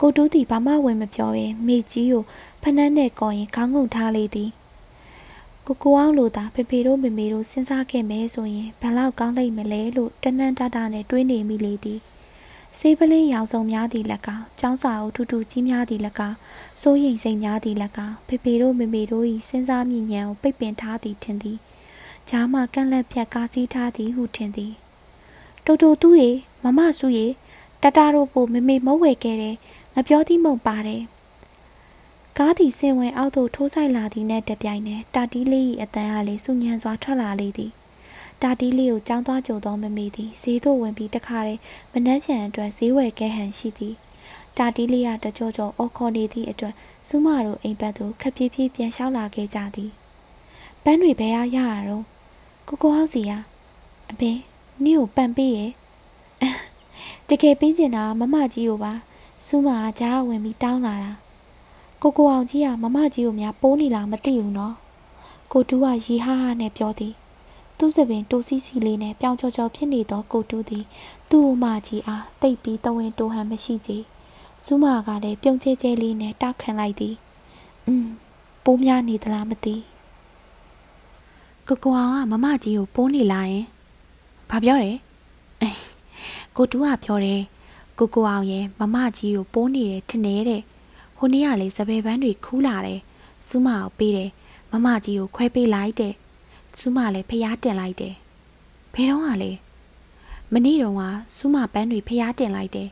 ကိုတူးသည်ဘာမှဝင်မပြောဘဲမိကြီးကိုဖနှန်းနဲ့ကော်ရင်ခေါင်းငုံထားလေသည်ကိုကိုအောင်လိုသာဖေဖေတို့မေမေတို့စဉ်းစားခဲ့မယ်ဆိုရင်ဘယ်လောက်ကောင်းလိမ့်မလဲလို့တနန်းတတာနဲ့တွေးနေမိလေသည်စေးပလင်းရောင်စုံများသည်လက်ကောင်ចောင်းစာအုပ်ထူထူကြီးများသည်လက်ကောင်စိုးရိမ်စိတ်များသည်လက်ကောင်ဖေဖေတို့မေမေတို့၏စဉ်းစားမြင်ဉာဏ်ကိုပိတ်ပင်ထားသည်ထင်သည်ဂျားမှကန့်လက်ဖြတ်ကားစည်းထားသည်ဟုထင်သည်တူတူသူ့ရေမမစုရေတတတို့ပိုမေမေမုတ်ဝဲခဲ့တယ် ငါပြောသည်မုံပါတယ်ကားသည်ဆင်ဝင်အောက်သို့ထိုးဆိုင်လာသည်နဲ့တပြိုင်နက်တာတီးလေး၏အတန်အားလေးစူညံစွာထွက်လာလေသည်တာတီးလေးကိုကြောင်းသွားကြုံသောမမေသည်ဈေးသို့ဝင်ပြီးတခါတည်းမနှမ်းဖြန်အတွက်ဈေးဝယ်ခဲ့ဟန်ရှိသည်တာတီးလေးကတကြောကြောအော်ခေါ်နေသည့်အတွက်စူးမတို့အိမ်ဘက်သို့ခက်ပြေးပြေးပြန်လျှောက်လာခဲ့ကြသည်ပန်းတွေဘယ်ရရရတော့ကိုကိုဟောက်စီယာအမေနင့်ကိုပန်ပေးရဲ့တကယ်ပြီးကျင်တာမမကြီးကိုပါ စူးမကကြားဝင်ပြီးတောင်းလာတာကိုကိုအောင်ကြီးကမမကြီးကိုများပိုးနေလားမသိဘူးနော်ကိုတူးကရီဟားဟားနဲ့ပြောသည်သူ့စပင်တိုးစီစီလေးနဲ့ပြောင်ချော်ချော်ဖြစ်နေသောကိုတူးသည်သူ့အမကြီးအားတိတ်ပြီးတဝင်းတိုးဟန်မရှိကြစူးမကလည်းပြုံးချဲချဲလေးနဲ့တောက်ခံလိုက်သည်อืมပိုးများနေသလားမသိကိုကိုအောင်ကမမကြီးကိုပိုးနေလာရင်ဘာပြောတယ်ကိုတူးကပြောတယ် ကိုကိုအောင်ရဲ့မမကြီးကိုပိုးနေတယ်ထင်နေတဲ့ဟိုနေ့ကလေစပယ်ပန်းတွေခူးလာတယ်စူးမကိုပေးတယ်မမကြီးကိုခွဲပေးလိုက်တဲ့စူးမလည်းဖျားတင်လိုက်တယ်ဘယ်တော့ကလဲမနေ့တုန်းကစူးမပန်းတွေဖျားတင်လိုက်တယ်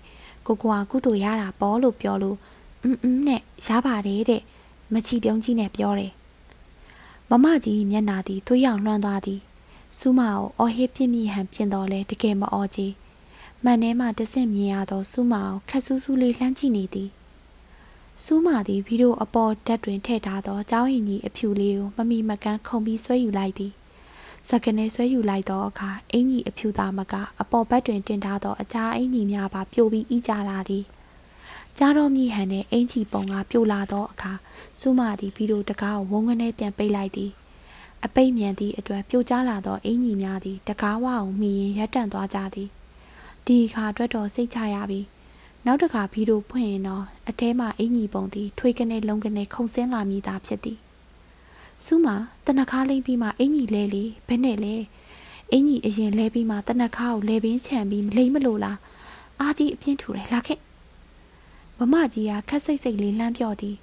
ကိုကိုကကုသိုလ်ရတာပေါ့လို့ပြောလို့အင်းအင်းနဲ့ရပါတယ်တဲ့မချီပြုံးကြီးနဲ့ပြောတယ်မမကြီးမျက်နာသည်သွေးရောင်လွှမ်းသွားသည်စူးမကိုအော်ဟစ်ပြင်းပြဟန်ပြင်တော်လဲတကယ်မအော်ကြီး မှန်ထဲမှတဆင့်မြင်ရသောစူးမကိုခက်ဆူးဆူးလေးလှမ်းကြည့်နေသည်စူးမာသည်ဗီဒီယိုအပေါ်ဓာတ်တွင်ထည့်ထားသောကျောင်းရင်ကြီးအဖြူလေးကိုမမီမကန်းခုံပြီးဆွဲယူလိုက်သည်စကနေဆွဲယူလိုက်သောအခါအင်ကြီးအဖြူသားမကအပေါ်ဘက်တွင်တင်ထားသောအခြားအင်ကြီးများပါပြိုပြီးဤကြလာသည်ကြားတော်မြည်ဟန်နှင့်အင်ကြီးပုံကပြိုလာသောအခါစူးမာသည်ဗီဒီယိုတကားကိုဝုန်းကနေပြန်ပိတ်လိုက်သည်အပိတ်မြန်သည့်အတွက်ပြိုကျလာသောအင်ကြီးများသည်တကားဝအောင်မိရင်ရပ်တန့်သွားကြသည် ဒီအခါအတွက်တော်စိတ်ချရပြီးနောက်တစ်ခါဗီဒီယိုဖွင့်ရင်တော့အထဲမှာအင်ကြီးပုံသည်ထွေးကနေလုံးကနေခုန်ဆင်းလာမိတာဖြစ်သည်စူးမတနခါလိမ့်ပြီးမှအင်ကြီးလဲလေဘယ်နဲ့လဲအင်ကြီးအရင်လဲပြီးမှတနခါကိုလဲပင်ခြံပြီးလိမ့်မလို့လားအားကြီးအပြင်းထူတယ်လာခဲ့မမကြီးကခက်စိတ်စိတ်လေးလှမ်းပြော့သည်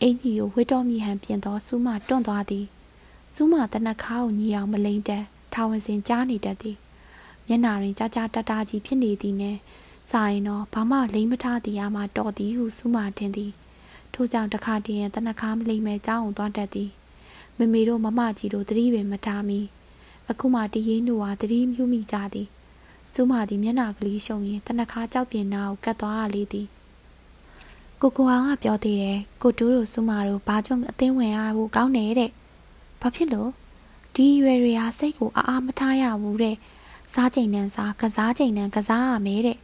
အင်ကြီးကိုဝစ်တော်မြီဟန်ပြင်သောစူးမတွန့်သွားသည်စူးမတနခါကိုညီအောင်မလိမ့်တဲ့ထာဝန်စင်ကြားနေတတ်သည် မျက်နာတွင်ကြာကြာတတာကြီးဖြစ်နေသည်နဲ့စာရင်တော့ဘာမှလိမ့်မထားသည်ရမှတော်သည်ဟုစူးမတင်သည်ထို့ကြောင့်တခါတည်းရင်တနခါမလိမ့်မဲ့ကြောင်းအောင်သွားတတ်သည်မမေတို့မမကြီးတို့တတိပင်မထားမီအခုမှတရင်တို့ဟာတတိမြူးမိကြသည်စူးမသည်မျက်နာကလေးရှုံရင်တနခါကြောက်ပြင်းနာကိုကတ်သွားရလေသည်ကိုကိုအောင်ကပြောသေးတယ်ကိုတူးတို့စူးမတို့ဘာကြောင့်အသင်းဝင်ရဖို့ကောင်းနေတဲ့ဘာဖြစ်လို့ဒီရွယ်တွေဟာစိတ်ကိုအားအားမထားရဘူးတဲ့ စားချိန်တန်းစားကစားချိန်တန်းကစားရမယ်တဲ့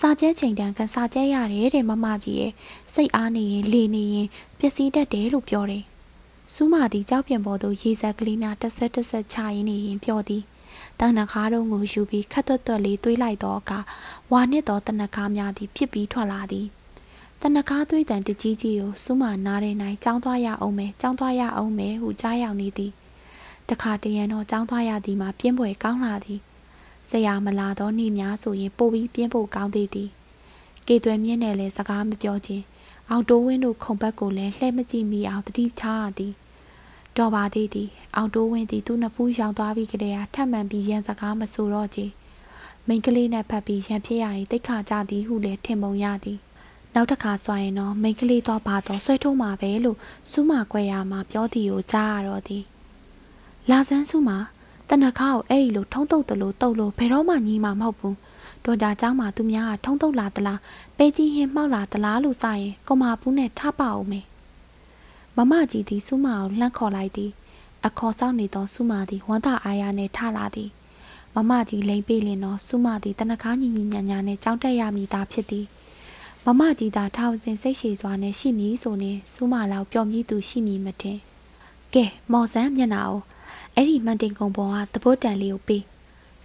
စာကျဲချိန်တန်းကစားကျဲရတယ်တဲ့မမကြီးရဲ့စိတ်အားနေရင်လေနေရင်ပျက်စီးတတ်တယ်လို့ပြောတယ်။စူးမာသည်ကြောက်ပြန်ပေါ်သို့ရေစက်ကလေးများတစ်ဆက်တစ်ဆက်ချရင်းနေရင်ပြောသည်။တန်နခါတို့ကိုယူပြီးခတ်တွတ်တွတ်လေးတွေးလိုက်တော့ကဝါနှစ်တော်တနခါများသည်ဖြစ်ပြီးထွက်လာသည်။တနခါသွေးတန်တကြီးကြီးကိုစူးမာနားတဲ့နိုင်ကြောင်းသွားရအောင်မယ်ကြောင်းသွားရအောင်မယ်ဟုကြားရောက်နေသည်။တခါတရံတော့ကြောင်းသွားရသည်မှာပြင်းပွဲကောင်းလာသည်။ ဆရာမလာသောနေ့များဆိုရင်ပိုပြီးပြင်းဖို့ကောင်းသေးသည်ကေသွဲမြင့်နဲ့လည်းစကားမပြောခြင်းအောင်တိုးဝင်းတို့ခုံဘက်ကိုလည်းလှဲမကြည့်မိအောင်တတိထားရသည်တော်ပါသေးသည်အောင်တိုးဝင်းသည်သူ့နှစ်ဖူးရောင်သွားပြီးကလေးဟာထပ်မံပြီးရန်စကားမဆိုတော့ချေမိန်ကလေးနဲ့ဖက်ပြီးရန်ဖြစ်ရရင်တိတ်ခါကြသည်ဟုလည်းထင်ပုံရသည်နောက်တစ်ခါဆိုရင်တော့မိန်ကလေးတော့ပါတော့ဆွဲထုံးမှာပဲလို့စူးမကွဲရမှာပြောသည်ကိုကြားရတော့သည်လာဆန်းစုမှာ တနခါကိုအဲ့ဒီလိုထုံးတုပ်တလို့တုပ်လို့ဘယ်တော့မှညီးမှာမဟုတ်ဘူးတော်ကြเจ้าမှာသူများကထုံးတုပ်လာသလားပဲကြီးဟင်းမှောက်လာသလားလို့စရင်ကော်မာပူးနဲ့ထပအောင်မယ်မမကြီးသည်စူးမအောင်လှမ်းခေါ်လိုက်သည် အခေါ်ဆောင်နေသောစူးမသည်ဝမ်းသာအားရနှင့်ထလာသည်မမကြီးလိန်ပေးလင်သောစူးမသည်တနခါညီညီညာညာနှင့်ကြောင်းတက်ရမည်သားဖြစ်သည်မမကြီးသာထောင်စင်စိတ်ရှည်စွာနဲ့ရှိမည်ဆိုရင်စူးမလောက်ပျော်မြည်သူရှိမည်မထင်ကဲမော်ဆန်းမျက်နှာကို အဲ့ဒီမန်တင်ကုံပေါ်ကသဘောတန်လေးကိုပေး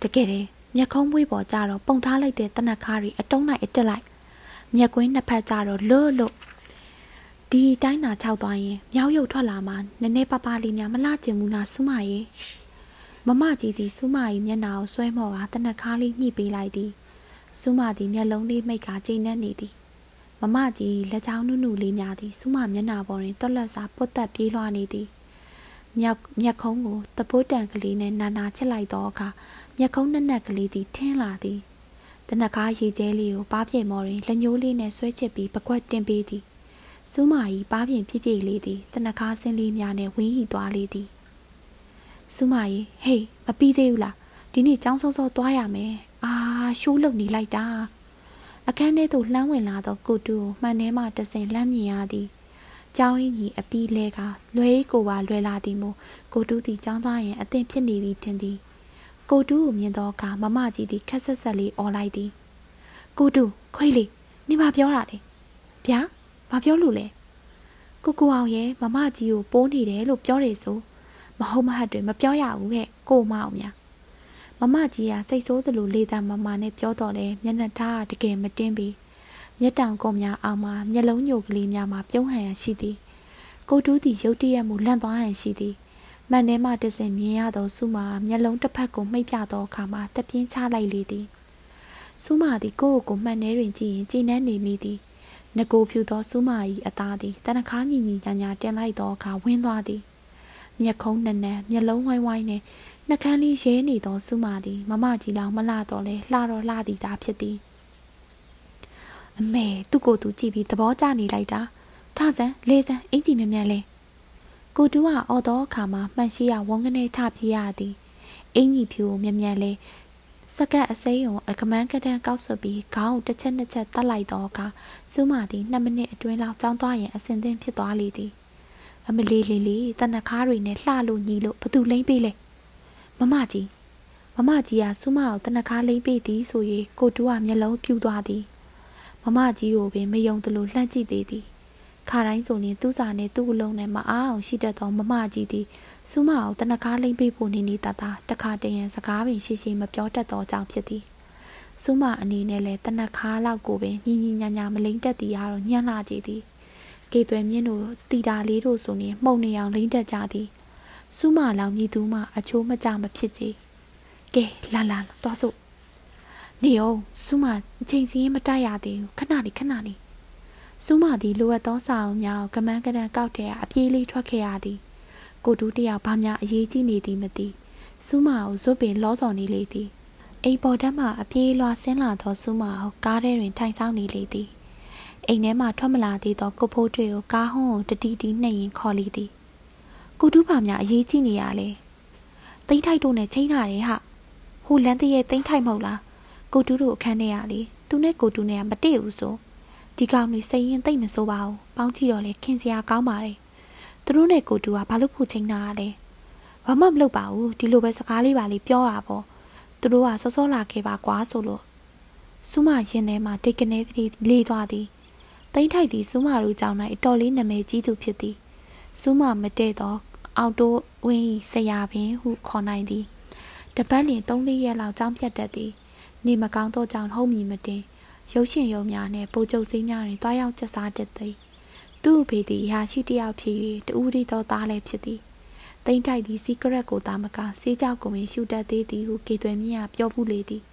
တကယ်တယ်မျက်ခုံးမွေးပေါ်ကြတော့ပုံထားလိုက်တဲ့တနက်ခါးတွေအတုံးလိုက်အတက်လိုက်ငမျက်ကွင်းနှစ်ဖက်ကြတော့လွတ်လွတ်ဒီတိုင်းသာခြောက်သွားရင်မြောက်ရုပ်ထွက်လာမှနည်းနည်းပါးပါးလေးများမလှကျင်ဘူးလားစူးမရေမမကြီးသည်စူးမ၏မျက်နှာကိုဆွဲမော်ကတနက်ခါလေးညှိပေးလိုက်သည်စူးမသည်မျက်လုံးလေးမိတ်ကကျိန်းနေနေသည်မမကြီးလက်ချောင်းနုနုလေးများသည်စူးမမျက်နှာပေါ်တွင်တွက်လက်စာပုတ်တက်ပြေးလွှားနေသည် မြောက်မျက်ခုံးကိုတပိုးတန်ကလေးနဲ့နာနာချစ်လိုက်သောအခါမျက်ခုံးနက်နက်ကလေးသည်ထင်းလာသည်တနက်ကားရေကျဲလေးကိုပါးပြိမ်မော်တွင်လက်ညှိုးလေးနဲ့ဆွဲချစ်ပြီးပကွက်တင်ပေးသည်စူးမာကြီးပါးပြင်ပြည့်ပြည့်လေးသည်တနက်ကားဆင်းလေးများနဲ့ဝင်းရီသွားလေသည်စူးမာကြီးဟေးမပြီးသေးဘူးလားဒီနေ့ចောင်းစောစောသွားရမယ်အာရှိုးလုံနေလိုက်တာအခန်းထဲသို့လှမ်းဝင်လာသောကိုတူကိုမှန်ထဲမှတဆင်လှမ်းမြင်ရသည် ကျောင်းကြီးအပီးလဲကလွဲကိုပါလွယ်လာသည်မို့ကိုတူးသည်ကျောင်းသားရင်အသင်ဖြစ်နေပြီထင်သည်ကိုတူးကိုမြင်သောအခါမမကြီးသည်ခက်ဆက်ဆက်လေးអော်လိုက်သည်ကိုတူးခွေးလေးနေပါပြောတာလေဗျာဘာပြောလို့လဲကိုကိုအောင်ရဲ့မမကြီးကိုပိုးနေတယ်လို့ပြောတယ်ဆိုမဟုတ်မဟတ်တွေမပြောရဘူးခဲ့ကိုမအောင်များမမကြီးကစိတ်ဆိုးသလိုလေတံမမနဲ့ပြောတော့လဲမျက်နှာထားတကယ်မတင်းပြီး မျက်တောင်ကုန်းများအောင်မှာမျက်လုံးညိုကလေးများမှာပြုံးဟန်ရရှိသည်ကိုတူးသည်ရုတ်တရက်မူလန့်သွားဟန်ရှိသည်မှန်ထဲမှတစင်မြင်ရသောစုမာမျက်လုံးတစ်ဖက်ကိုမှိတ်ပြသောအခါမှာတပြင်းချလိုက်လေသည်စုမာသည်ကိုယ့်ကိုယ်မှန်ထဲတွင်ကြည့်ရင်ကြည်နန်းနေမိသည်ငကိုဖြူသောစုမာ၏အသားသည်တနခါညီညီညာညာတင်လိုက်သောအခါဝင်းသွားသည်မျက်ခုံးနက်နက်မျက်လုံးဝိုင်းဝိုင်းနှင့်နှကန်းလေးရဲနေသောစုမာသည်မမကြီးလောင်မလှတော့လဲလှတော့လှသည်သာဖြစ်သည် အမေသူ့ကိုယ်သူကြည့်ပြီးသဘောကျနေလိုက်တာထဆန်းလေးဆန်းအင်ကြီးမြမြန်လဲကိုတူးကအော်တော့အခါမှာမှန်ရှိရဝုန်းကနေထပြေးရသည်အင်ကြီးဖြူကိုမြမြန်လဲစကတ်အစိမ်းုံအကမန်းကတန်းကောက်ဆွပြီးခေါင်းတစ်ချက်နှစ်ချက်တတ်လိုက်တော့အခါစူးမာသည်2မိနစ်အတွင်းလောက်ကြောင်းသွားရင်အစင်သင်းဖြစ်သွားလေသည်အမလီလီလီတနခါးတွေနဲ့လှလို့ညီလို့ဘသူလိမ့်ပေးလဲမမကြီးမမကြီးကစူးမာကိုတနခါးလိမ့်ပေးသည်ဆို၍ကိုတူးကမျက်လုံးပြူသွားသည် မမကြီးကိုပင်မယုံသလိုလှမ်းကြည့်သေးသည်ခါတိုင်းဆိုရင်သူ့စာနဲ့သူ့အလုံးနဲ့မအားအောင်ရှိတတ်သောမမကြီးသည်စူးမအောင်တနကားလိမ့်ပေးဖို့နေနေတတာတခါတရံစကားပင်ရှိရှိမပြောတတ်သောကြောင့်ဖြစ်သည်စူးမအနေနဲ့လည်းတနကားလောက်ကိုပင်ညီညီညာညာမလိမ့်တတ်သည်ကတော့ညံ့လာကြည်သည်ကေသွဲမြင့်တို့တီတာလေးတို့ဆိုရင်မှုံနေအောင်လိမ့်တတ်ကြသည်စူးမလောင်မြည်သူမှအချိုးမကြမဖြစ်ကြကဲလာလာသွားစို့ နေအောင်စူးမအချိန်စီရင်မတိုက်ရသေးဘူးခဏလေးခဏလေးစူးမသည်လိုအပ်သောစာအုပ်များကိုကမန်းကနန်ကောက်တဲ့အပြေးလေးထွက်ခဲ့ရသည်ကိုတူးတယောက်ဘာများအရေးကြီးနေသည်မသိစူးမကိုဇွတ်ပင်လောစော်နေလေသည်အိမ်ပေါ်ဓာတ်မှအပြေးလွှာဆင်းလာသောစူးမကိုကားထဲတွင်ထိုင်ဆောင်နေလေသည်အိမ်ထဲမှထွက်မလာသေးသောကိုဖိုးတွေ့ကိုကားဟုံးကိုတတီတီနှိပ်ရင်ခေါ်လေသည်ကိုတူးဘာများအရေးကြီးနေရလဲတိမ့်ထိုက်တို့နဲ့ချိန်ထားတယ်ဟာဟိုလန်းတရဲ့တိမ့်ထိုက်မဟုတ်လား ကိုတူးတို့အခန်းထဲရလေသူနဲ့ကိုတူးနဲ့ကမတည့်ဘူးဆိုဒီကောင်တွေစိတ်ရင်သိမ့်မစိုးပါဘူးပေါင်းကြည့်တော့လေခင်စရာကောင်းပါတယ်သူတို့နဲ့ကိုတူကဘာလို့ဖို့ချိန်တာလဲဘာမှမလုပ်ပါဘူးဒီလိုပဲစကားလေးပါလေးပြောတာပေါ့သူတို့ကစောစောလာခဲ့ပါကွာဆိုလို့စူးမရင်ထဲမှာတိတ်ကနေပြီးလေးသွားသည်တိမ့်ထိုက်သည်စူးမတို့ကြောင့်၌အတော်လေးနာမည်ကြီးသူဖြစ်သည်စူးမမတည့်တော့အောက်တိုးဝင်းဤဆရာပင်ဟုခေါ်နိုင်သည်တပတ်လင်၃-၄ရက်လောက်ကြောင်းပြတ်တတ်သည် နေမကောင်းသောကြောင့်ဟုတ်မည်မတင်ရုပ်ရှင်ရုံများနဲ့ပိုကျုပ်စည်းများတွင်တွားရောက်ကျဆားတတ်သည်သူ့အဖေသည်ရာရှိတယောက်ဖြစ်၍တူရီသောသားလည်းဖြစ်သည်တိမ့်တိုက်သည်စီကရက်ကိုသားမကစေးကြောက်ကိုပင်ရှူတတ်သေးသည်ဟုကေသွဲမြင့်ကပြောဘူးလေသည်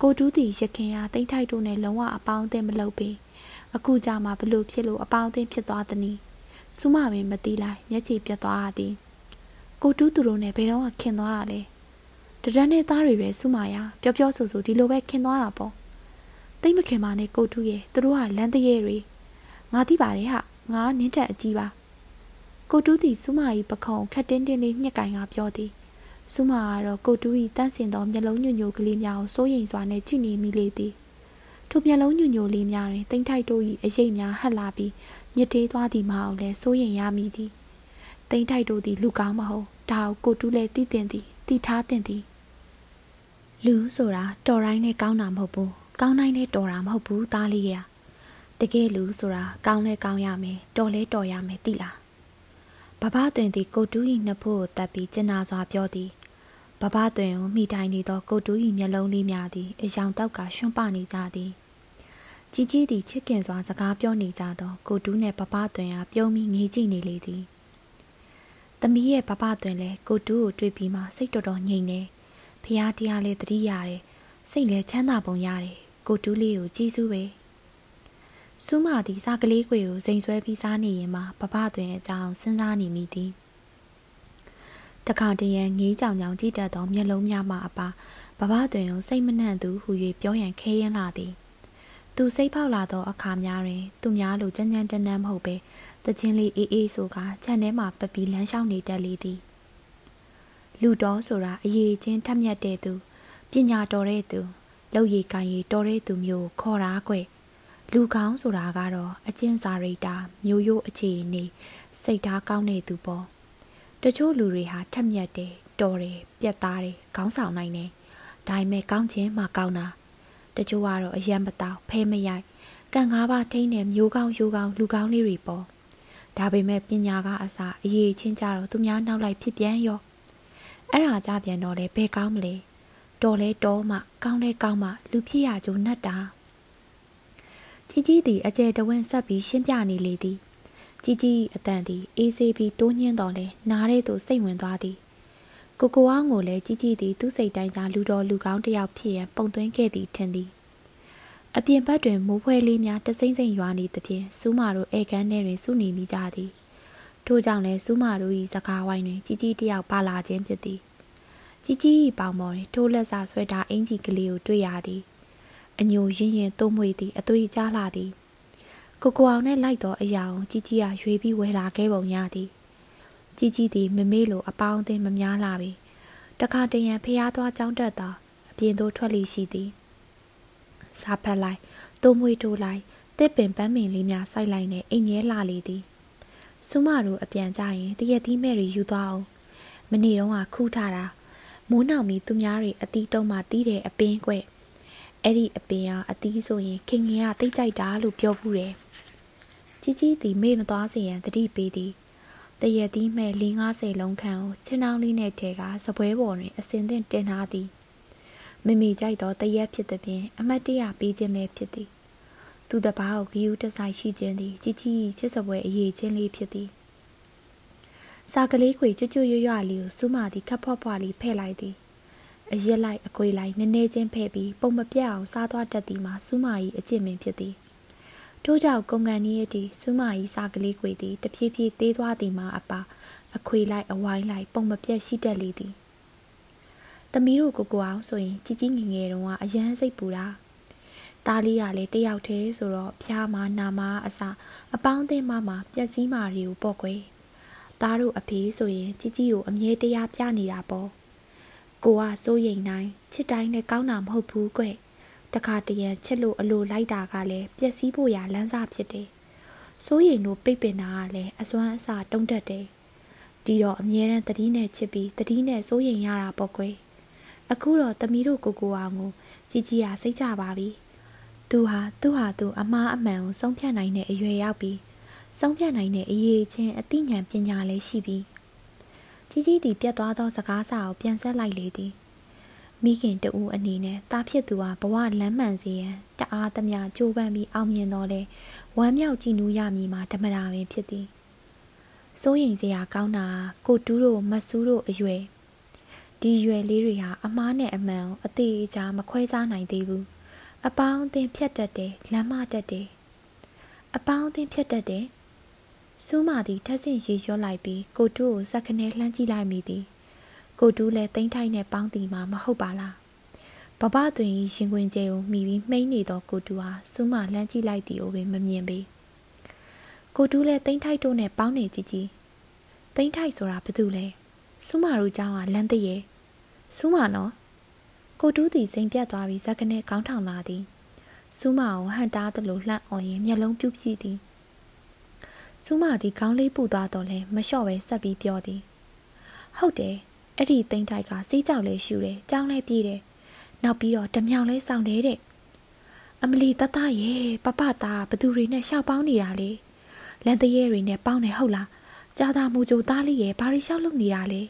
ကိုတူးသည်ရခင်ဟာတိမ့်ထိုက်တို့နဲ့လုံးဝအပေါင်းအသင်းမလုပ်ပေအခုကြမှာဘလို့ဖြစ်လို့အပေါင်းအသင်းဖြစ်သွားသနည်းစူးမပင်မသိလိုက်မျက်ခြေပြတ်သွားသည်ကိုတူးသူတို့နဲ့ဘယ်တော့မှခင်သွားတာလဲ တဒန်းနဲ့သားတွေပဲစူးမရပျော်ပျော်ဆူဆူဒီလိုပဲခင်သွားတာပေါ့တိတ်မခင်ပါနဲ့ကိုတူးရဲ့သူတို့ကလမ်းတရေတွေငါသိပါတယ်ဟာငါနင်းတက်အကြီးပါကိုတူးသည်စူးမာ၏ပခုံးခက်တင်းတင်းလေးညှက်ကင်ကပြောသည်စူးမာကတော့ကိုတူး၏တန့်စင်သောမျက်လုံးညွညိုကလေးများကိုစိုးရိမ်စွာနဲ့ကြည့်နေမိလေသည်ထိုမျက်လုံးညွညိုလေးများတွင်တိမ့်ထိုက်တို့၏အရိပ်များဟပ်လာပြီးညစ်သေးသွားသည်မဟုတ်လဲစိုးရိမ်ရမိသည်တိမ့်ထိုက်တို့သည်လူကောင်းမဟုတ်ဒါကိုကိုတူးလည်းသိတင်သည်သိထားတင်သည် လူဆိုတာတော်တိုင်းနဲ့ကောင်းတာမဟုတ်ဘူးကောင်းတိုင်းနဲ့တော်တာမဟုတ်ဘူးသားလေးရတကယ်လူဆိုတာကောင်းလဲကောင်းရမယ်တော်လဲတော်ရမယ်သိလားဘဘတွင်သည်ကိုတူး၏နှစ်ဖို့ကိုတက်ပြီးကျင်နာစွာပြောသည်ဘဘတွင်ကိုမိတိုင်းနေသောကိုတူး၏မျက်လုံးလေးများသည်အယောင်တောက်ကရွှွန့်ပနေကြသည်ကြီးကြီးသည်ချစ်ခင်စွာစကားပြောနေကြသောကိုတူးနှင့်ပပသွင်အားပြုံးပြီးငေးကြည့်နေလေသည်သမီးရဲ့ပပသွင်လည်းကိုတူးကိုတွေ့ပြီးမှစိတ်တော်တော်ငြိမ်နေ ဖះတရားလေးတတိရတယ်စိတ်လည်းချမ်းသာပုံရတယ်ကိုတူးလေးကိုကြည်စူးပဲစူးမသည်စားကလေးကိုစိန်ဆွဲပြီးစားနေရင်မှပပသွင်အကြောင်းစဉ်းစားနေမိသည်တခါတရံငေးကြောင်ကြောင်ကြည့်တတ်သောမျက်လုံးများမှအပါဘဘတွင်ကိုစိတ်မနှံ့သူဟူ၍ပြောရန်ခဲရင်လာသည်သူစိတ်ပေါက်လာသောအခါများတွင် သူများလိုကြမ်းကြမ်းတမ်းတမ်းမဟုတ်ပဲတချင်းလေးအေးအေးဆိုကခြံထဲမှပပီလမ်းလျှောက်နေတတ်လေသည် လူတော်ဆိုတာအရေးချင်းထက်မြက်တဲ့သူပညာတော်တဲ့သူလောက်ရည်ကိုင်ရည်တော်တဲ့သူမျိုးခေါ်တာကွယ်လူကောင်းဆိုတာကတော့အကျင့်စာရိတာမျိုးရိုးအခြေအနေစိတ်ထားကောင်းတဲ့သူပေါ့တချို့လူတွေဟာထက်မြက်တယ်တော်တယ်ပြတ်သားတယ်ခေါင်းဆောင်နိုင်တယ်ဒါပေမဲ့ကောင်းခြင်းမှကောင်းတာတချို့ကတော့အယံမတောက်ဖဲမရိုက်ကံကားပါထိန်းတဲ့မျိုးကောင်းရိုးကောင်းလူကောင်းလေးတွေပေါ့ဒါပေမဲ့ပညာကအစားအရေးချင်းကြတော့သူများနောက်လိုက်ဖြစ်ပြန်ရော အဲ့ဒါကြပြန်တော့လေဘယ်ကောင်းမလဲတော်လဲတော်မှကောင်းလဲကောင်းမှလူဖြစ်ရကြုံနဲ့တာကြီးကြီးသည်အကျယ်တဝင်းဆက်ပြီးရှင်းပြနေလေသည်ကြီးကြီးအတန်သည်အေးဆေးပြီးတိုးညင်းတော်လဲနားတဲ့သူစိတ်ဝင်သွားသည်ကိုကိုအောင်ကိုလည်းကြီးကြီးသည်သူ့စိတ်တိုင်းသာလူတော်လူကောင်းတစ်ယောက်ဖြစ်ရန်ပုံသွင်းခဲ့သည်ထင်သည်အပြင်ဘက်တွင်မိုးဖွဲလေးများတစိမ့်စိမ့်ရွာနေသဖြင့်စူးမာတို့ဧကန်းထဲတွင်စုနေမိကြသည် ထို့ကြောင့်လည်းစူးမာတို့၏စကားဝိုင်းတွင်ကြီးကြီးတစ်ယောက်ပါလာခြင်းဖြစ်သည်ကြီးကြီး၏ပေါင်ပေါ်တွင်ထိုးလက်စာဆွဲထားအင်ကြီးကလေးကိုတွေ့ရသည်အညိုရင်ရင်တိုးမွေသည်အသွေးကြားလာသည်ကိုကိုအောင်နဲ့လိုက်သောအရာကိုကြီးကြီးကရွေပြီးဝယ်လာခဲ့ပုံရသည်ကြီးကြီးသည်မမေ့လိုအပေါင်းအသင်းမများလာပြီတခါတရံဖျားသွားကြောင်းတက်သာအပြင်သို့ထွက်လိရှိသည်စားဖက်လိုက်တိုးမွေးထိုးလိုက်တစ်ပင်ပန်းပင်လေးများစိုက်လိုက်နဲ့အိမ်မြဲလာလေသည် စုမတို့အပြန်ကြရင်တရက်သီးမဲ့တွေယူသွားအောင်မနေ့တော့ကခူးထားတာမိုးနောင်မီသူများတွေအတီးတုံးမှတီးတယ်အပင်ကွအဲ့ဒီအပင်ကအတီးဆိုရင်ခင်ငင်ကတိတ်ကြိုက်တာလို့ပြောဘူးတယ်ကြီးကြီးသည်မေ့မသွားစေရန်တတိပေးသည်တရက်သီးမဲ့၄50လုံးခန့်ကိုချင်းနှောင်းလေးနဲ့ထဲကစပွဲပေါ်တွင်အစင်သင့်တင်ထားသည်မိမိကြိုက်သောတရက်ဖြစ်သည်ဖြင့်အမတ်တရပေးခြင်းလည်းဖြစ်သည် သူတပားကိုဂီယူတဆိုင်ရှိခြင်းသည်ကြီးကြီးချစ်စပွဲအရေးချင်းလေးဖြစ်သည်စာကလေးခွေကြွကြွရွရွလေးကိုစူးမာသည်ခပ်ဖွားဖွားလေးဖဲ့လိုက်သည်အရက်လိုက်အကွေလိုက်နည်းနည်းချင်းဖဲ့ပြီးပုံမပြတ်အောင်စားသွားတတ်သည်မှာစူးမာ၏အကျင့်ပင်ဖြစ်သည်ထို့ကြောင့်ကုန်ကန်ကြီးရဲ့ဒီစူးမာကြီးစာကလေးခွေသည်တဖြည်းဖြည်းသေးသွားသည်မှာအပါအခွေလိုက်အဝိုင်းလိုက်ပုံမပြတ်ရှိတတ်လေသည်သမီးတို့ကိုကိုအောင်ဆိုရင်ကြီးကြီးငငယ်တုန်းကအရန်စိတ်ပူတာ တားလေးကလည်းတယောက်တည်းဆိုတော့ဖျားမနာမအစအပေါင်းအသင်းမမှာပျက်စီးမာတွေကိုပေါ့ကွယ်သားတို့အဖေဆိုရင်ကြီးကြီးကိုအမြဲတရာပြနေတာပေါ့ကိုကစိုးရိမ်နိုင်ချစ်တိုင်းနဲ့ကောင်းတာမဟုတ်ဘူးကွတခါတရံချစ်လို့အလိုလိုက်တာကလည်းပျက်စီးဖို့ရာလမ်းစာဖြစ်တယ်။စိုးရိမ်လို့ပိတ်ပင်တာကလည်းအစွမ်းအစတုံးတက်တယ်။ဒီတော့အမြဲတမ်းတတိနဲ့ချစ်ပြီးတတိနဲ့စိုးရိမ်ရတာပေါ့ကွယ်။အခုတော့သမီးတို့ကိုကိုအောင်ကိုကြီးကြီးဟာစိတ်ကြပါပြီ။ သူဟာသူ့ဟာသူအမားအမှန်ကိုဆုံးဖြတ်နိုင်တဲ့အရွယ်ရောက်ပြီးဆုံးဖြတ်နိုင်တဲ့အရေးချင်းအသိဉာဏ်ပညာလည်းရှိပြီးကြီးကြီးသည်ပြတ်သွားသောစကားစာကိုပြန်ဆက်လိုက်လေသည်မိခင်တဦးအနေနဲ့တာဖြစ်သူဟာဘဝလမ်းမှန်စေရန်တအားသမျှကြိုးပမ်းပြီးအောင်မြင်တော့လဲဝမ်းမြောက်ကြည်နူးရမည်မှာဓမ္မတာပင်ဖြစ်သည်စိုးရင်စရာကောင်းတာကိုတူးတို့မဆူးတို့အရွယ်ဒီရွယ်လေးတွေဟာအမားနဲ့အမှန်ကိုအသေးအချာမခွဲခြားနိုင်သေးဘူး အပေါင်းအသင်းဖြတ်တတ်တယ်လမ်းမတတ်တယ်အပေါင်းအသင်းဖြတ်တတ်တယ်စူးမာသည်ထက်ဆင့်ရေရော့လိုက်ပြီးကိုတူးကိုစက်ခနဲလှမ်းကြည့်လိုက်မိသည်ကိုတူးလည်းတိမ့်ထိုက်နဲ့ပေါင်းတီမှာမဟုတ်ပါလားဘဘတွင်ရင်ခွင်ကျဲကိုမိပြီးမှိမ့်နေသောကိုတူဟာစူးမလှမ်းကြည့်လိုက်သည်ကိုပင်မမြင်ပေကိုတူးလည်းတိမ့်ထိုက်တို့နဲ့ပေါင်းနေကြည့်ကြည့်တိမ့်ထိုက်ဆိုတာဘာတူလဲစူးမတို့เจ้าကလမ်းတည့်ရဲ့စူးမနော် ကိုတူးသည်စိန်ပြတ်သွားပြီးဇက်ကနေကောင်းထောင်လာသည်စူးမကိုဟန်တားသလိုလှန့်အော်ရင်မျက်လုံးပြုတ်ပြည့်သည်စူးမသည်ခေါင်းလေးပူသွားတော့လဲမလျှော့ပဲဆက်ပြီးပြောသည်ဟုတ်တယ်အဲ့ဒီသိန်းတိုက်ကစီးကြောက်လဲရှူတယ်ကြောင်းလဲပြေးတယ်နောက်ပြီးတော့တမြောင်လဲစောင့်တယ်တဲ့အမလီတတရဲ့ပပတာဘသူတွေနဲ့ရှောက်ပေါင်းနေတာလေလန်တရဲတွေနဲ့ပေါင်းနေဟုတ်လားကြာတာမူကြိုသားလေးရဲ့ဘာရီရှောက်လုပ်နေတာလေ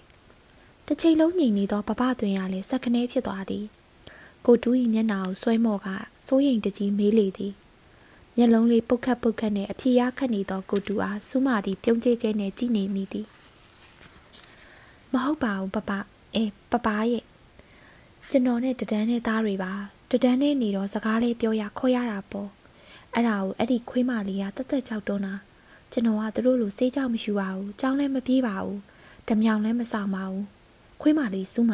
တစ်ချိန်လုံးညင်နေတော့ပပသွင်းရလဲစက်ကနေဖြစ်သွားသည်ကိုတူးဤမျက်နှာကိုဆွဲမော့ကစိုးရိမ်တကြီးမေးလေသည်မျက်လုံးလေးပုတ်ခတ်ပုတ်ခတ်နဲ့အပြေရခတ်နေသောကိုတူအားစူးမသည်ပြုံးကျဲကျဲနဲ့ကြည့်နေမိသည်မဟုတ်ပါဘူးပပအေးပပရဲ့ကျွန်တော်နဲ့တဒန်းနဲ့သားတွေပါတဒန်းနဲ့နေတော့စကားလေးပြောရခေါ်ရတာပေါ့အဲ့ဒါကိုအဲ့ဒီခွေးမလေးကတက်တက်ချောက်တွန်းတာကျွန်တော်ကသူတို့လိုစေးကြောက်မရှိပါဘူးကြောင်းလည်းမပြေးပါဘူးဓမြောင်လည်းမဆောင်ပါဘူး ခွေးမလေးစူးမ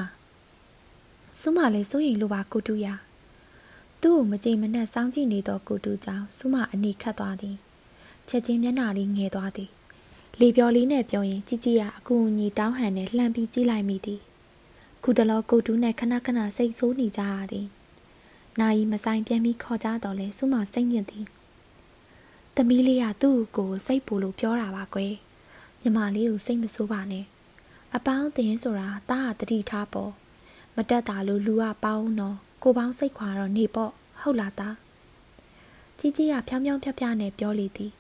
စူးမလေးစိုးရင်လိုပါကိုတူရသူ့ကိုမကြင်မနဲ့စောင်းကြည့်နေတော့ကိုတူကြောင့်စူးမအနီခတ်သွားသည်ချက်ချင်းမျက်နှာလေးငယ်သွားသည်လေပြော်လေးနဲ့ပြောရင်ជីជីကအကူအညီတောင်းဟန်နဲ့လှမ်းပြီးကြည့်လိုက်မိသည်ခုတလောကိုတူးနဲ့ခဏခဏစိတ်ဆိုးနေကြရသည်နာယီမဆိုင်ပြန်ပြီးခေါ်ကြတော့လဲစူးမစိတ်ညစ်သည်သမီးလေးကသူ့ကိုစိတ်ပူလို့ပြောတာပါကွယ်ညီမလေးကိုစိတ်မဆိုးပါနဲ့ အပေါင်းတင်ဆိုတာတားတတိထားပေါ့မတက်တာလို့လူကပေါင်းတော့ကိုပေါင်းစိတ်ခွာတော့နေပေါ့ဟုတ်လားသားကြီးကြီးကဖြောင်းဖြောင်းဖြဖြနဲ့ပြောလေသည်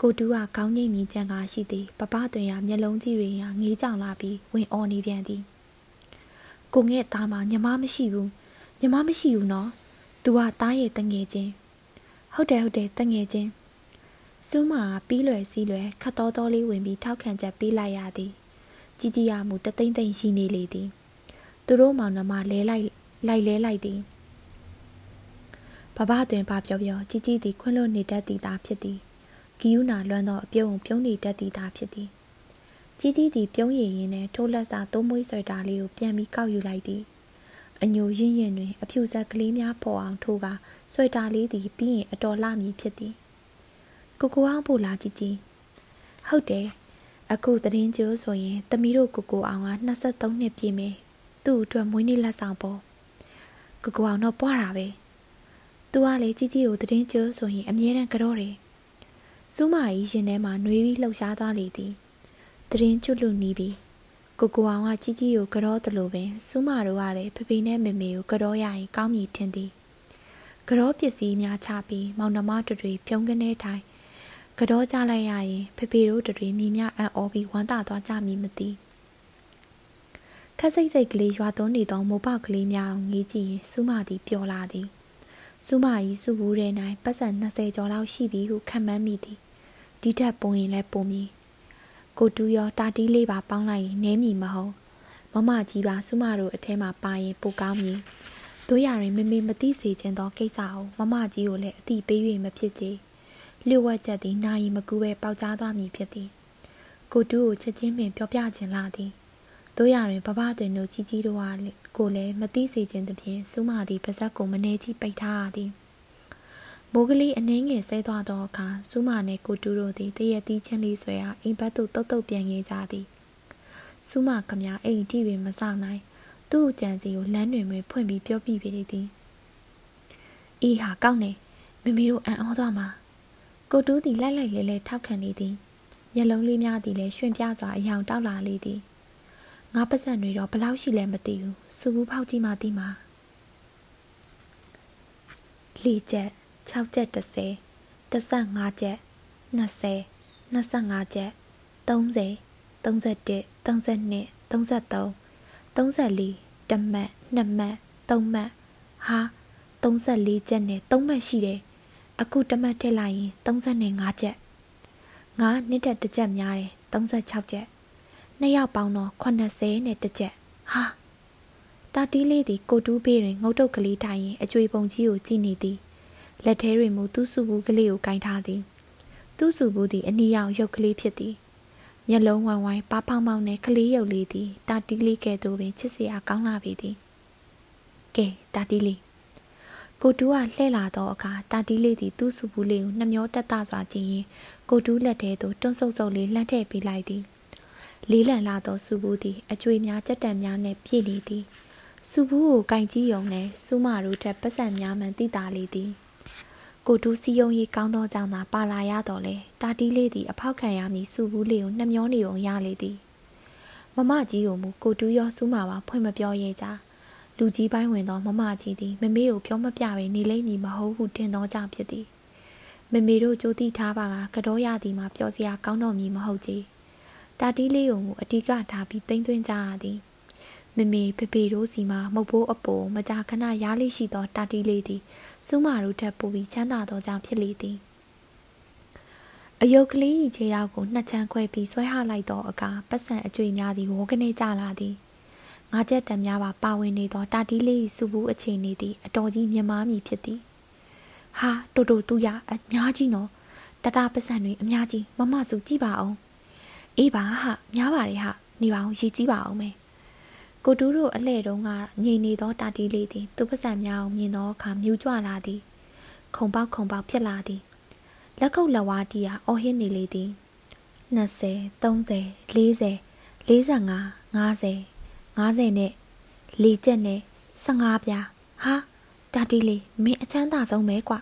ကိုတူးကခေါင်းငိမ့်မြင်ကြံကားရှိသည်ပပတွင်ရမျက်လုံးကြီးတွေရငေးကြောင်လာပြီးဝင်အော်နေပြန်သည်ကိုငဲ့သားမညီမမရှိဘူးညီမမရှိဘူးနော်သူကသားရဲ့တငယ်ချင်းဟုတ်တယ်ဟုတ်တယ်တငယ်ချင်းစူးမာပြီးလွယ်စီးလွယ်ခတ်တော်တော်လေးဝင်ပြီးထောက်ခံချက်ပေးလိုက်ရသည် ကြီးကြီးရမှုတသိမ့်သိမ့်ရှိနေလေသည်သူတို့မောင်နှမလဲလိုက်လိုက်လဲလိုက်သည်ဘဘတွင်ပါပြောပြောကြီးကြီးသည်ခွန်းလွတ်နေတတ်သည်သာဖြစ်သည်ဂီယူနာလွမ်းသောအပြုံးပြုံးနေတတ်သည်သာဖြစ်သည်ကြီးကြီးသည်ပြုံးရည်ရင်နဲ့ထိုးလက်စာသုံးမွေးဆွဲတာလေးကိုပြန်ပြီးကောက်ယူလိုက်သည်အညိုရင်းရင်တွင် အဖြူဆက်ကလေးများပေါ်အောင်ထိုးကဆွဲတာလေးသည်ပြီးရင်အတော်လှမည်ဖြစ်သည်ကိုကိုအောင်ပို့လာကြီးကြီးဟုတ်တယ် အခုတရင်ကျိုးဆိုရင်သမီးတို့ကိုကိုအောင်က23နှစ်ပြည့်မယ်သူ့အတွက်မွေးနေ့လက်ဆောင်ပေါ့ကိုကိုအောင်တော့ပွားတာပဲသူကလေကြီးကြီးကိုတရင်ကျိုးဆိုရင်အမြဲတမ်းကြောတယ်စူးမကြီးရင်ထဲမှာနှွေးပြီးလှုပ်ရှားသွားလေသည်တရင်ကျွတ်လူနီးပြီးကိုကိုအောင်ကကြီးကြီးကိုကြောတလို့ပင်စူးမတို့ကလည်းဖဖေနဲ့မေမေကိုကြောရရင်ကောင်းမြည်ထင်သည်ကြောပစ္စည်းများချပြီးမောင်နှမတို့တွေဖြုံးကနေထိုင် ကြောကြလိုက်ရရင်ဖဖေတို့တွေမိမြအံ့ဩပြီးဝမ်းသာသွားကြမည်မသိခက်စိတ်စိတ်ကလေးရွာသွန်းနေသောမိုးပေါက်ကလေးများငေးကြည့်ရင်စူးမသည်ပျော်လာသည်စူးမကြီးစုဘူးတဲ့နိုင်ပတ်စံ20ကျော်လောက်ရှိပြီဟုခံမှန်းမိသည်ဒီထက်ပုံရင်လည်းပုံမည်ကိုတူရောတာတီးလေးပါပေါင်းလိုက်ရင်နဲမည်မဟုတ်မမကြီးပါစူးမတို့အထဲမှာပါရင်ပိုကောင်းမည်တို့ရရင်မမေမသိစေခြင်းသောကိစ္စကိုမမကြီးကိုလည်းအတိပေး၍မဖြစ်ကြ လျှို့ဝှက်ချက်သည်နာယီမကူပဲပေါက်ကြားသွားမည်ဖြစ်သည်ကိုတူးကိုချက်ချင်းပင်ပြောပြခြင်းလာသည်တို့ရရင်ဘဘတွင်တို့ကြီးကြီးတို့ဟာကိုလည်းမသိစေခြင်းသဖြင့်စူးမသည်ပါဇက်ကိုမနေကြီးပိတ်ထားရသည်မိုးကလေးအနှင်းငယ်ဆဲသွားသောအခါစူးမနှင့်ကိုတူးတို့သည်တရက်သီးချင်းလေးဆွဲအားအိမ်ဘက်သို့တုတ်တုတ်ပြန်ခဲ့ကြသည်စူးမကမြအိမ်ထိပင်မဆောင်နိုင်သူ့ကြံစီကိုလမ်းတွင်ဖွင့်ပြီးပြောပြပြသည်အေးဟာကောက်နေမမီတို့အံ့ဩသွားမှာ ကိုတူးသည်လိုက်လိုက်လဲလဲထောက်ခံနေသည်မျက်လုံးလေးများသည်လည်းရွှင်ပြစွာအယောင်တောက်လာလေသည်ငါပတ်စံတွေတော့ဘလောက်ရှိလဲမသိဘူးစူဘူးဖောက်ကြည့်မှသိမှာလီချက်6ချက်30 15ချက်20 25ချက်30 31 32 33 34တမတ်2မှတ်3မှတ်ဟာ34ချက်နဲ့3မှတ်ရှိတယ် အခုတမတ်ထည့်လိုက်ရင်35ချက်ငါနှစ်တက်တစ်ချက်များတယ်36ချက်နှစ်ယောက်ပေါင်းတော့80နဲ့တစ်ချက်ဟာတာတီးလေးသည်ကိုတူးပေးတွင်ငုတ်တုတ်ကလေးထိုင်ရင်အကျွေပုံကြီးကိုကြည့်နေသည်လက်ထဲတွင်မူသူ့စုဘူးကလေးကိုကင်ထားသည်သူ့စုဘူးသည်အနီရောင်ရုပ်ကလေးဖြစ်သည်မျက်လုံးဝိုင်းဝိုင်းပါးဖောင်းဖောင်းနဲ့ကလေးရုပ်လေးသည်တာတီးလေးကဲ့သို့ပင်ချစ်စရာကောင်းလာပေသည်ကဲတာတီးလေး ကိုတူးကလှဲ့လာသောအခါတာတီးလေးသည်သူ့စုဘူးလေးကိုနှမျောတက်တာစွာကြည့်ရင်ကိုတူးလက်ထဲသို့တွန်းဆုပ်ဆုပ်လေးလှမ်းထည့်ပေးလိုက်သည်လေးလံလာသောစုဘူးသည်အကျွေများကြက်တံများနှင့်ပြည့်နေသည်စုဘူးကိုကင်ကြီးယုံနဲ့စူးမာတို့ထက်ပတ်စံများမှန်သိတာလေသည်ကိုတူးစီယုံရီကောင်းသောကြောင့်သာပါလာရတော့လေတာတီးလေးသည်အဖောက်ခံရမည်စုဘူးလေးကိုနှမျောနေုံရလေသည်မမကြီးကိုမူကိုတူးရောစူးမာပါဖွင့်မပြောရဲကြ လူကြီးပိုင်းဝင်သောမမကြီးသည်မမေကိုပြောမပြပဲနေလိမ့်မည်မဟုတ်ဟုထင်သောကြောင့်ဖြစ်သည်မမေတို့ကြိုးတိထားပါကကတော့ရသည်မှာပြောစရာကောင်းတော်မည်မဟုတ်ကြီးတာတီးလေးကိုအဓိကထားပြီးတိမ့်သွင်းကြရသည်မမေဖေဖေတို့စီမှာမုတ်ဖိုးအပေါ်မကြာခဏရားလေးရှိသောတာတီးလေးသည်စူးမာတို့ထက်ပိုပြီးချမ်းသာသောကြောင့်ဖြစ်လေသည်အယုတ်ကလေးခြေရောက်ကိုနှစ်ချမ်းခွဲပြီးဆွဲဟလိုက်သောအခါပတ်စံအကျွေများသည်ဝေါကနေကြလာသည် ငါးချက်တံများပါပါဝင်နေသောတာတီးလေးစုဘူးအခြေအနေသည်အတော်ကြီးမြမမည်ဖြစ်သည်ဟာတိုတိုတူရအများကြီးနော်တတပတ်စံတွေအများကြီးမမစုကြည့်ပါအောင်အေးပါဟာများပါတယ်ဟာနေပါအောင်ရည်ကြည့်ပါအောင်မယ်ကိုတူးတို့အလှဲ့တုံးကငြိမ်နေသောတာတီးလေးသည်သူ့ပတ်စံများအောင်မြင်သောအခါမြူးကြွလာသည်ခုံပေါက်ခုံပေါက်ဖြစ်လာသည်လက်ကုပ်လက်ဝါးတီးဟာအော်ဟစ်နေလေသည်20 30 40 45 50 50နဲ့၄ချက်နဲ့15ပြားဟာတာတီလေးမင်းအချမ်းသာဆုံးပဲကွ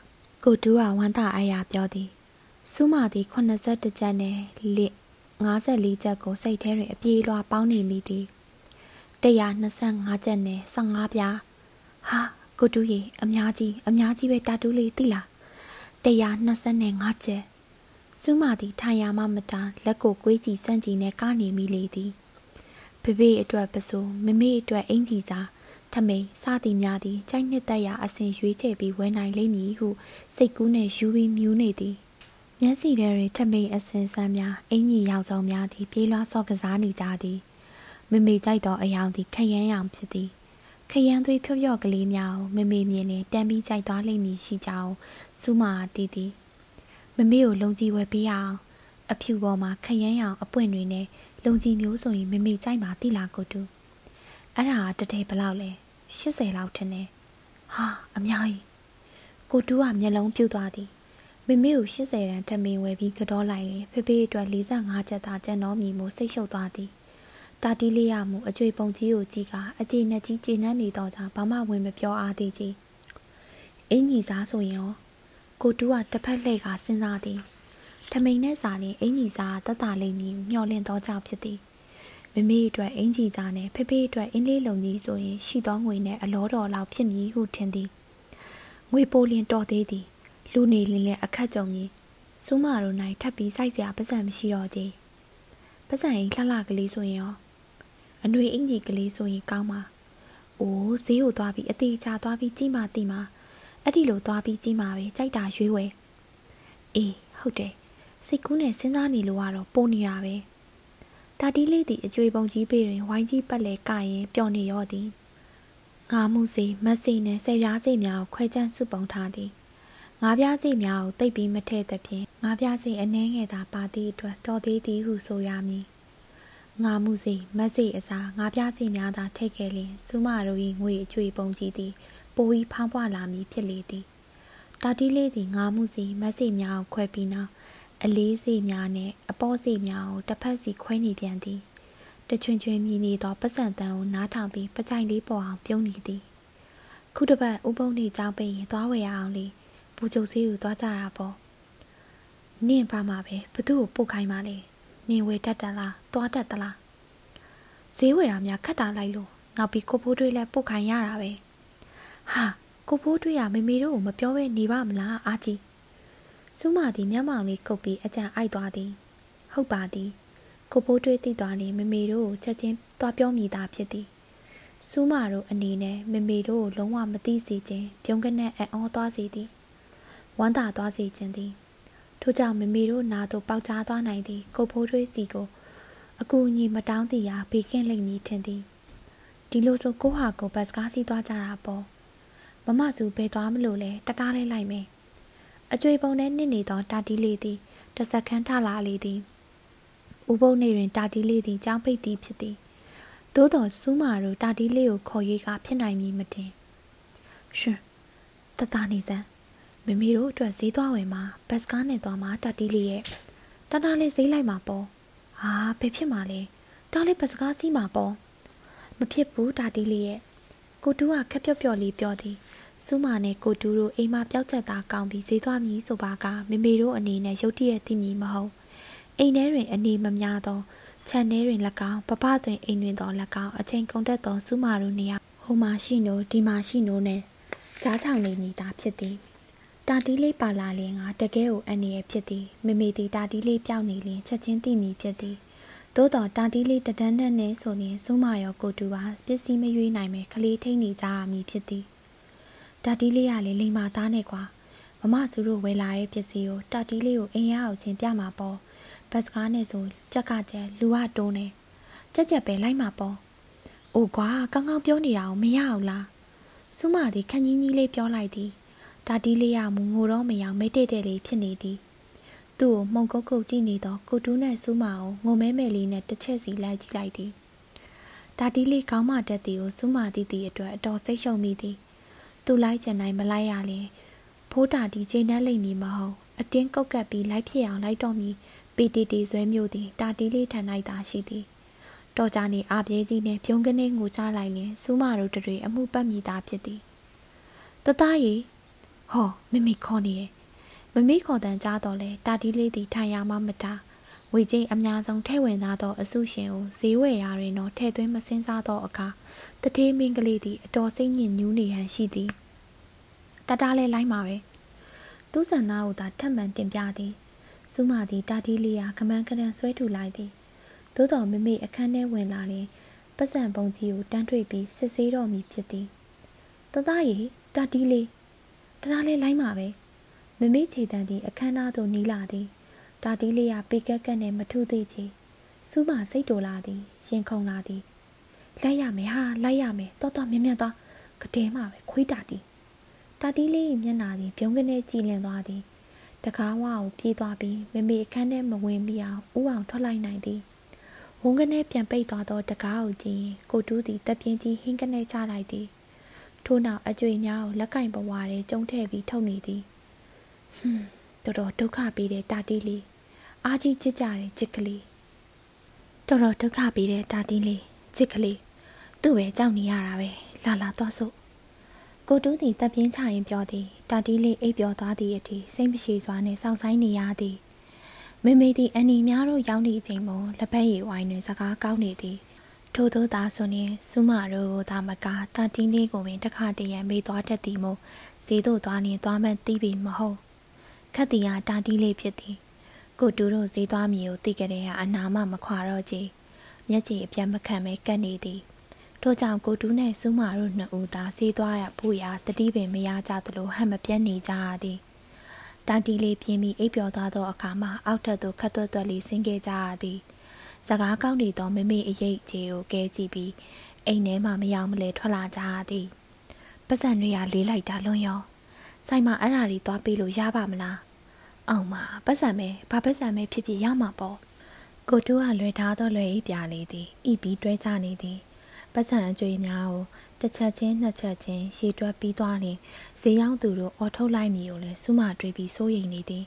ကိုတူးကဝမ်းသာအားရပြောသည်စူးမာသည်82ချက်နဲ့လ54ချက်ကိုစိတ်ထဲတွင်အပြေးလွှာပေါင်းနေမိသည်125ချက်နဲ့15ပြားဟာကိုတူးရေအများကြီးအများကြီးပဲတာတူးလေးသိလား125ချက်စူးမာသည်ထိုင်ရမှမတာလက်ကိုကွေးကြည့်စန့်ကြည့်နဲ့ကနေမိလေသည် ဖေဖေအတွက်ပစိုးမမေအတွက်အင်ကြီးစာထမိန်စသည်များသည်ကြိုက်နှစ်သက်ရာအစဉ်ရွေးချယ်ပြီးဝယ်နိုင်လိမ့်မည်ဟုစိတ်ကူးနှင့်ယူပြီးမြူးနေသည်မျက်စီထဲတွင်ထမိန်အစဉ်ဆန်းများအင်ကြီးရောက်ဆောင်များသည်ပြေးလွှားစော့ကစားနေကြသည်မမေကြိုက်သောအယောင်သည်ခရမ်းရောင်ဖြစ်သည်ခရမ်းသွေးဖြော့ဖြော့ကလေးများကိုမမေမြင်လင်တန်ပြီးကြိုက်သွားလိမ့်မည်ရှိကြောင်းစူးမာတည်သည်မမေကိုလုံကြီးဝယ်ပေးအောင်အဖြူပေါ်မှာခရမ်းရောင်အပွင့်တွေနဲ့ လုံကြီးမျိုးဆိုရင်မမေကြိုက်မှာတိလာကိုတူအဲ့ဒါတတဲဘလောက်လဲ80လောက်ထင်တယ်ဟာအများကြီးကိုတူကမျက်လုံးပြုတ်သွားသည်မမေကို80တန်းထမင်းဝယ်ပြီးကြောလိုက်လေဖေဖေအတွက်45ချက်သာကျန်တော်မီမို့စိတ်ရှုပ်သွားသည်တာတီးလေးရမှုအကျွေပုံကြီးကိုကြည့်ကအကျေနဲ့ကြီးကျေနပ်နေတော့ကြောင့်ဘာမှဝင်မပြောအားသေးကြီးအင်ကြီးစားဆိုရင်ရောကိုတူကတစ်ဖက်လှည့်ကစဉ်းစားသည် ထမိန်နဲ့စာနဲ့အင်ကြီးစားတတလိမ့်မည်မျောလင့်တော့ကြောင့်ဖြစ်သည်မမေအတွက်အင်ကြီးစားနဲ့ဖေဖေအတွက်အင်းလေးလုံကြီးဆိုရင်ရှိသောငွေနဲ့အလောတော်လောက်ဖြစ်မည်ဟုထင်သည်ငွေပိုလင်တော်သေးသည်လူနေလင်းလဲအခက်ကြုံကြီးစူးမာတို့နိုင်ထပ်ပြီးစိုက်စရာပတ်စံမရှိတော့ကြီးပတ်စံရင်လှလှကလေးဆိုရင်ရောအနှွေအင်ကြီးကလေးဆိုရင်ကောင်းပါအိုးဈေးကိုသွားပြီးအသေးချာသွားပြီးကြီးမှတိမှအဲ့ဒီလိုသွားပြီးကြီးမှပဲကြိုက်တာရွေးဝဲအေးဟုတ်တယ် စိတ်ကူးနဲ့စဉ်းစားနေလို့ကတော့ပိုနေတာပဲတာတီးလေးသည်အကျွေပုံကြီးပေတွင်ဝိုင်းကြီးပတ်လဲကရင်ပျော်နေရောသည်ငါမှုစေမတ်စေနှင့်ဆယ်ပြားစေများကိုခွဲချမ်းစုပုံထားသည်ငါးပြားစေများကိုတိတ်ပြီးမထည့်သဖြင့်ငါးပြားစေအနှဲငယ်သာပါသည့်အတွက်တော်သေးသည်ဟုဆိုရမည်ငါမှုစေမတ်စေအစားငါးပြားစေများသာထိတ်ခဲ့လျင်စူးမတို့၏ငွေအကျွေပုံကြီးသည်ပိုပြီးဖောင်းပွားလာမည်ဖြစ်လေသည်တာတီးလေးသည်ငါမှုစီမတ်စီများကိုခွဲပြီးနောက် အလေးစီများနှင့်အပေါ်စီများကိုတစ်ဖက်စီခွဲနေပြန်သည်တချွင်ချွင်မြည်နေသောပတ်စံတန်ကိုနားထောင်ပြီးပကြိုင်လေးပေါ်အောင်ပြုံးနေသည်ခုတစ်ပတ်ဥပုံနေကြောင်းပိတ်ရင်သွားဝယ်ရအောင်လေဘူချုပ်စီကိုသွားကြတာပေါ့နင့်ပါမှာပဲဘသူ့ကိုပုတ်ခိုင်းပါလေနင်ဝယ်တတ်တလားသွားတတ်သလားဈေးဝယ်တာများခက်တာလိုက်လို့နောက်ပြီးကိုဖိုးတွေးလဲပုတ်ခိုင်းရတာပဲဟာကိုဖိုးတွေးရမေမေတို့ကိုမပြောဘဲနေပါမလားအာကြီး စူးမသည်မျက်မှောင်လေးကုပ်ပြီးအကြံအိုက်သွားသည်ဟုတ်ပါသည်ကိုဖိုးတွေးသိသွားရင်မေမေတို့ကိုချက်ချင်းသွားပြောမိတာဖြစ်သည်စူးမတို့အနေနဲ့မေမေတို့ကိုလုံးဝမသိစေခြင်းပြုံးကနဲ့အံ့ဩသွားစေသည်ဝမ်းသာသွားစေခြင်းသည်ထို့ကြောင့်မေမေတို့နာတို့ပေါက်ကြားသွားနိုင်သည်ကိုဖိုးတွေးစီကိုအကူအညီမတောင်းတည်ရာဘေးကင်းလိမ့်မည်ထင်သည်ဒီလိုဆိုကိုဟာကိုဘတ်စကားစီးသွားကြတာပေါ့မမစုဘယ်သွားမလို့လဲတတားလေးလိုက်မယ် အကျွေပုံထဲနစ်နေသောတာတီးလေးသည်တဆက်ခန်းထလာလေသည်ဥပုံနေတွင်တာတီးလေးသည်ကြောင်းပိတ်သည်ဖြစ်သည်သို့တော်စူးမာတို့တာတီးလေးကိုခေါ်၍ကဖြစ်နိုင်မည်မတင်ရှင်တတနေစမ်းမမေတို့အတွက်ဈေးသွားဝင်မှာဘတ်စကားနဲ့သွားမှာတာတီးလေးရဲ့တတလေးဈေးလိုက်မှာပေါ့ဟာဘယ်ဖြစ်မှာလဲတားလေးဘတ်စကားစီးမှာပေါ့မဖြစ်ဘူးတာတီးလေးရဲ့ကိုတူးကခက်ပြော့ပြော့လေးပြောသည် စူးမာနဲ့ကိုတူးတို့အိမ်မှာပျောက်ချက်သားကောင်းပြီးဈေးသွားမည်ဆိုပါကမမေတို့အနေနဲ့ရုတ်တရက်သိမည်မဟုတ်အိမ်ထဲတွင်အနေမများသောခြံထဲတွင်၎င်းပပတွင်အိမ်တွင်သော၎င်းအချိန်ကုန်တတ်သောစူးမာတို့နေရာဟိုမှာရှိနိုဒီမှာရှိနိုနဲ့ကြားချောင်နေမိတာဖြစ်သည်တာတီးလေးပါလာလျင်ကတကယ်ကိုအနေရဖြစ်သည်မမေသည်တာတီးလေးပြောင်းနေလျင်ချက်ချင်းသိမိဖြစ်သည်သို့တော်တာတီးလေးတဒန်းနဲ့နဲ့ဆိုရင်စူးမာရောကိုတူပါပစ္စည်းမရွေးနိုင်ပဲကလေးထိန်နေကြရမည်ဖြစ်သည် တာတီးလေးကလည်းလိမ်မာသားနဲ့ကွာမမစုတို့ဝယ်လာတဲ့ပစ္စည်းကိုတာတီးလေးကိုအင်ရအောင်ချင်းပြမှာပေါ့ဘတ်စကားနဲ့ဆိုကြက်ကကြက်လူကတိုးနေကြက်ကြက်ပဲလိုက်မှာပေါ့အိုကွာကောင်းကောင်းပြောနေတာကိုမရအောင်လားစုမသည်ခန်းကြီးကြီးလေးပြောလိုက်သည်တာတီးလေးကမူငိုတော့မရအောင်မိတ်တဲ့တဲ့လေးဖြစ်နေသည်သူ့ကိုမှုန်ကုတ်ကုတ်ကြည့်နေတော့ကိုတူးနဲ့စုမကိုငုံမဲမဲလေးနဲ့တစ်ချက်စီလိုက်ကြည့်လိုက်သည်တာတီးလေးကောင်းမတက်သည်ကိုစုမသည်သည်အတွက်အတော်စိတ်ရှုံမိသည် သူလိုက်ချင်တိုင်းမလိုက်ရလင်ဖိုးတာဒီချိန်နှက်လိမ့်မည်မဟုတ်အတင်းကုတ်ကပ်ပြီးလိုက်ဖြစ်အောင်လိုက်တော့မည်ပီတီတီဆွဲမျိုးသည်တာတီလေးထန်လိုက်တာရှိသည်တော်ကြနေအပြေးကြီးနဲ့ပြုံးကနေငိုချလိုက်ရင်စူးမတို့တွေအမှုပတ်မိသားဖြစ်သည်တသားရီဟောမမိခေါ်နေရဲ့မမိခေါ်တန်ကြားတော့လဲတာတီလေးသည်ထိုင်ရမှမတာ ဝေချင်းအများဆုံးထဲဝင်သားသောအစုရှင်ကိုဈေးဝယ်ရာတွင်တော့ထဲသွင်းမစင်းစားသောအခါတထေးမင်းကလေးသည်အတော်စိတ်ညစ်ညူးနေဟန်ရှိသည်တတားလဲလိုက်မှာပဲသူ့ဆန္ဒကိုသာထပ်မံတင်ပြသည်စူးမသည်တာတီလေးရာကမန်းကရန်ဆွဲထူလိုက်သည်သို့တော်မမေအခန်းထဲဝင်လာရင်ပတ်စံပုံကြီးကိုတန်းထွေပြီးစစ်ဆေးတော်မူဖြစ်သည်တသားရီတာတီလေးတတားလဲလိုက်မှာပဲမမေခြေတန်းသည်အခန်းသားသို့နီးလာသည် တာတီလေးရာပေကက်ကက်နဲ့မထုသေးချေစူးမစိတ်တိုလာသည်ရင်ခုန်လာသည်လိုက်ရမယ်ဟာလိုက်ရမယ်တော်တော်မြင်မြတ်သွားကတဲမှာပဲခွေးတာတီတာတီးလေးမျက်နာသည်ပြုံးကနေကြည်လင်သွားသည်တကားဝါကိုပြေးသွားပြီးမမေအခန်းထဲမဝင်မိအောင်ဥအောင်ထွက်လိုက်နိုင်သည်ဝုန်းကနေပြန်ပိတ်သွားသောတကားကိုကြည့်ရင်ကိုတူးသည်တက်ပြင်းကြီးဟင်းကနေချလိုက်သည်ထို့နောက်အကျွေများကိုလက်ကင်ပဝါထဲကျုံထည့်ပြီးထုတ်နေသည်ဟွန်းတော်တော်ဒုက္ခပေးတဲ့တာတီးလေး အားကြီးချစ်ကြတဲ့ချစ်ကလေးတော်တော်ဒုက္ခပေးတဲ့တာတီးလေးချစ်ကလေးသူ့ပဲကြောက်နေရတာပဲလာလာသွားစို့ကိုတူးသည်တပ်ပြင်းချရင်ပြောသည်တာတီးလေးအိပ်ပျော်သွားသည့်အထိစိတ်မရှိစွာနှင့်စောင့်ဆိုင်နေရသည်မေမေသည်အနီများတို့ရောက်နေချိန်မှလက်ဖက်ရည်ဝိုင်းတွင်စကားကောင်းနေသည်ထို့သောသာဆိုရင်စုမတို့ကိုသာမကတာတီးလေးကိုပင်တခါတရံမေးသွားတတ်သည်မို့ဈေးသို့သွားနေသွားမှသိပြီမဟုတ်ခတ်တီဟာတာတီးလေးဖြစ်သည် ကိုတူတို့ဈေးသွားမည်ကိုသိကြတဲ့ဟာအနာမမခွာတော့ကြည်မျက်ခြေအပြတ်မခံပဲကတ်နေသည်ထို့ကြောင့်ကိုတူးနဲ့စူးမာတို့နှစ်ဦးသာဆေးသွားရဖို့ရာတတိပင်မရကြသလိုဟန်မပြတ်နေကြရသည်တာတီလေးပြင်းပြီးအိပ်ပျော်သွားသောအခါမှာအောက်ထပ်သို့ခတ်သွက်သွက်လေးဆင်းခဲ့ကြရသည်စကားကောင်းနေသောမမေအရေးချေကိုကဲကြည့်ပြီးအိမ်ထဲမှမရောက်မလဲထွက်လာကြရသည်ပတ်စံတွေကလေးလိုက်တာလွန်ရောဆိုင်မှာအဲ့ဓာတွေသွားပေးလို့ရပါမလား အောင်မပတ်စံမဲဘာပတ်စံမဲဖြစ်ဖြစ်ရမှာပေါ့ကိုတူးကလွယ်ထားသောလွယ်ဤပြလေးသည်ဤပြီးတွဲကြနေသည်ပတ်စံအကျွေးများကိုတစ်ချက်ချင်းနှစ်ချက်ချင်းရေတွက်ပြီးသွားရင်ဈေးရောက်သူတို့အော်ထုတ်လိုက်မိကိုလည်းစူးမတွေးပြီးစိုးရိမ်နေသည်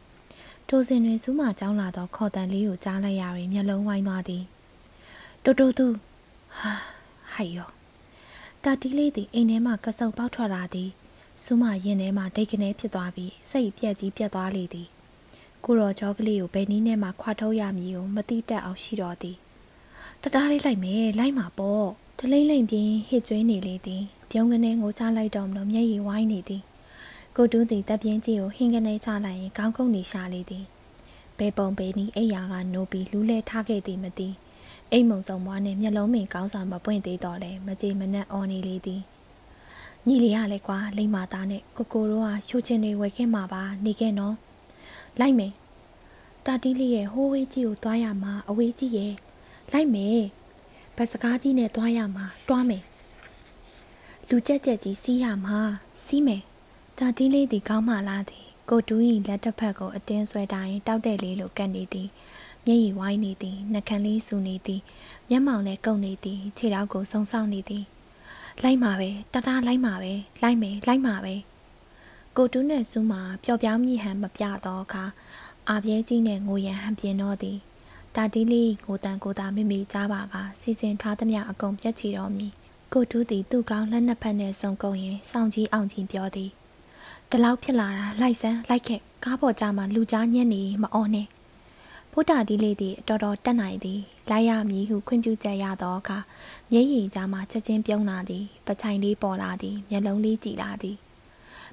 ထိုစဉ်တွင်စူးမကြောင်းလာသောခေါ်တန်လေးကိုကြားလိုက်ရရင်မျက်လုံးဝိုင်းသွားသည်တိုးတိုးသူဟာဟိုက်ရောတာတီးလေးသည်အိမ်ထဲမှကစုံပေါက်ထွက်လာသည်စူးမရင်ထဲမှဒိတ်ကနေဖြစ်သွားပြီးစိတ်ပြက်ကြီးပြက်သွားလေသည် ကိုရောကြောကလေးကိုဘယ်နည်းနဲ့မှခွာထုတ်ရမည်ကိုမတိတက်အောင်ရှိတော်သည်တတားလေးလိုက်မယ်လိုက်မှာပေါ့တလိမ့်လိမ့်ပြင်းဟစ်ကျွေးနေလေသည်ပြုံးကနေငိုချလိုက်တော့မလို့မျက်ရည်ဝိုင်းနေသည်ကိုတူးသည်တပ်ပြင်းကြီးကိုဟင်းကနေချလိုက်ရင်ခေါင်းခုန်နေရှာလေသည်ဘဲပုံပေနီအိယာကနိုးပြီးလူးလဲထားခဲ့သည်မသိအိမ်မုံဆောင်မွားနဲ့မျက်လုံးမင်ကောင်းစွာမပွင့်သေးတော့လဲမကြေမနက်အော်နေလေသည်ညီလေးရလဲကွာလိမ့်မာသားနဲ့ကိုကိုတို့ကရှိုးချင်းတွေဝယ်ခဲ့မှာပါနေခဲ့နော် လိုက်မယ်တာတီးလေးရဲ့ဟိုးဝေးကြီးကိုသွားရမှာအဝေးကြီးရဲ့လိုက်မယ်ဘတ်စကားကြီးနဲ့သွားရမှာတွားမယ်လူကြက်ကြက်ကြီးစီးရမှာစီးမယ်တာတီးလေးဒီကောင်းမှလားသည်ကိုတူးဤလက်တစ်ဖက်ကိုအတင်းဆွဲတိုင်းတောက်တဲ့လေးလိုကတ်နေသည်မျက်ရည်ဝိုင်းနေသည်နှကန်းလေးစူနေသည်မျက်မှောင်လည်းကုပ်နေသည်ခြေထောက်ကိုဆုံဆောက်နေသည်လိုက်မှာပဲတတလိုက်မှာပဲလိုက်မယ်လိုက်မှာပဲ ကိုတူးနဲ့စူးမှာပျော်ပြောင်းမြည်ဟန်မပြတော့အခါအာပြဲကြီးနဲ့ငိုရန်ဟန်ပြင်းတော့သည်တာတီးလေးကိုတန်ကိုတာမိမိကြားပါကစီစဉ်ထားသမျှအကုန်ပြတ်ချီတော်မူကိုတူးသည်သူ့ကောင်းလက်နှစ်ဖက်နဲ့ဆုံကုန်ရင်စောင့်ကြီးအောင်ကြီးပြောသည်တလောက်ဖြစ်လာတာလိုက်စမ်းလိုက်ခဲ့ကားပေါ်ကြမှာလူကြားညက်နေမအော်နဲ့ဘုဒ္ဓဒီလေးသည်တော်တော်တက်နိုင်သည်လိုက်ရမည်ဟုခွင့်ပြုချက်ရသောအခါမျက်ရည်ကြားမှာချက်ချင်းပြုံးလာသည်ပချိုင်လေးပေါ်လာသည်မျက်လုံးလေးကြည်လာသည်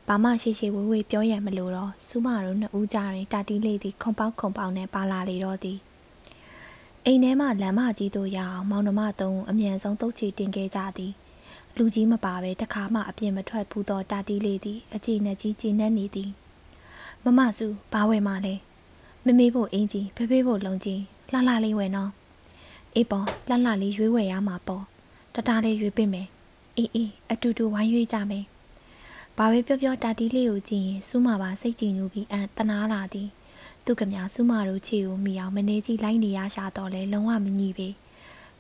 ဘာမှရှိရှိဝေးဝေးပြောရမလို့တော့စူးမတို့နှစ်ဦးကြားတွင်တာတီးလေးသည်ခုံပေါက်ခုံပေါက်နဲ့ပါလာလေတော့သည်အိမ်ထဲမှလမ်းမကြီးတို့ရအောင်မောင်နှမသုံးအမြန်ဆုံးတုတ်ချီတင်ခဲ့ကြသည်လူကြီးမပါပဲတခါမှအပြင်မထွက်ဘူးသောတာတီးလေးသည်အကြည်နဲ့ကြီးကြည်နှက်နေသည်မမစုဘာဝယ်မှလဲမမေးဖို့အင်ကြီးဖေဖေးဖို့လုံကြီးလှလှလေးဝယ်နော်အေးပေါ်လှလှလေးရွေးဝယ်ရမှာပေါ့တတလေးရွေးပေးမယ်အေးအေးအတူတူဝိုင်းရွေးကြမယ် ဘာပဲပြောပြောတာတီးလေးကိုကြည့်ရင်စူးမပါစိတ်ကြည်ညိုပြီးအန်တနာလာသည်သူကမြစူးမတို့ချီကိုမိအောင်မနေကြီးလိုက်နေရရှာတော့လဲလုံးဝမညီပေ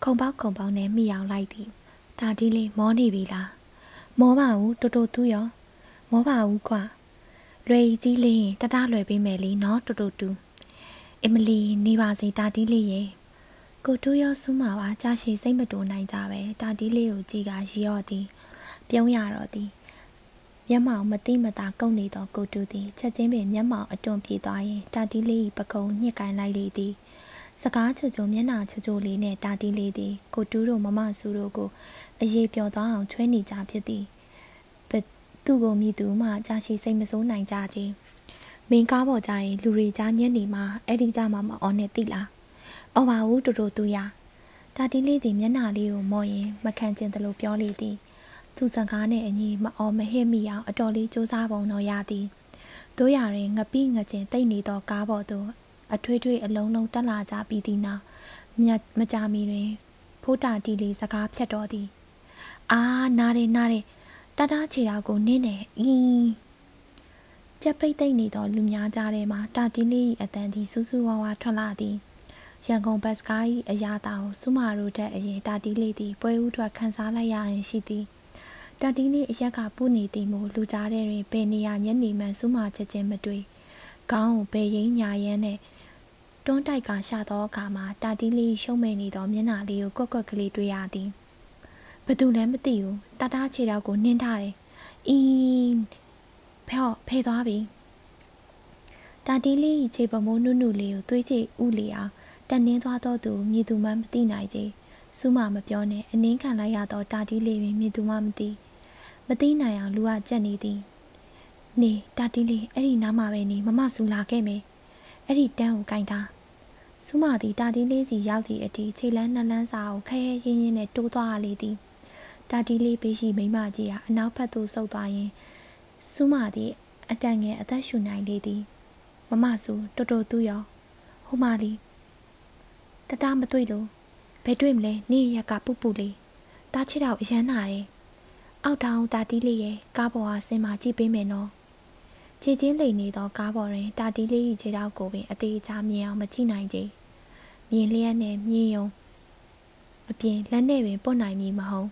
ခုံပေါက်ခုံပေါက်နဲ့မိအောင်လိုက်သည်တာတီးလေးမောနေပြီလားမောပါဘူးတူတူသူရောမောပါဘူးကွာလွယ်ကြီးလေးရင်တတလွယ်ပေးမယ်လीနော်တူတူတူအမလီနေပါစေတာတီးလေးရဲ့ကိုတူရောစူးမပါကြာရှည်စိတ်မတူနိုင်ကြပဲတာတီးလေးကိုကြည်ကရီရော့သည် ပြုံးရတော့သည် မျက်မှောင်မတိမတာကုတ်နေသောကိုတူသည်ချက်ချင်းပင်မျက်မှောင်အတွန်ပြေးသွားရင်တာတီးလေးပကုံညှစ်ကိုင်းလိုက်လေသည်စကားချွတ်ချွမျက်နာချွတ်ချွလေးနဲ့တာတီးလေးသည်ကိုတူးတို့မမဆူတို့ကိုအရေးပြောသွားအောင်ချွဲနေကြဖြစ်သည်သူ့ကိုမြည်သူမှကြာရှည်စိတ်မစိုးနိုင်ကြခြင်းမင်းကားပေါ်ကြရင်လူတွေကြားညက်နေမှာအဲ့ဒီကြမှာမအော်နဲ့တိလားအော်ပါဘူးတူတူသူရတာတီးလေးသည်မျက်နာလေးကိုမော်ရင်မခံကျင်သလိုပြောလေသည် သူစကားနဲ့အညီမအော်မဟစ်မိအောင်အတော်လေးစူးစမ်းပုံတော့ရသည်တို့ရရင်ငပိငကျင်တိတ်နေသောကားပေါ်သို့အထွေးထွေးအလုံးလုံးတက်လာကြပြီးသည်နောက်မကြမီတွင် ဖိုးတာတီလေးစကားဖြတ်တော်သည် အာနားတယ်နားတယ်တတားချေတာကိုနင်းနေအင်းကြက်ပိတ်သိမ့်နေသောလူများကြားထဲမှာတာတီးလေး၏အတန်သည်စူးစူးဝါးဝါထွက်လာသည်ရန်ကုန်ဘတ်စကား၏အရာတာကိုစုမာတို့တဲ့အရင်တာတီးလေးသည်ပွဲဥထွက်ခန်းစားလိုက်ရရင်ရှိသည် တာတီးလေးအရက်ကပူနေသည်မို့လူကြားထဲတွင်ဘယ်နေရာညနေမှန်စုမာချက်ချင်းမတွေ့ခေါင်းကိုဘယ်ရင်းညာရမ်းနဲ့တွန်းတိုက်ကရှာသောအခါမှာတာတီးလေးရှုံးမဲ့နေသောမျက်နှာလေးကိုကွက်ကွက်ကလေးတွေ့ရသည်ဘသူလည်းမသိဘူးတတားခြေတော့ကိုနှင်းထားတယ်အင်းဖဲ့ဖဲသွားပြီတာတီးလေးခြေပမိုးနုနုလေးကိုသွေးချေဥလီအောင်တက်နှင်းသွားတော့သူမြည်သူမှမသိနိုင်ကြစူးမမပြောနဲ့အနှင်းခံလိုက်ရတော့တာတီးလေးပင်မြည်သူမှမသိ မသိနိုင်အောင်လူကကြက်နေသည်နေတာတီးလေးအဲ့ဒီနားမှာပဲနေမမဆူလာခဲ့မယ်အဲ့ဒီတန်းကိုကင်ထားစူးမသည်တာတီးလေးစီရောက်သည့်အထိခြေလန်းနှလန်းစာကိုခဲရဲရင်းရင်းနဲ့တိုးသွားလေသည်တာတီလေးပေးရှိမိမကြီးဟာအနောက်ဘက်သို့ဆုတ်သွားရင်စူးမသည်အတန်ငယ်အသက်ရှူနိုင်လေသည်မမဆူတော်တော်သူရောဟိုမာလီတတမတွေ့လို့ဘယ်တွေ့မလဲနေ့ရက်ကပူပူလေးတားချစ်တော့အရန်နာတယ် အောက်ထောင်တာတီးလေးရဲ့ကားပေါ်ဟာဆင်းมาကြည့်ပေးမယ်နော်ခြေချင်းလိမ်နေသောကားပေါ်တွင်တာတီးလေး၏ခြေထောက်ကိုပင်အသေးချာမြင်အောင်မကြည့်နိုင်ကြမြင်လျက်နဲ့မြင်ယုံအပြင်လက်နဲ့ပင်ပွတ်နိုင်မည်မဟုတ်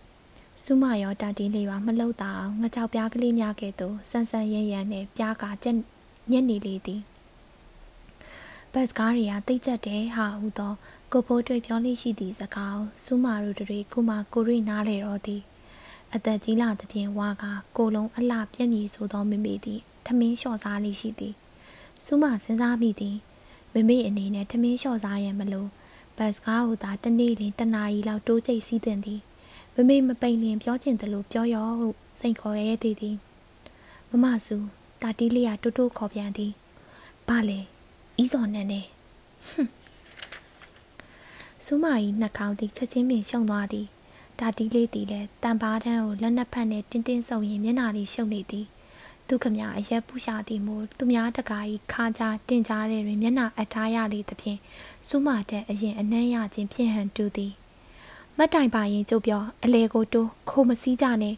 စုမရောတာတီးလေးပါမလှုပ်တာအောင်ငကြောက်ပြားကလေးများကဲ့သို့ဆန်းဆန်းရဲရဲနဲ့ပြားကကြက်ညက်နေလေသည်ဘတ်ကားတွေကတိတ်ကျက်တယ်ဟာဟုသောကိုဖိုးတွေ့ပြောလိရှိသည့်စကားစုမတို့တွေကိုမှကိုရိနားလေတော့သည် အသက်ကြီးလာသဖြင့်ဝါကကိုလုံးအလှပြက်မြည်ဆိုသောမိမိသည်ထမင်းလျှော့စားလိရှိသည်စုမစဉ်းစားမိသည်မိမိအနေနဲ့ထမင်းလျှော့စားရန်မလို့ဘတ်ကားဟူသာတနေ့လင်တနာရီလောက်တိုးကျိတ်စည်းသွင်းသည်မမေမပိန်လင်ပြောချင်တယ်လို့ပြောရောဟုစိန်ခေါ်ရဲသေးသည်မမစုတာတီးလေးကတိုးတိုးခေါ်ပြန်သည်ဘာလဲဤစော်နဲ့နဲ့စူးမကြီးနှက်ခေါင်းသည်ချက်ချင်းပင်ရှုံသွားသည် တာတီးလေးသည်လည်းတန်ပါးတန်းကိုလက်နက်ဖက်နဲ့တင်းတင်းဆုံရင်မျက်နာလေးရှုံနေသည်သူခမအရက်ပူရှာသည်မို့သူများတကာကြီးခါကြတင်ကြားတဲ့တွင်မျက်နာအထားရလေသဖြင့်စူးမတဲ့အရင်အနှမ်းရခြင်းဖြင့်ဟန်တူသည်မတ်တိုင်ပါရင်ကျုပ်ပြောအလေကိုတိုးခိုးမစည်းကြနဲ့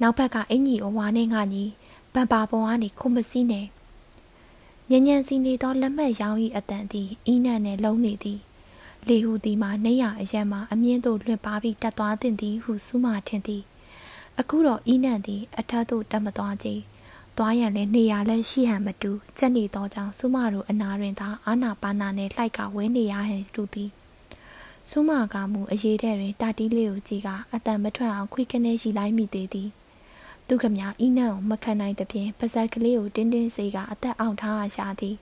နောက်ဘက်ကအင်ကြီးအဝါနဲ့ငါညီပန်ပါပေါ်ကနေခိုးမစည်းနဲ့ညဉ့်ညံစီနေသောလက်မှတ်ရောင်း၏အတန်သည်အီးနံ့နဲ့လုံးနေသည် လေဟူသည်မှာနေရအရန်မှာအမြင့်သို့လွှင့်ပါပြီးတက်သွားတင်သည်ဟုစူးမထင်သည်အခုတော့အီးနံ့သည် အထက်သို့တက်မသွားကြသွားရန်လည်းနေရလည်းရှိဟန်မတူချက်နေသောကြောင့်စူးမတို့အနာတွင်သာအာနာပါနာနှင့်လှိုက်ကဝဲနေရဟန်တူသည်ဆူးမကမူအရေးတဲ့တွင်တာတီးလေးကိုကြည့်ကအတန်မထွက်အောင်ခွေကနေရှိလိုက်မိသေးသည်သူခမအီးနံ့ကိုမခံနိုင်သဖြင့်ပါဇက်ကလေးကိုတင်းတင်းစေးကအသက်အောင်ထားရှာသည်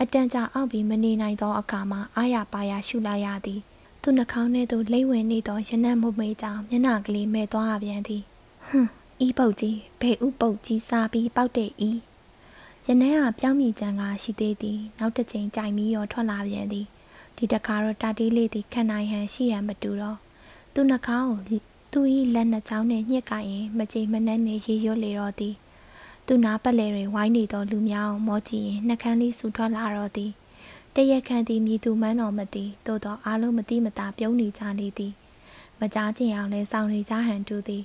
အတန်ကြာအောက်ပြီးမနေနိုင်သောအခါမှာအာရပါရရှုလိုက်ရသည်သူနှာခေါင်းထဲသို့လိမ့်ဝင်နေသောရနံ့မမေးကြောင်မျက်နှာကလေးမဲ့သွားပြန်သည်ဟွန်းဤပုတ်ကြီးဘေဥပုတ်ကြီးစားပြီးပေါက်တဲ့ဤရနံ့ကပြောင်းမိကြံကရှိသေးသည်နောက်တစ်ချိန်ကြိုင်ပြီးရောထွက်လာပြန်သည်ဒီတခါတော့တာတီးလေးသည်ခံနိုင်ဟန်ရှိရန်မတူတော့သူနှာခေါင်းကိုသူ၏လက်နှစ်ချောင်းနှင့်ညှစ်ကရင်မကြိမ်မနှက်နှင့်ရေရွတ်လေတော့သည် သူနာပတ်လဲတွေဝိုင်းနေသောလူများအောင်မောကြည့်ရင်နှကန်းလေးဆူထွက်လာတော့သည်တရက်ခန့်သည်မြည်သူမှန်းတော်မသိသို့သောအားလုံးမတိမတာပြုံးနေကြလေသည်မကြားကျင်အောင်လဲစောင့်နေကြဟန်တူသည်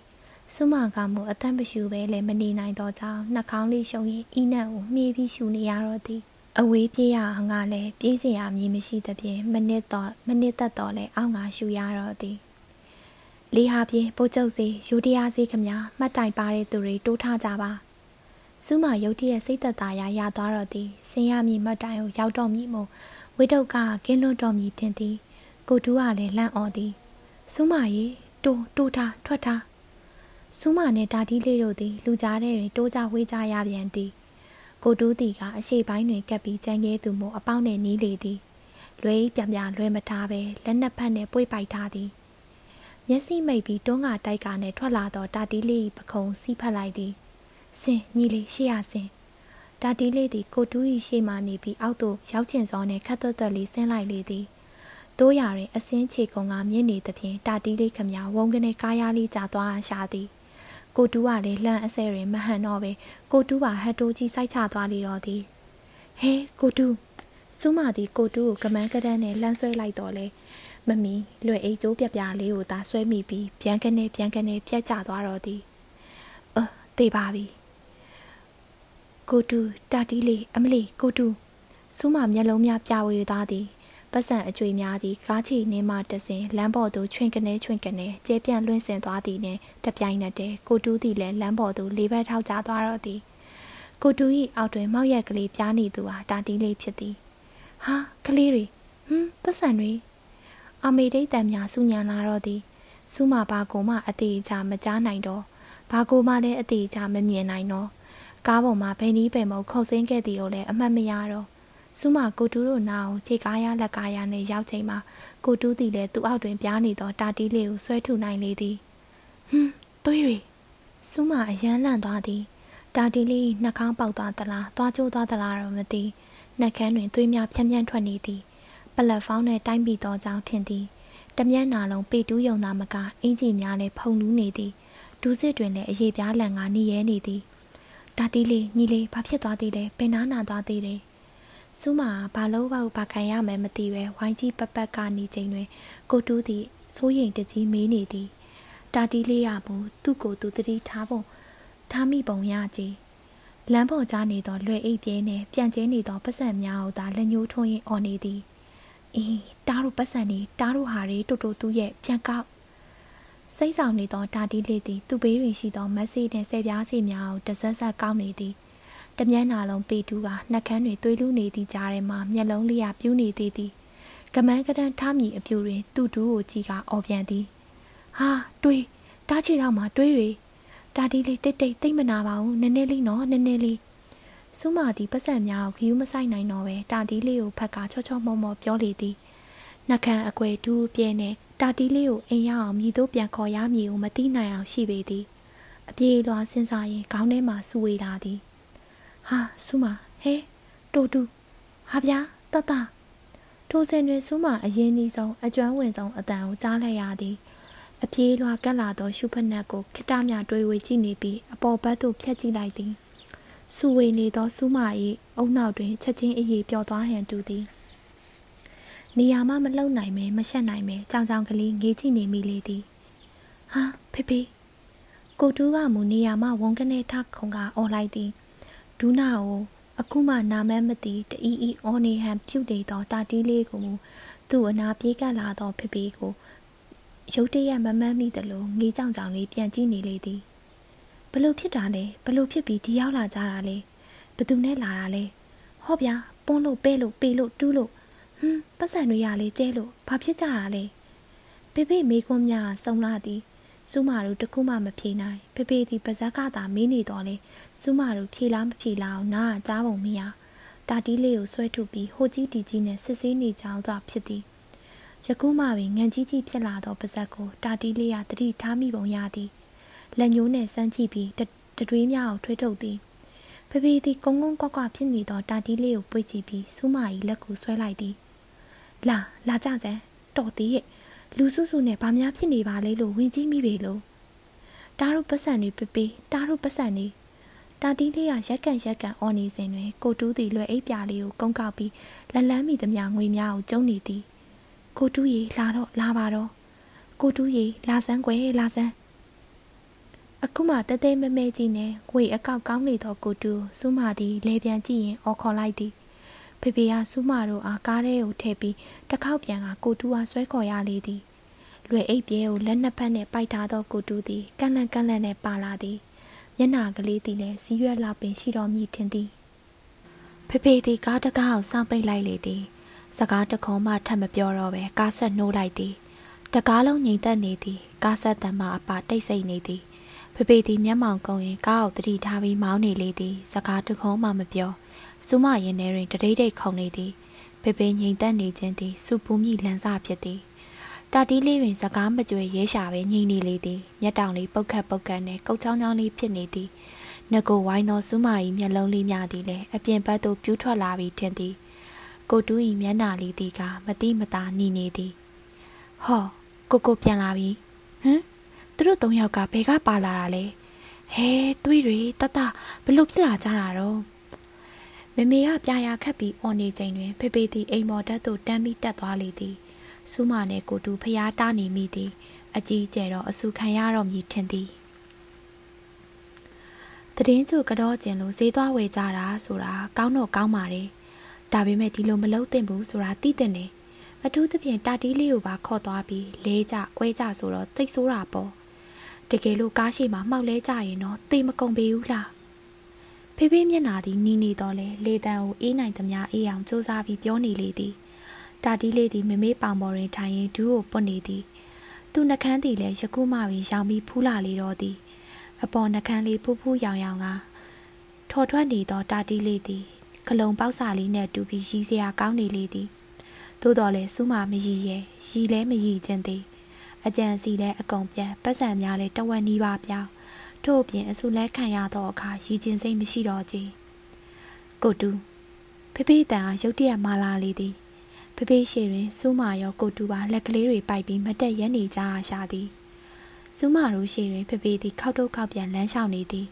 ဆုမကမှုအသက်မရှူပဲလည်းမနေနိုင်တော့ကြောင်းနှာခေါင်းလေးရှုံရင်ဤနံ့ကိုမှီးပြီးရှူနေရတော့သည်အဝေးပြေးရအောင်ကလည်းပြေးစရာမြည်မရှိသဖြင့်မနစ်တော့မနစ်သက်တော့လဲအောင်းငါရှူရတော့သည်လေးဟာပြေပိုးကျုပ်စီယူတရားစီခမမှတ်တိုင်ပါတဲ့သူတွေတိုးထားကြပါ စုမရုတ်တရက်စိတ်သက်သာရာရသွားတော့သည်ဆင်းရမည်မှတ်တိုင်ကိုရောက်တော့မည်မို့ဝိတုကကင်းလွတ်တော်မည်တင်သည်ကိုတူးကလည်းလန့်အော်သည်စုမရေတိုးတိုးထားထွက်ထားစုမနဲ့တာတီးလေးတို့သည်လူကြားထဲတွင်တိုးကြဝေးကြရပြန်သည်ကိုတူးတီကအရှိပိုင်းတွင်ကပ်ပြီးကြံခဲ့သူမို့အပေါင်းနဲ့နီးလေသည်လွဲပြပြလွဲမထားပဲလက်နက်ဖက်နဲ့ပွေပိုက်ထားသည်မျက်စိမိတ်ပြီးတွန်းကတိုက်ကနဲ့ထွက်လာတော့တာတီးလေးပခုံစီးဖက်လိုက်သည် ဆင်ညီလေးရှေ့ရဆင်တာတီးလေးသည်ကိုတူး၏ရှေ့မှနေပြီးအောက်သို့ရောက်ချင်စောနဲ့ခတ်သွက်သွက်လေးဆင်းလိုက်လေသည်တိုးရတွင်အစင်းချေကုံကမြင့်နေသဖြင့်တာတီးလေးခမဝုံကနေကားရလေးကြာသွားရှာသည်ကိုတူးကလည်းလှမ်းအဆဲတွင်မဟန်တော့ပဲကိုတူးပါဟတ်တိုးကြီးစိုက်ချသွားလေတော့သည်ဟဲကိုတူးစူးမသည်ကိုတူးကိုကမန်းကဒန်းနဲ့လှမ်းဆွဲလိုက်တော့လေမမီလွယ်အိတ်ကျိုးပြပြလေးကိုသာဆွဲမိပြီးပြန်ကနေပြန်ကနေပြက်ကျသွားတော့သည်အော်သိပါပြီ ကိုတူတာတီးလေးအမလီကိုတူစူးမမျက်လုံးများပြဝေသားသည်ပတ်စံအကျွေများသည်ကားချီနင်းမှတဆင်လမ်းပေါ်သို့ချွင့်ကနေချွင့်ကနေကျဲပြန့်လွင့်ဆင်သွားသည်နှင့်တပြိုင်နက်တည်းကိုတူးသည်လည်းလမ်းပေါ်သို့လေးဘက်ထောက်ကျသွားတော့သည်ကိုတူး၏အောက်တွင်မောက်ရက်ကလေးပြားနေသူဟာတာတီးလေးဖြစ်သည်ဟာကလေးတွေဟမ်ပတ်စံတွေအမေဒိတ်တံများစူညံလာတော့သည်စူးမဘာကိုမှအသေးချာမကြားနိုင်တော့ဘာကိုမှလည်းအသေးချာမမြင်နိုင်တော့ ကားပေါ်မှာဘယ်နည်းပဲမဟုတ်ခုတ်ဆင်းခဲ့သည်ကိုလည်းအမှတ်မရတော့စူးမကိုတူးတို့နာကိုခြေကားရလက်ကားရနဲ့ရောက်ချိန်မှာကိုတူးသည်လည်းသူ့အောက်တွင်ပြားနေသောတာတီးလေးကိုဆွဲထုနိုင်လေသည်ဟွန်းသွေးရီစူးမအယမ်းလန့်သွားသည်တာတီးလေးနှာခေါင်းပေါက်သွားသလားသွားကျိုးသွားသလားတော့မသိနှက်ခမ်းတွင်သွေးများဖြန်းဖြန်းထွက်နေသည်ပလက်ဖောင်းနဲ့တိုင်းပြီးသောကြောင့်ထင်သည်တမျက်နာလုံးပေတူးယုံသားမကအင်ကြီးများလည်းဖုံလူးနေသည်ဒူးစစ်တွင်လည်းအရေးပြားလန်ကနေရဲနေသည် တာတီးလေးညီလေးဘာဖြစ်သွားသေးလဲပင်နာနာသွားသေးတယ်စူးမာဘာလို့ဘာဘာခံရမယ်မသိပဲဝိုင်းကြီးပပတ်ကနေချိန်တွင်ကိုတူးသည်စိုးရိမ်တကြီးမေးနေသည်တာတီးလေးရဘူးသူ့ကိုသူတတိထားပုံထားမိပုံရကြည်လမ်းပေါ်ကြားနေသောလွယ်အိတ်ပြဲနှင့်ပြန်ကျင်းနေသောပတ်စံများကိုသာလက်ညှိုးထွန်းရင်អော်နေသည်အေးတားတို့ပတ်စံနေတားတို့ဟာတွေတူတူသူ့ရဲ့ပြန်ကောက် စိတ်ဆောင်နေသောတာတီးလေးသည်သူ့ဘေးတွင်ရှိသောမက်ဆေ့နှင့်ဆယ်ပြားစီများကိုတဆက်ဆက်ကောက်နေသည်တမျက်နာလုံးပေတူးကနှက်ခမ်းတွေသွေးလူနေသည့်ကြားထဲမှာမျက်လုံးလေးရပြူးနေသေးသည်ကမန်းကဒန်းထားမြည်အပြူတွင်သူ့တူးကိုကြည့်ကအော်ပြန်သည်ဟာတွေးတားချီတော့မှတွေးတွေတာတီလေးတိတ်တိတ်သိမ့်မနာပါဘူးနည်းနည်းလေးနော်နည်းနည်းလေးစူးမာသည်ပတ်စံများကိုခယူးမဆိုင်နိုင်တော့ပဲတာတီလေးကိုဖက်ကချောချောမောမောပြောလေသည်နှက်ခမ်းအကွယ်တူးပြဲနဲ့ တာတီလေးကိုအိမ်ရအောင်မြည်တို့ပြန်ခေါ်ရမည်ကိုမသိနိုင်အောင်ရှိပေသည်အပြေလွာစဉ်းစားရင်ခေါင်းထဲမှာစူဝေလာသည်ဟာစူးမဟဲတိုတူဟာဗျာတတထိုစဉ်တွင်စူးမအရင်ဤဆုံးအကျွမ်းဝင်ဆုံးအတန်ကိုကြားလိုက်ရသည်အပြေးလွှာကက်လာသောရှုဖက်နက်ကိုခိတမြတွေးဝေကြည့်နေပြီးအပေါ်ဘက်သို့ဖြတ်ကြည့်လိုက်သည်စူဝေနေသောစူးမ၏အုံနောက်တွင်ချက်ချင်းအေးအေးပျော်သွားဟန်တူသည် နေရာမှမလှုပ်နိုင်မဲမရှက်နိုင်မဲကြောင်ကြောင်ကလေးငေးကြည့်နေမိလေသည်ဟာဖေဖေကိုတူးကမူနေရာမှဝန်ကနေထခုံကអော်လိုက်သည်ဒူးနာကိုအခုမှနာမန်းမသိတအီအီအော်နေဟန်ပြုတ်နေသောတာတီးလေးကိုသူ့အနာပြေးကပ်လာသောဖေဖေကိုရုတ်တရက်မမန်းမိသလိုငေးကြောင်ကြောင်လေးပြန်ကြည့်နေလေသည်ဘလို့ဖြစ်တာလဲဘလို့ဖြစ်ပြီးဒီရောက်လာကြတာလဲဘသူနဲ့လာတာလဲဟောဗျာပွန်းလို့ပဲလို့ပေလို့တူးလို့ ဟွန်းပတ်စံတွေရလေကျဲလို့ဘာဖြစ်ကြတာလဲဖေဖေမေကွန်းများစုံလာသည်စူးမာတို့တခုမှမဖြေနိုင်ဖေဖေသည်ပါဇက်ကသာမင်းနေတော်လေစူးမာတို့ဖြေလားမဖြေလားအောင်နားကြားပုံမရတာတီးလေးကိုဆွဲထုတ်ပြီးဟိုကြီးတီကြီးနဲ့စစ်ဆေးနေကြောင်းသာဖြစ်သည်ယခုမှပင်ငံကြီးကြီးဖြစ်လာသောပါဇက်ကိုတာတီးလေးကတတိထားမိပုံရသည်လက်ညှိုးနဲ့စမ်းကြည့်ပြီးတတွေးများကိုထွေးထုတ်သည်ဖေဖေသည်ကုန်းကုန်းကွက်ကွက်ဖြစ်နေသောတာတီးလေးကိုပွေ့ကြည့်ပြီးစူးမာ၏လက်ကိုဆွဲလိုက်သည် လာလာကြစမ်းတော်သေးရဲ့လူစုစုနဲ့ဗာများဖြစ်နေပါလဲလို့ဝင်ကြည့်မိပေလို့တားတို့ပတ်စံတွေပပေတားတို့ပတ်စံတွေတတာတီးလေးကရက်ကန်ရက်ကန်အော်နေစဉ်တွင်ကိုတူးသည်လွယ်အိပ်ပြာလေးကိုကုန်းကောက်ပြီးလက်လန်းမိသမျှငွေများကိုကျုံနေသည်ကိုတူးရီလာတော့လာပါတော့ကိုတူးရီလာစမ်းကွယ်လာစမ်းအခုမှတဲတဲမဲမဲကြီးနဲ့ငွေအကောက်ကောင်းနေသောကိုတူးစူးမသည်လေပြန်ကြည့်ရင်အော်ခေါ်လိုက်သည် ဖေဖေကစူးမတို့အားကားထဲကိုထည့်ပြီးတစ်ခေါက်ပြန်ကကိုတူးအားဆွဲခေါ်ရလေသည်လွယ်အိပ်ပြဲကိုလက်နှစ်ဖက်နဲ့ပိုက်ထားသောကိုတူးသည်ကန့်လန့်ကန့်လန့်နဲ့ပါလာသည်မျက်နာကလေးသည်လည်းစီးရွက်လောက်ပင်ရှိတော်မူထင်သည်ဖေဖေသည်ကားတကားကိုစောင့်ပိတ်လိုက်လေသည်စကားတခုံးမှထပ်မပြောတော့ပဲကားဆက်နှိုးလိုက်သည်တကားလုံးငြိမ်သက်နေသည်ကားဆက်တံမှအပတိတ်ဆိတ်နေသည်ဖေဖေသည်မျက်မှောင်ကုံရင်ကားကိုတတိထားပြီးမောင်းနေလေသည်စကားတခုံးမှမပြော စူးမရင်ထဲတွင်တရိတ်တိတ်ခုန်နေသည်ဖေဖေငြိမ်သက်နေခြင်းသည်စူပူမိလန်းစဖြစ်သည်တာတီးလေးပင်စကားမကြွယ်ရဲရှာပဲညှိနေလေသည်မျက်တောင်လေးပုတ်ခတ်ပုတ်ခတ်နဲ့ကုတ်ချောင်းချောင်းလေးဖြစ်နေသည်ငကိုဝိုင်းသောစူးမ၏မျက်လုံးလေးများသည်လည်းအပြင်ဘက်သို့ပြူးထွက်လာပြီးထင်သည်ကိုတူး၏မျက်နှာလေးသည်ကမတိမတာနီနေသည်ဟောကိုကိုပြန်လာပြီဟမ်သူတို့၃ယောက်ကဘယ်ကပါလာတာလဲဟဲသွေးတွေတတဘလို့ဖြစ်လာကြတာတော့ မမေကပြာရခတ်ပြီးအော်နေချိန်တွင်ဖေဖေသည်အိမ်မော်တက်သို့တမ်းပြီးတက်သွားလေသည်စူးမနဲ့ကိုတူဖျားတားနေမိသည် အကြီးကျယ်တော့အဆူခံရတော့မည်ထင်သည်တည်င်းကျကတော့ကျင်လို့ဈေးသွားဝယ်ကြတာဆိုတာကောင်းတော့ကောင်းပါတယ်ဒါပေမဲ့ဒီလိုမလုပ်သင့်ဘူးဆိုတာသိတဲ့နေအထူးသဖြင့်တာတီးလေးကိုပါခေါ်သွားပြီးလဲကြကွဲကြဆိုတော့သိဆိုးတာပေါ့တကယ်လို့ကားရှိမှမှောက်လဲကြရင်တော့သိမကုန်ပေဘူးလား ဖေဖေမျက်နာသည်နီးနေတော့လေလေတန်းကိုအေးနိုင်သမျှအေးအောင်စူးစမ်းပြီးပြောနေလေသည်တာတီးလေးသည်မမေးပောင်ပေါ်တွင်ထိုင်ရင်ဒူးကိုပွတ်နေသည်သူနှကန်းသည်လည်းယခုမှပင်ရောင်ပြီးဖူးလာလေတော့သည်အပေါ်နှကန်းလေးဖူးဖူးရောင်ရောင်ကထော်ထွက်နေသောတာတီးလေးသည်ခလုံပေါက်စာလေးနဲ့တူပြီးရီစရာကောင်းနေလေသည်သို့တော်လည်းစူးမမရီရဲ့ရီလဲမရီခြင်းသည်အကြံစီလဲအကုန်ပြန်ပတ်စံများလဲတဝက်နီးပါးပြောင်း ထို့ပြင်အဆူလဲခံရသောအခါရီခြင်းစိတ်မရှိတော့ကြကိုတူဖေဖေတန်အားရုတ်တရက်မာလာလေသည်ဖေဖေရှေတွင်စူးမာရောကိုတူပါလက်ကလေးတွေပိုက်ပြီးမတက်ရက်နေကြအားရှာသည်စူးမာတို့ရှေတွင်ဖေဖေသည်ခောက်ထုတ်ခောက်ပြန်လမ်းလျှောက်နေသည်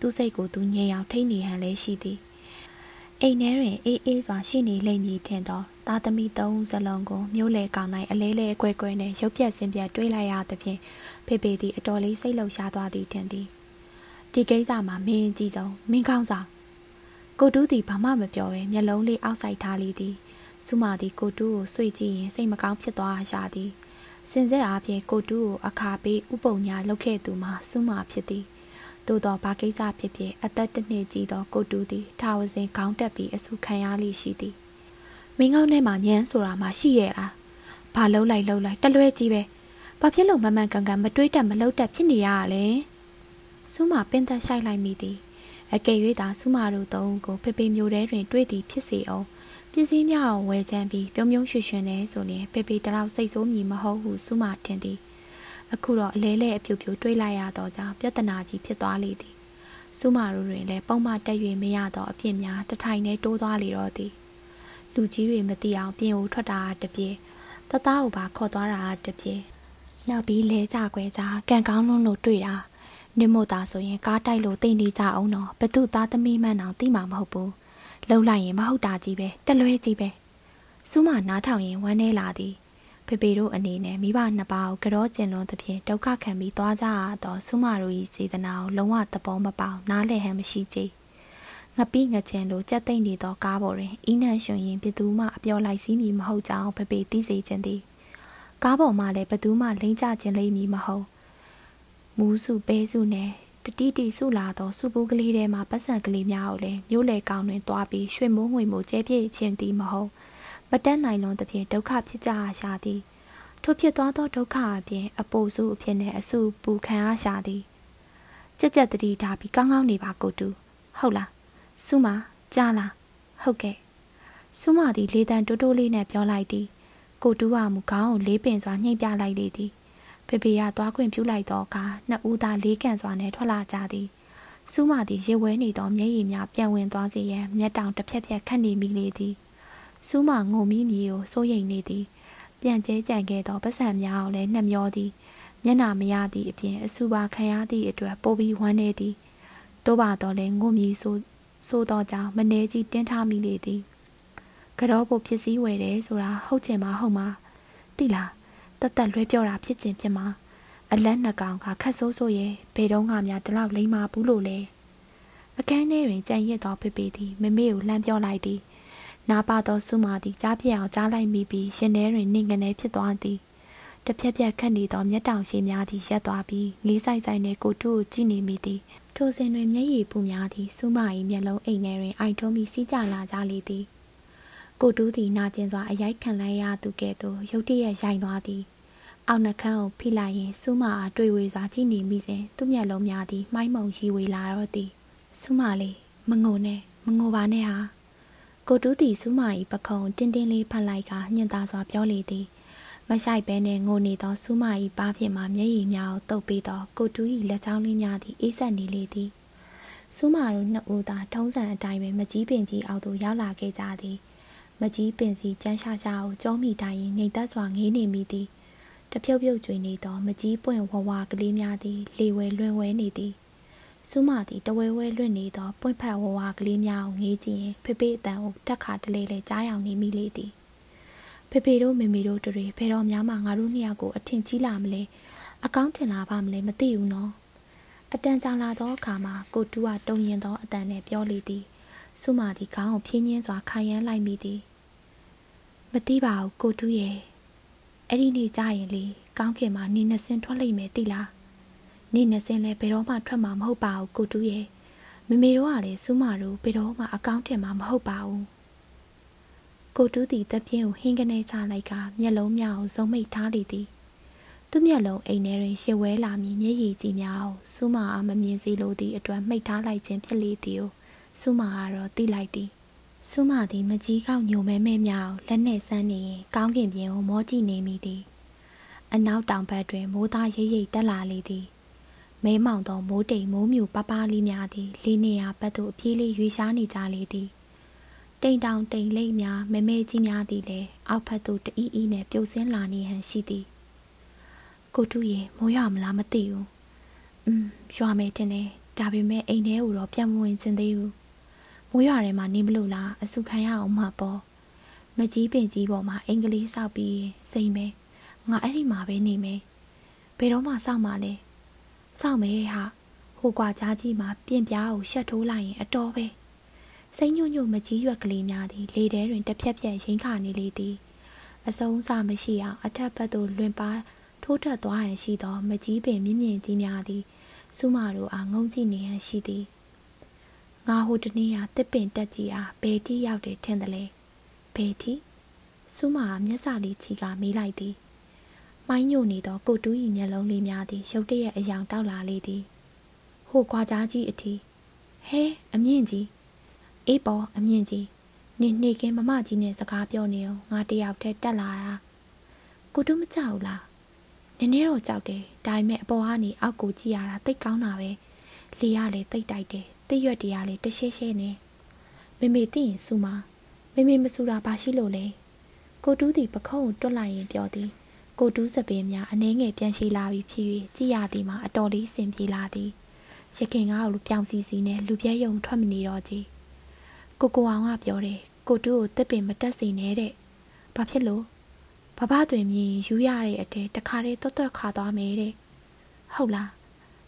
သူ့စိတ်ကိုသူငြိမ်အောင်ထိတ်နေဟန်လည်းရှိသည်အိမ်ထဲတွင်အေးအေးစွာရှိနေလိမ့်မည်ထင်သော သားသမီးသုံးဦးစလုံးကိုမျိုးလေကောင်၌အလဲလဲအကွဲကွဲနှင့်ရုပ်ပြက်စင်ပြက်တွေးလိုက်ရသဖြင့်ဖေဖေသည်အတော်လေးစိတ်လှုပ်ရှားသွားသည်ထင်သည်ဒီကိစ္စမှာမင်းကြီးဆုံးမင်းကောင်းဆောင်ကိုတူးသည်ဘာမှမပြောဘဲမျက်လုံးလေးအောက်ဆိုင်ထားလေသည်စုမာသည်ကိုတူးကိုဆွေ့ကြည့်ရင်စိတ်မကောင်းဖြစ်သွားရှာသည်စင်ဆက်အားဖြင့်ကိုတူးကိုအခါပေးဥပုံညာလုပ်ခဲ့သူမှာစုမာဖြစ်သည်သို့တော့ဘာကိစ္စဖြစ်ဖြစ်အသက်တစ်နှစ်ကြီးသောကိုတူးသည်ထာဝစဉ်ခေါင်းတက်ပြီးအဆူခံရလိရှိသည် မင်းကောင်းထဲမှာညံဆိုတာမှရှိရဲ့လားဘာလှုပ်လိုက်လှုပ်လိုက်တလွဲကြီးပဲဘာဖြစ်လို့မမှန်ကန်ကန်မတွေးတတ်မလှုပ်တတ်ဖြစ်နေရတာလဲစူးမပင်သက်ဆိုင်လိုက်မိသည်အကယ်၍သာစူးမတို့သုံးကိုဖေဖေမျိုးထဲတွင်တွေးသည်ဖြစ်စေအောင်ပစ္စည်းများအောင်ဝယ်ချမ်းပြီးပြုံးပြုံးရွှွှွှနေဆိုရင်ဖေဖေတလောက်စိတ်ဆိုးမြည်မဟုတ်ဟုစူးမထင်သည်အခုတော့အလဲလဲအပြူပြူတွေးလိုက်ရတော့ကြောင့်ပြဿနာကြီးဖြစ်သွားလေသည်စူးမတို့တွင်လည်းပုံမှန်တက်၍မရတော့အပြစ်များတထိုင်နဲ့တိုးသွားလေတော့သည် လူကြီးတွေမသိအောင်ပြင်ကိုထွက်တာတပြေတသားကိုပါခေါ်သွားတာတပြေနောက်ပြီးလဲကြကွဲကြကန်ကောင်းလုံးလို့တွေ့တာနင်မို့တာဆိုရင်ကားတိုက်လို့တိတ်နေကြအောင်တော့ဘသူသားသမီးမှန်းအောင်သိမှာမဟုတ်ဘူးလှုပ်လိုက်ရင်မဟုတ်တာကြီးပဲတလွဲကြီးပဲစူးမနားထောင်ရင်ဝမ်းနေလာသည်ဖေဖေတို့အနေနဲ့မိဘနှစ်ပါးကိုကြောကျင်လွန်သဖြင့်ဒုက္ခခံပြီးသွားကြရတော့စူးမတို့၏စေတနာကိုလုံးဝသဘောမပေါနားလည်ဟန်မရှိကြ ငပိငချင်လိုကြက်သိမ့်နေသောကားပေါ်တွင်အင်းနှံရှင်ရင်ဘသူမှအပြောလိုက်စည်းမည်မဟုတ်ကြောင်းဖေဖေသိစေခြင်းသည်ကားပေါ်မှာလည်းဘသူမှလိမ့်ကြခြင်းလိမ့်မည်မဟုတ်မူးစုပဲစုနဲ့တတိတီစုလာသောစုပူးကလေးထဲမှာပတ်စံကလေးများကိုလည်းမျိုးလေကောင်းတွင်တွားပြီးရွှေမိုးငွေမိုးကျဲပြည့်ခြင်းသည်မဟုတ်မတက်နိုင်လွန်သဖြင့်ဒုက္ခဖြစ်ကြအားရှာသည်ထို့ဖြစ်သွားသောဒုက္ခအပြင်အပိုစုအဖြစ်နဲ့အစုပူခံအားရှာသည်ကြက်ကြက်တတိထားပြီးကောင်းကောင်းနေပါကိုတူဟုတ်လား စုမကြားလားဟုတ်ကဲ့စုမသည်လေတံတိုးတိုးလေးနဲ့ပြောလိုက်သည်ကိုတူးကမူခေါင်းကိုလေးပင်စွာညှိပြလိုက်လေသည်ဖေဖေကသွားခွင့်ပြုလိုက်တော့အခါနှစ်ဦးသားလေးကန်စွာနဲ့ထွက်လာကြသည်စူးမသည်ရေဝဲနေသောမျက်ရည်များပြန်ဝင်သွားစေရန်မျက်တောင်တစ်ဖြက်ဖြက်ခတ်နေမိလေသည်စူးမငုံမိမြေကိုစိုးရိမ်နေသည် ပြန်ကျဲကြံခဲ့သောပတ်စံများကိုလည်းနှမျောသည်မျက်နာမရသည့်အပြင်အဆူပါခံရသည့်အတွက်ပိုပြီးဝမ်းနေသည်တို့ပါတော့လဲငိုမြည်ဆို ဆိုတော့ကြောင့်မနေကြီးတင်းထားမိလေသည်ကတော့ဖို့ဖြစ်စည်းဝယ်တယ်ဆိုတာဟုတ်ချင်မှာဟုတ်မှာတိလားတတ်တက်လွဲပြောတာဖြစ်ခြင်းဖြစ်မှာအလက်နှစ်ကောင်ကခတ်ဆိုးဆိုးရဲ့ဘယ်တော့မှများဒီလောက်လိမ့်မာဘူးလို့လဲအခန်းထဲတွင်ကြံရစ်သောဖေဖေသည်မမေကိုလှမ်းပြောလိုက်သည်နာပါသောဆုမာသည်ကြားပြအောင်ကြားလိုက်မိပြီးရှင်ထဲတွင်နှင်ကနေဖြစ်သွားသည်တဖြက်ဖြက်ခတ်နေသောမျက်တောင်ရှိများသည်ရက်သွားပြီးငေးဆိုင်ဆိုင်နှင့်ကိုတုကိုကြည့်နေမိသည် ထိုစဉ်တွင်မျက်ရည်ပူများသည်ဆုမ၏မျက်လုံးအိမ်ထဲတွင်အိုက်ထုံးပြီးစီးကြလာကြလေသည်ကိုတူးသည်နာကျင်စွာအရိုက်ခံလိုက်ရသူကဲ့သို့ရုတ်တရက်ရိုင်သွားသည်အောက်နှခမ်းကိုဖိလိုက်ရင်ဆုမအားတွေ့ဝေစွာကြည့်နေမိစဉ်သူ့မျက်လုံးများသည်မှိုင်းမုံရီဝေလာတော့သည်ဆုမလေးမငိုနဲ့မငိုပါနဲ့ဟာကိုတူးသည်ဆုမ၏ပခုံးတင်းတင်းလေးဖတ်လိုက်ကညှင်သာစွာပြောလေသည် မဆိုင်ဘဲနဲ့ငိုနေသောဆုမ၏ပါးဖြင့်မှမျက်ရည်များကိုတုပ်ပြီးတော့ကိုတူး၏လက်ချောင်းလေးများသည်အေးဆက်နေလေသည်ဆုမတို့နှစ်ဦးသာထုံးစံအတိုင်းပဲမကြီးပင်ကြီးအောက်သို့ရောက်လာခဲ့ကြသည်မကြီးပင်စီကျန်းရှာရှာကိုကြောမိတိုင်းရင်ငိတ်သက်စွာငေးနေမိသည်တဖြုတ်ဖြုတ်ကျွေနေသောမကြီးပွင့်ဝဝကလေးများသည်လေဝဲလွင်ဝဲနေသည်စူးမသည်တဝဲဝဲလွင့်နေသောပွင့်ဖက်ဝဝကလေးများကိုငေးကြည့်ရင်ဖေဖေအတန်ကိုတက်ခါတလေလေကြားရောင်နေမိလေသည် ဖေဖေတို့မေမေတို့တွေဘယ်တော့မှငါတို့နှစ်ယောက်ကိုအထင်ကြီးလာမလဲအကောင်းထင်လာပါမလဲမသိဘူးနော်အတန်ကြာလာသောအခါမှာကိုတူကတုံရင်သောအတန်နဲ့ပြောလေသည်စုမာသည်ခေါင်းကိုဖြင်းညင်းစွာခိုင်ရမ်းလိုက်မိသည်မသိပါဘူးကိုတူရဲ့အဲ့ဒီနေ့ကြရင်လေကောင်းခင်မှာနေနှစ်စင်းထွက်လိမ့်မယ်သိလားနေနှစ်စင်းလဲဘယ်တော့မှထွက်မှာမဟုတ်ပါဘူးကိုတူရဲ့မမေတို့ကလည်းစုမာတို့ဘယ်တော့မှအကောင်းထင်မှာမဟုတ်ပါဘူး ကိုတူးသည်တပ်ပြင်းကိုဟင်းကနေချလိုက်ကမျက်လုံးများကိုဇုံမိတ်ထားလေသည်သူ့မျက်လုံးအိမ်ထဲတွင်ရှစ်ဝဲလာမည်မျက်ရည်ကြီးများကိုစူးမအားမမြင်စေလိုသည့်အတွက်မှိတ်ထားလိုက်ခြင်းဖြစ်လေသည်ကိုစူးမကတော့သိလိုက်သည်စူးမသည်မကြီးကောက်ညိုမဲမဲများကိုလက်နှင့်ဆန်းနေရင်ကောင်းကင်ပြင်ကိုမောကြည့်နေမိသည်အနောက်တောင်ဘက်တွင်မိုးသားရိပ်ရိပ်တက်လာလေသည်မဲမောင်သောမိုးတိမ်မိုးမြူပပလေးများသည်လေးနေရာဘက်သို့အပြေးလေးရွေရှားနေကြလေသည် တိမ်တောင်တိမ်လိမ့်များမဲမဲကြီးများသည်လည်းအောက်ဖက်သို့တအီးအီးနဲ့ပြုတ်ဆင်းလာနေဟန်ရှိသည်ကိုတူရေမိုးရမလားမသိဘူးอืมရွာမယ်တင်တယ်ဒါပေမဲ့အိမ်ထဲကိုတော့ပြန်မဝင်ချင်သေးဘူးမိုးရွာထဲမှာနေမလို့လားအဆုခံရအောင်မှာပေါ့မကြီးပင်ကြီးပေါ်မှာအင်္ဂလိပ်စောက်ပြီးစိမ့်မယ်ငါအဲ့ဒီမှာပဲနေမယ်ဘယ်တော့မှစောက်မှာလဲစောက်မယ်ဟာဟိုကွာကြားကြီးမှာပြင်ပြားကိုရှက်ထိုးလိုက်ရင်အတော်ပဲ စိမ့်ညွညွမကြီးရွက်ကလေးများသည်လေထဲတွင်တစ်ဖြက်ဖြက်ရိမ့်ခါနေလေသည်အစုံစမရှိအောင်အထက်ဘက်သို့လွင်ပါထိုးထွက်သွားရန်ရှိသောမကြီးပင်မြင့်မြင့်ကြီးများသည်စုမတို့အားငုံကြည့်နေရန်ရှိသည်ငါဟိုတနေ့ဟာတစ်ပင်တက်ကြီးအားဘယ်တိရောက်တယ်ထင်တယ်လေဘယ်တိစုမမျက်စာလေးချီကမေးလိုက်သည်မိုင်းညိုနေသောကိုတူးဤမျက်လုံးလေးများသည်ရုတ်တရက်အယောင်တောက်လာလေသည်ဟိုခွာကြားကြီးအထီဟဲအမြင့်ကြီး အေးပေါ်အမြင့်ကြီးနေနေကင်းမမကြီးနဲ့စကားပြောနေအောင်ငါတယောက်တည်းတက်လာတာကိုတူးမကြောက်လားနည်းနည်းတော့ကြောက်တယ်ဒါပေမဲ့အပေါ်ကနေအောက်ကိုကြည့်ရတာတိတ်ကောင်းတာပဲလေရလေတိတ်တိုက်တယ်တိတ်ရွက်တရားလေတရှဲရှဲနေမေမေသိရင်စူမမေမေမစူတာဘာရှိလို့လဲကိုတူးသည်ပခုံးကိုတွတ်လိုက်ရင်ပြောသည်ကိုတူးစပင်းများအနှဲငယ်ပြန်ရှိလာပြီးဖြစ်၍ကြည်ရသည်မှာအတော်လေးဆင်ပြေလာသည်ရခင်ကားကိုပြောင်စီစီနဲ့လူပြဲယုံထွက်မနေတော့ကြည် ကိုကိုအောင်ကပြောတယ်ကိုတူးကိုတစ်ပင်မတက်စေနဲ့တဲ့ဘာဖြစ်လို့ဘဘတွင်မြင်ယူရတဲ့အတဲတခါတည်းတွတ်တွတ်ခါသွားမယ်တဲ့ဟုတ်လား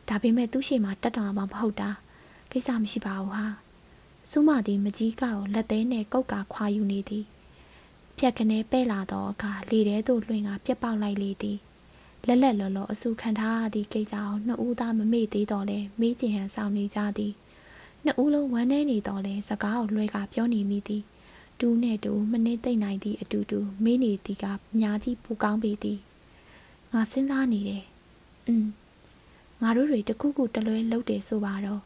ဒါပေမဲ့သူ့ရှိမှတက်တော်မှာမဟုတ်တာကိစ္စမရှိပါဘူးဟာစူးမသည်မကြီးကကိုလက်သေးနဲ့ကုတ်ကာခွာယူနေသည်ဖြက်ကနေပဲ့လာသောအခါလေထဲသို့လွှင့်ကပြက်ပေါက်လိုက်လေသည်လက်လက်လော်လော်အဆူခံထားသည့်ကိစ္စကိုနှစ်ဦးသားမမေ့သေးတော့လဲမေးကျင်ဟန်ဆောင်နေကြသည် နှစ်ဦးလုံးဝမ်းနေနေတော့လဲစကားကိုလွှဲကပြောနေမိသည်တူးနဲ့တူမနစ်သိမ့်နိုင်သည့်အတူတူမေးနေသည်ကအများကြီးပူကောင်းပေသည်ငါစဉ်းစားနေတယ်อืมငါတို့တွေတခုခုတလွဲလုပ်တယ်ဆိုပါတော့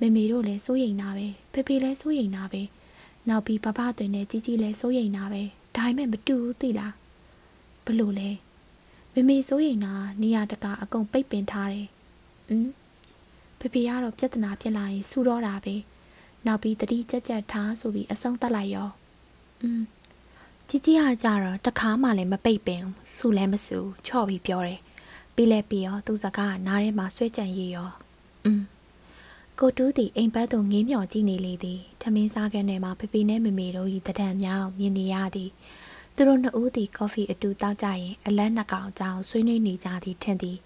မေမေတို့လည်းစိုးရိမ်တာပဲဖေဖေလည်းစိုးရိမ်တာပဲနောက်ပြီးဘဘတွင်နဲ့ជីជីလည်းစိုးရိမ်တာပဲဒါပေမဲ့မတူဘူးသိလားဘလို့လဲမေမေစိုးရိမ်တာနေရာတကာအကုန်ပိတ်ပင်ထားတယ်อืม ဖေဖေကတော့ပြဿနာဖြစ်လာရင်စူတော့တာပဲနောက်ပြီးတတိကြက်ကြက်ထားဆိုပြီးအဆုံးသတ်လိုက်ရောอืมကြီးကြီးဟာကြတော့တခါမှလည်းမပိတ်ပင်စူလည်းမစူချော့ပြီးပြောတယ်ပြီးလဲပြီးရောသူစကားကနားထဲမှာဆွဲကြံရည်ရောอืมကို ကိုတူးသည်အိမ်ဘက်သို့ငေးမြော်ကြည့်နေလေသည်ထမင်းစားခန်းထဲမှာဖေဖေနဲ့မေမေတို့၏တဒံများအောင်မြင်နေရသည်သူတို့နှစ်ဦးသည်ကော်ဖီအတူတောက်ကြရင်အလန်းနှစ်ကောင်အကြောင်းဆွေးနွေးနေကြသည်ထင်သည်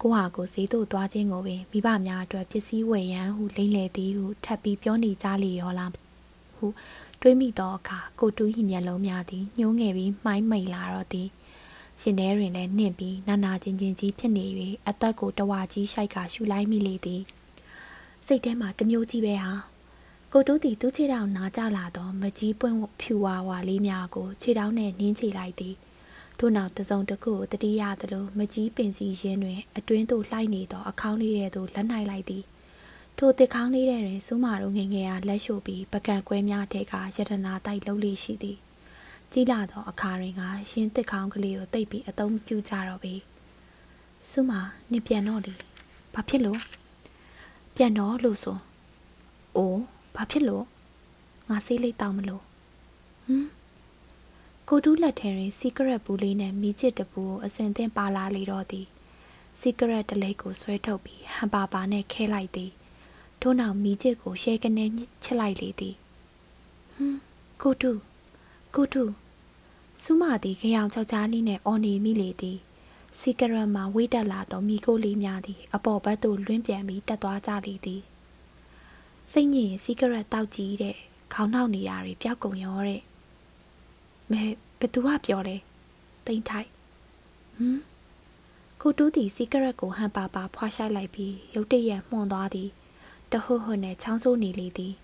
ကိုဟာကိုဈေးသို့သွားခြင်းကိုပင်မိဘများအတွက်ပစ္စည်းဝယ်ရန်ဟုလိမ့်လေသည်ဟုထပ်ပြီးပြောနေကြလေရောလားဟုတွေးမိသောအခါကိုတူး၏မျက်လုံးများသည်ညှိုးငယ်ပြီးမှိုင်းမိန်လာတော့သည်ရှင်ထဲတွင်လည်းနှင့်ပြီးနာနာချင်းချင်းကြီးဖြစ်နေ၍အသက်ကိုတဝါကြီးရှိုက်ကရှူလိုက်မိလေသည်စိတ်ထဲမှာတမျိုးကြီးပဲဟာကိုတူးသည်သူ့ခြေထောက်နားကျလာသောမကြီးပွင့်ဖြူဝါဝါလေးများကိုခြေထောက်နှင့်နင်းချလိုက်သည် ထို့နောက်တစုံတစ်ခုကိုတတိယသလိုမကြီးပင်စီရင်းတွင် အတွင်းသို့လှိုက်နေသောအခေါင်းလေးထဲသို့လက်နိုင်လိုက်သည်ထိုတစ်ခေါင်းလေးထဲတွင်စူးမာတို့ငငယ်အားလက်ရှို့ပြီးပကံကွဲများထဲကယတနာတိုက်လှုပ်လေးရှိသည်ကြီးလာသောအခါတွင်ကရှင်းတစ်ခေါင်းကလေးကိုတိတ်ပြီးအသုံးပြုကြတော့ပြီစူးမာနင်ပြန်တော့လေဘာဖြစ်လို့ပြန်တော့လို့ဆိုအိုးဘာဖြစ်လို့ငါဆေးလိတ်တောင်းမလို့ဟမ် ကိုတူးလက်ထဲတွင်စီကရက်ဘူးလေးနဲ့မီးချစ်တပူကိုအစင်သင့်ပါလာလေတော့သည်စီကရက်တလိပ်ကိုဆွဲထုတ်ပြီးဟန်ပါပါနဲ့ခဲလိုက်သည်ထို့နောက်မီးချစ်ကိုရှဲကနေချစ်လိုက်လေသည်ဟမ်ကိုတူးကိုတူးစူးမသည်ကြောင်ချောက်ချားလေးနဲ့အော်နေမိလေသည်စီကရက်မှာဝိတက်လာသောမိကိုလေးများသည် အပေါ်ဘက်သို့လွင့်ပြန်ပြီးတက်သွားကြလေသည်စိတ်ညစ်ရင်စီကရက်တောက်ကြည့်တဲ့ခေါင်းနှောက်နေတာတွေပျောက်ကုန်ရောတဲ့ မဲဘသူကပြောလဲတိမ့်ထိုက်ဟမ်ကိုတူးတီစီကရက်ကိုဟန်ပါပါဖွာရှိုက်လိုက်ပြီးရုတ်တရက်မှွန်သွားသည်တဟွတ်ဟွတ်နဲ့ချောင်းဆိုးနေလေသည်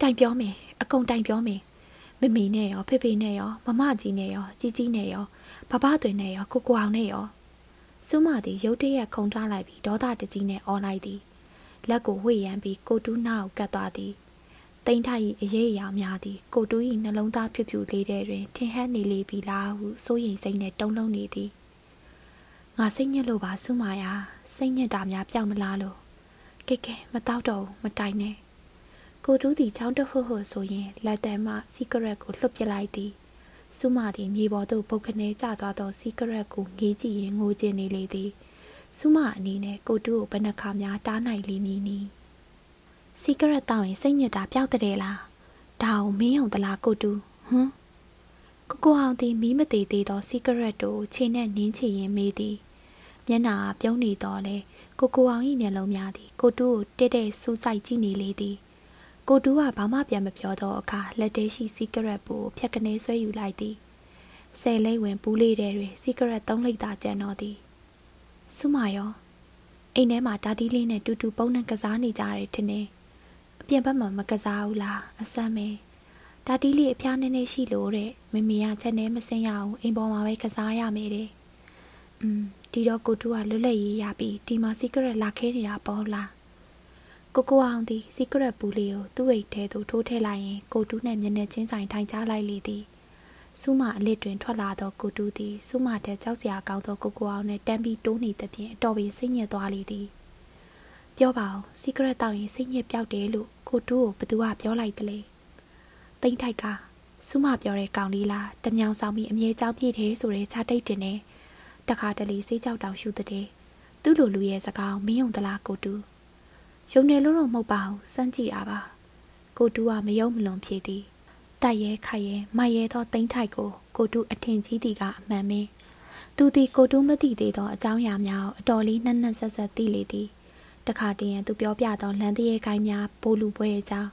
တိုင်ပြောမယ်အကုန်တိုင်ပြောမယ်မမီနဲ့ရောဖေဖေနဲ့ရောမမကြီးနဲ့ရောជីជីနဲ့ရောဘဘသွင်းနဲ့ရောကိုကိုအောင်နဲ့ရောစုမသည်ရုတ်တရက်ခုန်ထားလိုက်ပြီးဒေါသတကြီးနဲ့အော်လိုက်သည်လက်ကိုဝှေ့ရမ်းပြီးကိုတူးနာကိုကတ်သွားသည် တိမ့်ထိုက်၏အရေးအရာများသည်ကိုတူး၏နှလုံးသားဖြူဖြူလေးတဲ့တွင်ထင်ဟပ်နေလေပြီလားဟုစိုးရိမ်စိတ်နဲ့တုန်လှုပ်နေသည်ငါစိတ်ညစ်လို့ပါစုမာယာစိတ်ညစ်တာများပြောင်းမလားလို့ကဲကဲမတော့တော့မတိုင်နဲ့ကိုတူးသည်ချောင်းတဟွတ်ဟွတ်ဆိုရင်လက်တံမှစီကရက်ကိုလှုပ်ပစ်လိုက်သည်စုမာသည်မြေပေါ်သို့ပုတ်ခနဲကျသွားသောစီကရက်ကိုငေးကြည့်ရင်ငိုကျင်နေလေသည်စုမအနေနဲ့ကိုတူးကိုဘယ်နှခါများတားနိုင်လိမ့်မည်နီ စီကရက်တောင်းရင်စိတ်ညစ်တာပျောက်တဲ့လားဒါအောင်မင်းအောင်တလားကိုတူးဟမ်ကိုကိုအောင်သည်မီးမသေးသေးသောစီကရက်တို့ခြေနဲ့နင်းချရင်မေးသည်မျက်နာပြုံးနေတော့လေကိုကိုအောင်၏မျက်လုံးများသည်ကိုတူးကိုတဲ့တဲ့စူးစိုက်ကြည့်နေလေသည်ကိုတူးကဘာမှပြန်မပြောတော့အခါလက်သေးရှိစီကရက်ပူဖြတ်ကနေဆွဲယူလိုက်သည်ဆယ်လိမ့်ဝင်ပူးလေးတဲ့တွင်စီကရက်သုံးလိပ်သာကျန်တော့သည်စုမရောအိမ်ထဲမှာဒါတီးလေးနဲ့တူတူပုံနဲ့ကစားနေကြတယ်ထင်တယ်အ ပြင်ဘက်မှာမကစားဘူးလားအဆမ်းမဲဒါတီးလေးအဖျားနည်းနည်းရှိလို့တဲ့မမေကချက်နဲ့မစင်ရအောင်အိမ်ပေါ်မှာပဲကစားရမယ်တဲ့อืมဒီတော့ကိုတူကလွတ်လပ်ရေးရပြီးဒီမှာစီကရက်လာခဲနေတာပေါ့လားကိုကိုအောင်သည်စီကရက်ပူလေးကိုသူ့အိတ်ထဲသို့ထိုးထည့်လိုက်ရင်ကိုတူးနဲ့မျက်နှာချင်းဆိုင်ထိုင်ချလိုက်လေသည်စူးမအလစ်တွင်ထွက်လာသောကိုတူးသည်စူးမတဲ့ကြောက်စရာကောင်းသောကိုကိုအောင်နဲ့တမ်းပြီးတိုးနေသဖြင့်အတော်ပင်စိတ်ညစ်သွားလေသည် ပြောပါဦးစီကရက်တောက်ရင်စိတ်ညစ်ပြောက်တယ်လို့ကိုတူးကိုဘသူကပြောလိုက်တလေတိမ့်ထိုက်ကစူးမပြောတဲ့ကောင်လေးလားတမြောင်ဆောင်ပြီးအမြဲကြောင်းပြည့်တယ်ဆိုတဲ့ခြားတိတ်တင်နေတခါတလေစေးကြောက်တောင်ရှူတဲ့သူ့လိုလူရဲ့စကားမင်းုံတလားကိုတူးယုံနေလို့တော့မဟုတ်ပါဘူးစမ်းကြည့်တာပါကိုတူးကမယုံမလွန်ဖြေသည်တိုက်ရဲခိုက်ရဲမိုက်ရဲသောတိမ့်ထိုက်ကိုကိုတူးအထင်ကြီးသည်ကအမှန်ပင်သူသည်ကိုတူးမသိသေးသောအကြောင်းအရာများကိုအတော်လေးနှက်နှက်ဆက်ဆက်သိလေသည် တခါတည်းရန်သူပြောပြသောလန်တရဲကိုင်းများပိုးလူပွဲအကြောင်း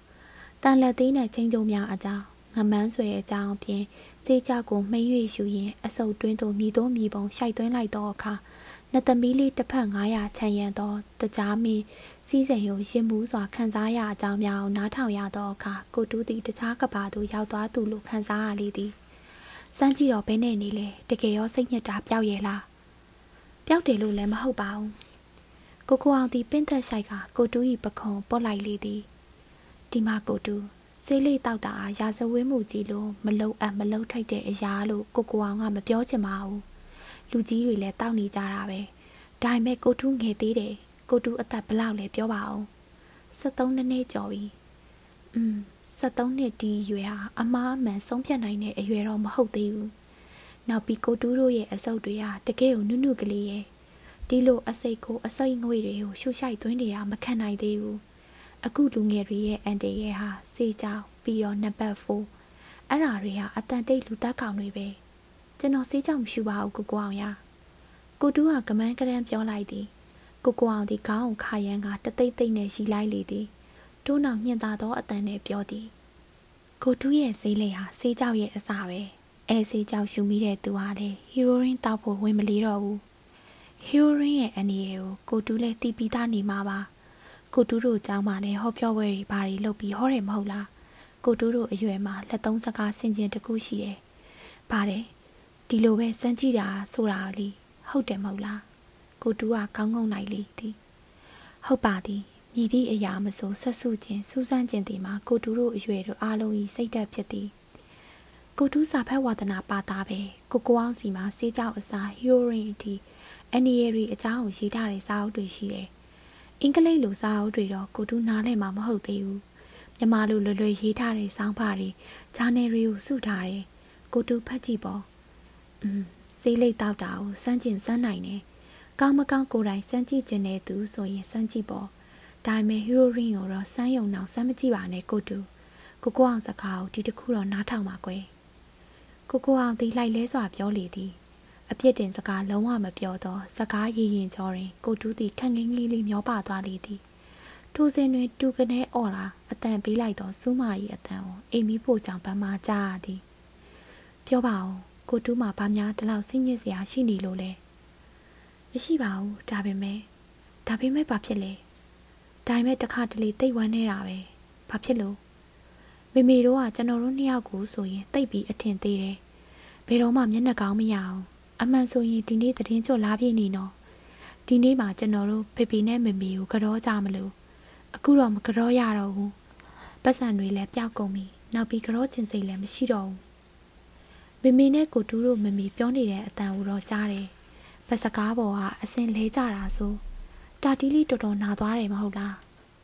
တန်လက်သေးနဲ့ချင်းကြုံများအကြောင်းငမန်းဆွဲအကြောင်းအပြင်စေးကြကိုမှိတ်၍ယူရင်အဆုပ်တွင်းသို့မြည်သောမြည်ပုံရှိုက်သွင်းလိုက်သောအခါနှစ်သမီးလေးတစ်ဖက်900ခြံရံသောတကြားမင်းစီးစိမ်ကိုရင်မှုစွာခံစားရအကြောင်းများကိုနားထောင်ရသောအခါကိုတူးသည်တခြားကဘာသို့ရောက်သွားသူလိုခံစားရလေသည်စမ်းကြည့်တော့ဘဲနဲ့နေလေတကယ်ရောစိတ်ညစ်တာပျောက်ရဲ့လားပျောက်တယ်လို့လည်းမဟုတ်ပါဘူး ကိုကိုအောင်သည်ပင့်သက်ဆိုင်ကကိုတူး၏ပခုံပုတ်လိုက်လေသည်ဒီမှာကိုတူးဆေးလေးတောက်တာရာဇဝင်းမှုကြီးလို့မလုံအပ်မလုံထိုက်တဲ့အရာလို့ကိုကိုအောင်ကမပြောချင်ပါဘူးလူကြီးတွေလည်းတောက်နေကြတာပဲဒါပေမဲ့ကိုတူးငယ်သေးတယ်ကိုတူးအသက်ဘလောက်လဲပြောပါအောင်73နှစ်နှစ်ကျော်ပြီอืม73နှစ်ဒီရွယ်ဟာအမားအမှန်ဆုံးဖြတ်နိုင်တဲ့အရွယ်တော့မဟုတ်သေးဘူးနောက်ပြီးကိုတူးတို့ရဲ့အဆုပ်တွေဟာတကယ်ကိုနုနုကလေးရဲ့ ဒီလိုအစိတ်ကိုအစိတ်ငွေတွေကိုရှူရှိုက်သွင်းနေတာမခံနိုင်သေးဘူးအခုလူငယ်တွေရဲ့အန်တီရဲ့ဟာစေးကြောင်ပြီးတော့နံပါတ်4အဲ့ဓာတွေဟာအတန်တိတ်လူတက်ကောင်တွေပဲကျွန်တော်စေးကြောင်မရှိပါဘူးကိုကိုအောင်ရကိုတူးကကမန်းကရန်ပြောလိုက်သည်ကိုကိုအောင်ဒီခေါင်းခါရန်ကတသိမ့်သိမ့်နဲ့ရီလိုက်လေသည်တိုးနောက်ညှင်သာသောအတန်နဲ့ပြောသည်ကိုတူးရဲ့ဈေးလေဟာစေးကြောက်ရဲ့အစာပဲအဲစေးကြောက်ရှူမိတဲ့သူဟာလေဟီရိုရင်းတောက်ဖို့ဝင်မလီတော့ဘူး ဟီရိုရင်းရဲ့အနေကိုကိုတူးလည်းတီးပြီးသားနေမှာပါကိုတူးတို့ကြောင်းမှလည်းဟောပြောပွဲတွေဘာတွေလုပ်ပြီးဟောတယ်မဟုတ်လားကိုတူးတို့အရွယ်မှာလက်သုံးစကားဆင်ကျင်တကူရှိတယ်ပါတယ်ဒီလိုပဲစမ်းကြည့်တာဆိုတာလीဟုတ်တယ်မဟုတ်လားကိုတူးကကောင်းကောင်းလိုက်လေသည်ဟုတ်ပါသည်မြည်သည့်အရာမဆိုဆက်စုခြင်းစူးစမ်းခြင်းသည်မှာကိုတူးတို့အရွယ်တို့အားလုံးဤစိတ်သက်ဖြစ်သည်ကိုတူးစာဖက်ဝါဒနာပါတာပဲကိုကိုအောင်စီမှာစေးကြောက်အစားဟီရိုရင်အထိ အန်နီယရီအကြောင်းကိုရေးထားတဲ့စာအုပ်တွေရှိတယ်အင်္ဂလိပ်လိုစာအုပ်တွေတော့ကိုတူးနားလည်မှာမဟုတ်သေးဘူးမြန်မာလိုလွယ်လွယ်ရေးထားတဲ့စောင်းပါတွေဂျာနယ်တွေကိုစုထားတယ်ကိုတူးဖတ်ကြည့်ပေါ့อืมစေးလိတ်တောက်တာကိုစမ်းကျင်စမ်းနိုင်တယ်ကောင်းမကောင်းကိုယ်တိုင်စမ်းကြည့်ခြင်းနဲ့သူဆိုရင်စမ်းကြည့်ပေါ့ဒါပေမဲ့ဟီရိုရင်ကိုတော့စမ်းယုံအောင်စမ်းမကြည့်ပါနဲ့ကိုတူကိုကိုအောင်စကားကိုဒီတခုတော့နားထောင်ပါကွယ်ကိုကိုအောင်ဒီလိုက်လဲစွာပြောလေသည် အပြစ်တင်စကားလုံးဝမပြောတော့စကားရည်ရင်ကြောတွင် ကိုတူးသည်ခန့်ငင်းငီးလေးမျောပါသွားလေသည်ထိုစဉ်တွင်တူကနေအော်လာအတန်ပေးလိုက်တော့စူးမာ၏အတန်ကိုအိမ်မီဖို့ကြောင့်ဗမာကြားရသည်ပြောပါဦးကိုတူးမှာဗမာတလောက်စိတ်ညစ်စရာရှိနေလို့လဲမရှိပါဘူးဒါပေမဲ့ဒါပေမဲ့ဘာဖြစ်လဲဒါပေမဲ့တခါတလေတိတ်ဝမ်းနေတာပဲဘာဖြစ်လို့မေမေတို့ကကျွန်တော်တို့နှစ်ယောက်ကိုဆိုရင်တိတ်ပြီးအထင်သေးတယ်ဘယ်တော့မှမျက်နှာကောင်းမရအောင် အမှန်ဆိုရင်ဒီနေ့သတင်းချွတ်လာပြည့်နေနော်ဒီနေ့မှကျွန်တော်တို့ဖေဖေနဲ့မေမေကိုကြောကြမလို့အခုတော့မကြောရတော့ဘူးပတ်စံတွေလည်းပျောက်ကုန်ပြီနောက်ပြီးကြောချင်စိတ်လည်းမရှိတော့ဘူးမေမေနဲ့ကိုတူးတို့မေမေပြောနေတဲ့အတန်ကိုတော့ကြားတယ်ဘက်စကားပေါ်ကအစင်လဲကြတာဆိုတာတီးလေးတော်တော်နာသွားတယ်မဟုတ်လား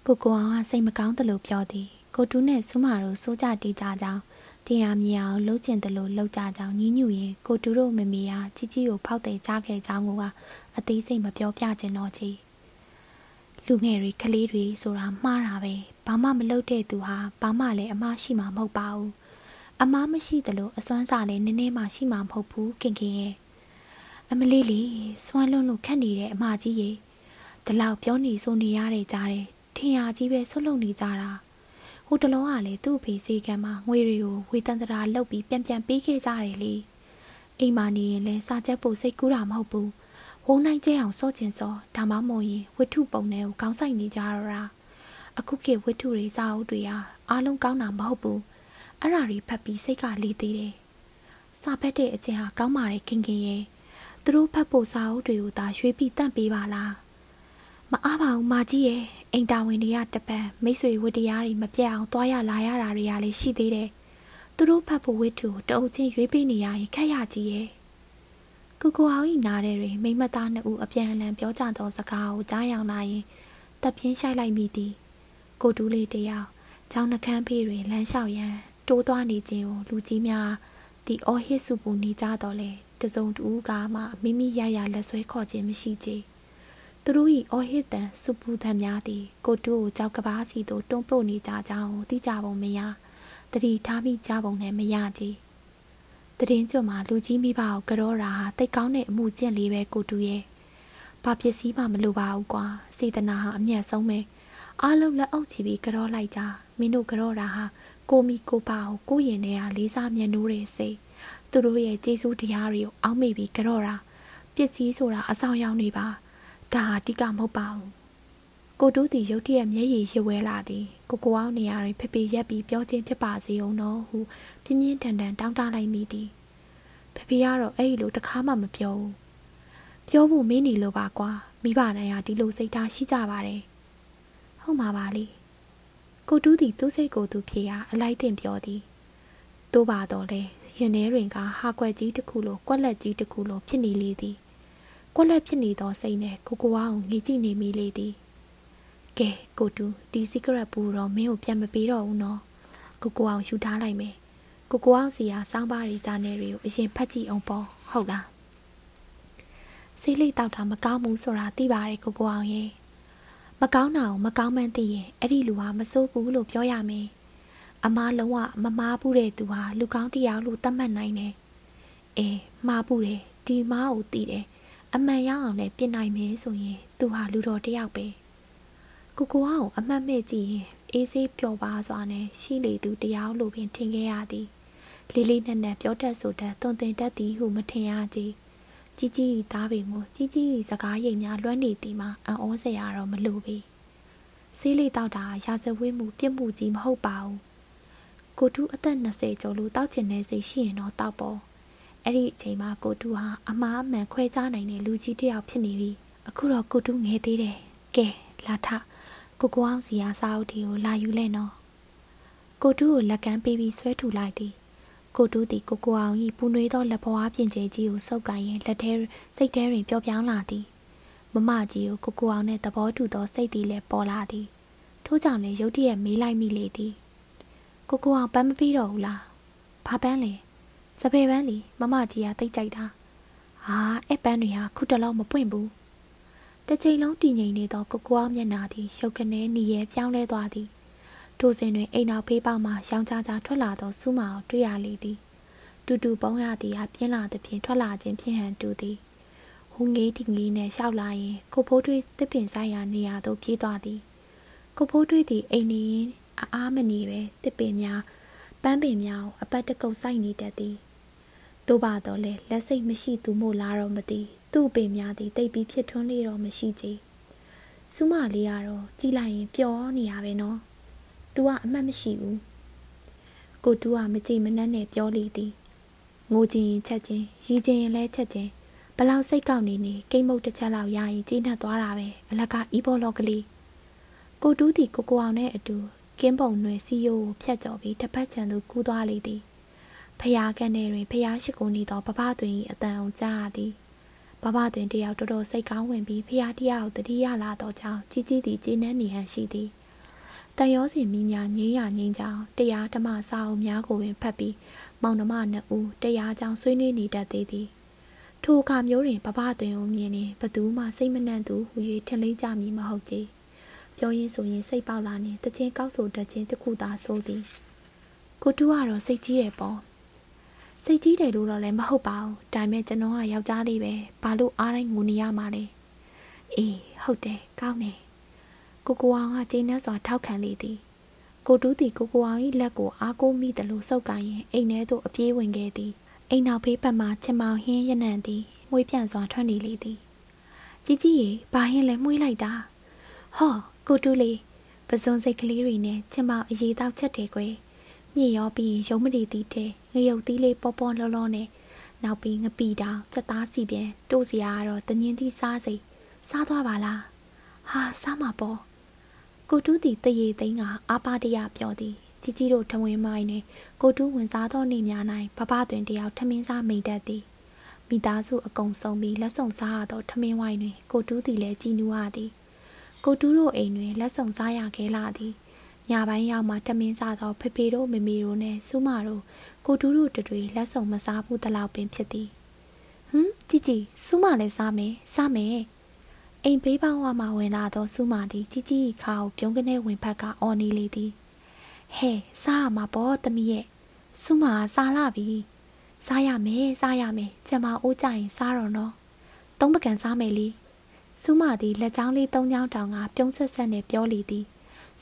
ကိုကိုအောင်ကစိတ်မကောင်းတယ်လို့ပြောသည်ကိုတူးနဲ့ဆူမာတို့စိုးကြတေးကြကြောင်း တရားမြင်အောင်လှုပ်ကျင်တယ်လို့လှုပ်ကြကြောင်းညီးညူရင်ကိုတူတို့မမေဟာជីជីကိုဖောက်တယ်ကြားခဲ့ကြောင်းကအသေးစိတ်မပြောပြချင်တော့ချီလူငယ်တွေကလေးတွေဆိုတာမှားတာပဲဘာမှမလုပ်တဲ့သူဟာဘာမှလည်းအမရှိမှမဟုတ်ပါဘူးအမားမရှိတယ်လို့အစွမ်းစားလည်းနည်းနည်းမှရှိမှမဟုတ်ဘူးခင်ခင်ရဲ့အမလေးလေးစွမ်းလွန်းလို့ခက်နေတဲ့အမကြီးရေဒီလောက်ပြောနေဆိုနေရတဲ့ကြားတယ်ထင်ရကြီးပဲဆွတ်လုံနေကြတာ ဟိုတလုံးကလည်းသူ့ဖေးစေကံမှာငွေတွေကိုဝေတန်တရာလှုပ်ပြီးပြန်ပြန်ပေးခဲ့ကြတယ်လေအိမ်မှာနေရင်လည်းစာချက်ပို့စိတ်ကူးတာမဟုတ်ဘူးဝုံနိုင်ကျဲအောင်စော့ချင်စောဒါမှမဟုတ်ရင်ဝတ္ထုပုံတွေကိုကောင်းဆိုင်နေကြရတာအခုခေတ်ဝတ္ထုတွေစာအုပ်တွေဟာအားလုံးကောင်းတာမဟုတ်ဘူးအဲ့ဓာတွေဖတ်ပြီးစိတ်ကလေးသေးတယ်စာဖတ်တဲ့အချင်းဟာကောင်းပါတယ်ခင်ခင်ရဲ့သူတို့ဖတ်ဖို့စာအုပ်တွေကိုသာရွှေ့ပြီးတန့်ပေးပါလား မအားပါဘူးမာကြီးရဲ့အိမ်တာဝန်တွေကတပံမိတ်ဆွေဝတ္တရားတွေမပြတ်အောင်သွားရလာရတာတွေကလည်းရှိသေးတယ်သူတို့ဖတ်ဖို့ဝတ္ထုတအုပ်ချင်းရွေးပေးနေရရင်ခက်ရကြီးရဲ့ကိုကိုအောင်ဤနားတဲ့တွင်မိမသားနှစ်ဦးအပြန်အလှန်ပြောကြသောစကားကိုကြားရောက်လာရင်တပ်ပြင်းရှိုက်လိုက်မိသည်ကိုတူးလေးတယောက်ချောင်းနှကန်းဖေးတွင်လမ်းလျှောက်ရန်တိုးသွားနေခြင်းကိုလူကြီးများဒီအော်ဟစ်စုပူနေကြတော့လေတစုံတူကမှမိမိရရလက်ဆွဲခေါ်ခြင်းမရှိကြ သူတို့၏အော်ဟစ်တန်စုပူသံများသည်ကိုတူကိုကြောက်ကဘာစီသို့တွန်းပို့နေကြကြောင်းသိကြပုံမရတတိထားပြီးကြပုံနဲ့မရကြည်တရင်ကျွတ်မှာလူကြီးမိဘကိုကြောတာဟာတိတ်ကောင်းတဲ့အမှုကျင့်လေးပဲကိုတူရဲ့ဘာပစ္စည်းမှမလိုပါဘူးကွာစေတနာဟာအမျက်ဆုံးပဲအားလုံးလက်အုပ်ချပြီးကြောလိုက်ကြမင်းတို့ကြောတာဟာကိုမီကိုပါကိုကိုရင်ထဲကလေးစားမျက်နှိုးတဲ့စိတ်သူတို့ရဲ့ကျေးဇူးတရားတွေကိုအောက်မေ့ပြီးကြောတာပစ္စည်းဆိုတာအဆောင်ရောက်နေပါ ဒါဟာတိကမဟုတ်ပါဘူးကိုတူးတီရုတ်တရက်မျက်ရည်ရွှဲလာသည်ကိုကိုအောင်နေရာတွင်ဖဖေရက်ပြီးပြောချင်းဖြစ်ပါစေအောင်တော့ဟုပြင်းပြင်းထန်ထန်တောင်းတလိုက်မိသည်ဖဖေကတော့အဲ့ဒီလိုတခါမှမပြောဘူးပြောဖို့မင်းနေလို့ပါကွာမိဘနိုင်ဟာဒီလိုစိတ်ထားရှိကြပါတယ်ဟုတ်မှာပါလေကိုတူးတီသူ့စိတ်ကိုသူဖြေရအလိုက်တင်ပြောသည်တိုးပါတော့လေရင်ထဲတွင်ကဟာကွက်ကြီးတစ်ခုလိုကွက်လက်ကြီးတစ်ခုလိုဖြစ်နေလေသည် ကွက်လက်ဖြစ်နေသောစိတ်နဲ့ကိုကိုဝါကိုငေးကြည့်နေမိလေသည်ကဲကိုတူဒီစီကရက်ပူတော့မင်းကိုပြန်မပေးတော့ဘူးနော်ကိုကိုအောင်ယူထားလိုက်မယ်ကိုကိုအောင်စီဟာစောင်းပါးရီဂျာနယ်တွေကိုအရင်ဖတ်ကြည့်အောင်ပေါ့ဟုတ်လားဆေးလိတ်တောက်တာမကောင်းဘူးဆိုတာသိပါတယ်ကိုကိုအောင်ရဲ့မကောင်းတာကိုမကောင်းမှန်းသိရင်အဲ့ဒီလူဟာမစိုးဘူးလို့ပြောရမယ်အမားလုံးဝမမားဘူးတဲ့သူဟာလူကောင်းတရားလို့သတ်မှတ်နိုင်တယ်အေးမှားဘူးတယ်ဒီမားကိုသိတယ် အမှန်ရအောင်လည်းပြင်နိုင်မယ်ဆိုရင်သူဟာလူတော်တစ်ယောက်ပဲကိုကိုအောင်အမှတ်မဲ့ကြည့်ရင်အေးဆေးပျော်ပါစွာနဲ့ရှိလေသူတရားလို့ပင်ထင်ခဲ့ရသည်လေးလေးနက်နက်ပြောတတ်ဆိုတတ်သွန်သင်တတ်သည်ဟုမထင်ရကြည်ကြီးကြီးသားပေမို့ကြီးကြီးစကားရိပ်များလွှမ်းနေသည်မှာအံ့ဩစရာတော့မလိုပေဆေးလေးတောက်တာရာဇဝတ်မှုပြစ်မှုကြီးမဟုတ်ပါဘူးကိုတူးအသက်20ကျော်လို့တောက်ချင်တဲ့စိတ်ရှိရင်တော့တောက်ပေါ့ အဲ့ဒီအချိန်မှာကိုတူးဟာအမားအမှန်ခွဲခြားနိုင်တဲ့လူကြီးတစ်ယောက်ဖြစ်နေပြီအခုတော့ကိုတူးငယ်သေးတယ်ကဲလာထကိုကိုအောင်စီယာစာအုပ်တီကိုလာယူလဲနော်ကိုတူးကိုလက်ကမ်းပေးပြီးဆွဲထူလိုက်သည်ကိုတူးသည်ကိုကိုအောင်၏ပူနွေးသောလက်ပွားပြင်ကျဲကြီးကိုစုပ်ကိုင်ရင်လက်ထဲစိတ်ထဲတွင်ပျော်ပြောင်းလာသည်မမကြီးကိုကိုကိုအောင်နှင့်သဘောတူသောစိတ်သည်လည်းပေါ်လာသည်ထို့ကြောင့်လည်းရုတ်တရက်မေးလိုက်မိလေသည်ကိုကိုအောင်ပန်းမပြီးတော့ဘူးလားဘာပန်းလဲ စပယ်ပန်းလီမမကြီးကတိတ်ကြိုက်တာဟာအဲ့ပန်းတွေဟာခုတလောက်မပွင့်ဘူးတစ်ချိန်လုံးတည်ငြိမ်နေသောကိုကိုအောင်မျက်နှာသည်ရုပ်ကနေနီရဲပြောင်းလဲသွားသည်ထိုစဉ်တွင်အိမ်နောက်ဖေးပေါက်မှရောင်ချာချာထွက်လာသောစူးမာကိုတွေ့ရလေသည်တူတူပုံးရသည်ဟာပြင်းလာသည်ဖြင့်ထွက်လာခြင်းဖြင့်ဟန်တူသည်ဟူငေးဒီငေးနှင့်ရှောက်လာရင်ကိုဖိုးထွေးတစ်ပင်ဆိုင်ရာနေရာသို့ပြေးသွားသည်ကိုဖိုးထွေးသည်အိမ်နေရင်အားမနေပဲတစ်ပင်များပန်းပင်များကိုအပတ်တကုတ်စိုက်နေတတ်သည် သို့ပါတော့လေလက်စိတ်မရှိသူမို့လားတော့မသိသူ့ပင်များသည်တိတ်ပြီးဖြစ်ထွန်းလေတော့မရှိကြစူးမလေးကတော့ကြည်လိုက်ရင်ပျော်နေရပဲနော်။ "तू ကအမှတ်မရှိဘူး။ကိုတူးကမကြည်မနှက်နဲ့ပြောလေသည်။ငိုခြင်းရင်ချက်ခြင်းရီခြင်းရင်လည်းချက်ခြင်းဘလောက်စိတ်ကောက်နေနေကိတ်မုတ်တစ်ချက်လောက်ရရင်ကြီးနှက်သွားတာပဲအလကအီးဘောလော့ကလေးကိုတူးသည်ကိုကိုအောင်နဲ့အတူကင်းပုံနှွယ်စီယိုကိုဖြတ်ကျော်ပြီးတစ်ဖက်ခြံသို့ကူးသွားလေသည် ဖျားကန်ထဲတွင်ဖျားရှိကိုနေသောဘဘတွင်၏အတန်အောင်ကြားရသည်ဘဘတွင်တယောက်တော်တော်စိတ်ကောင်းဝင်ပြီးဖျားတရားကိုတတိယလာသောကြောင့်ကြီးကြီးသည်ကျင်းနှန်းနေဟန်ရှိသည်တန်ရောစင်မိများငိမ့်ရငိမ့်ကြောင်တရားဓမ္မစာအုပ်များကိုပင်ဖတ်ပြီးမောင်နှမနှစ်ဦးတရားကြောင်ဆွေးနွေးနေတတ်သေးသည်ထိုအခါမျိုးတွင်ပပတွင်ကိုမြင်နေဘသူမှစိတ်မနှံ့သူဟူ၍ထင်လိမ့်ကြမည်မဟုတ်ကြပြောရင်းဆိုရင်စိတ်ပေါက်လာနေတခြင်းကောက်ဆိုတတ်ခြင်းတခုသာဆိုသည်ကိုတူကတော့စိတ်ကြီးတယ်ပေါ့ စိတ်ကြီးတယ်လို့တော့လည်းမဟုတ်ပါဘူးဒါပေမဲ့ကျွန်တော်ကယောက်ျားလေးပဲဘာလို့အားတိုင်းငိုနေရမှာလဲအေးဟုတ်တယ်ကောင်းတယ်ကိုကိုအောင်ကကျင်းနှက်စွာထောက်ခံလေသည်ကိုတူးသည်ကိုကိုအောင်၏လက်ကိုအားကိုးမိသလိုစုပ်ကိုင်းရင်အိမ်ထဲသို့အပြေးဝင်ခဲ့သည်အိမ်နောက်ဖေးပတ်မှချင်မောင်ဟင်းရနံ့သည်မွေးပြန်စွာထွက်နေလေသည်ကြီးကြီးရေဘာဟင်းလဲမှုေးလိုက်တာဟောကိုတူးလေးပစုံစိတ်ကလေးတွေနဲ့ချင်မောင်အရေးတောက်ချက်တယ်ကွယ် မြင့်ရောပြီးရုံမရီတီးတဲ့ငရုတ်သီးလေးပေါ်ပေါ်လောလောနဲ့နောက်ပြီးငပီတောင်စက်သားစီပြန်တို့စရာကတော့တငင်းသီးစားစိစားသွားပါလားဟာစားမှာပေါ့ကိုတူးသည်တရေသိန်းကအာပါတရပြောသည်ကြီးကြီးတို့ထဝင်းမိုင်းနှင့်ကိုတူးဝင်စားသောနေများ၌ဘဘတွင်တယောက်ထမင်းစားမိတတ်သည်မိသားစုအကုန်ဆုံးပြီးလက်ဆောင်စားရသောထမင်းဝိုင်းတွင်ကိုတူးသည်လည်းကြည်နူးရသည်ကိုတူးတို့အိမ်တွင်လက်ဆောင်စားရခဲလာသည် ညပိုင်းရောက်မှထမင်းစားသောဖေဖေတို့မေမေတို့နှင့်စူးမတို့ကိုတူးတို့တွေလက်ဆောင်မစားဘူးတလောက်ပင်ဖြစ်သည်ဟမ်ကြည်ကြည်စူးမလည်းစားမယ်စားမယ်အိမ်ဘေးပေါင်းဝမှဝင်လာသောစုမာသည်ကြီးကြီးခါကိုပြုံးကနေဝင်ဖက်ကအော်နေလေသည်ဟဲ့စားရမှာပေါ့တမီးရဲ့စုမာစားလာပြီစားရမယ်စားရမယ်ကျမအိုးကြရင်စားတော့နော်သုံးပကံစားမယ်လေစုမာသည်လက်ချောင်းလေးသုံးချောင်းတောင်ကပြုံးဆက်ဆက်နဲ့ပြောလေသည်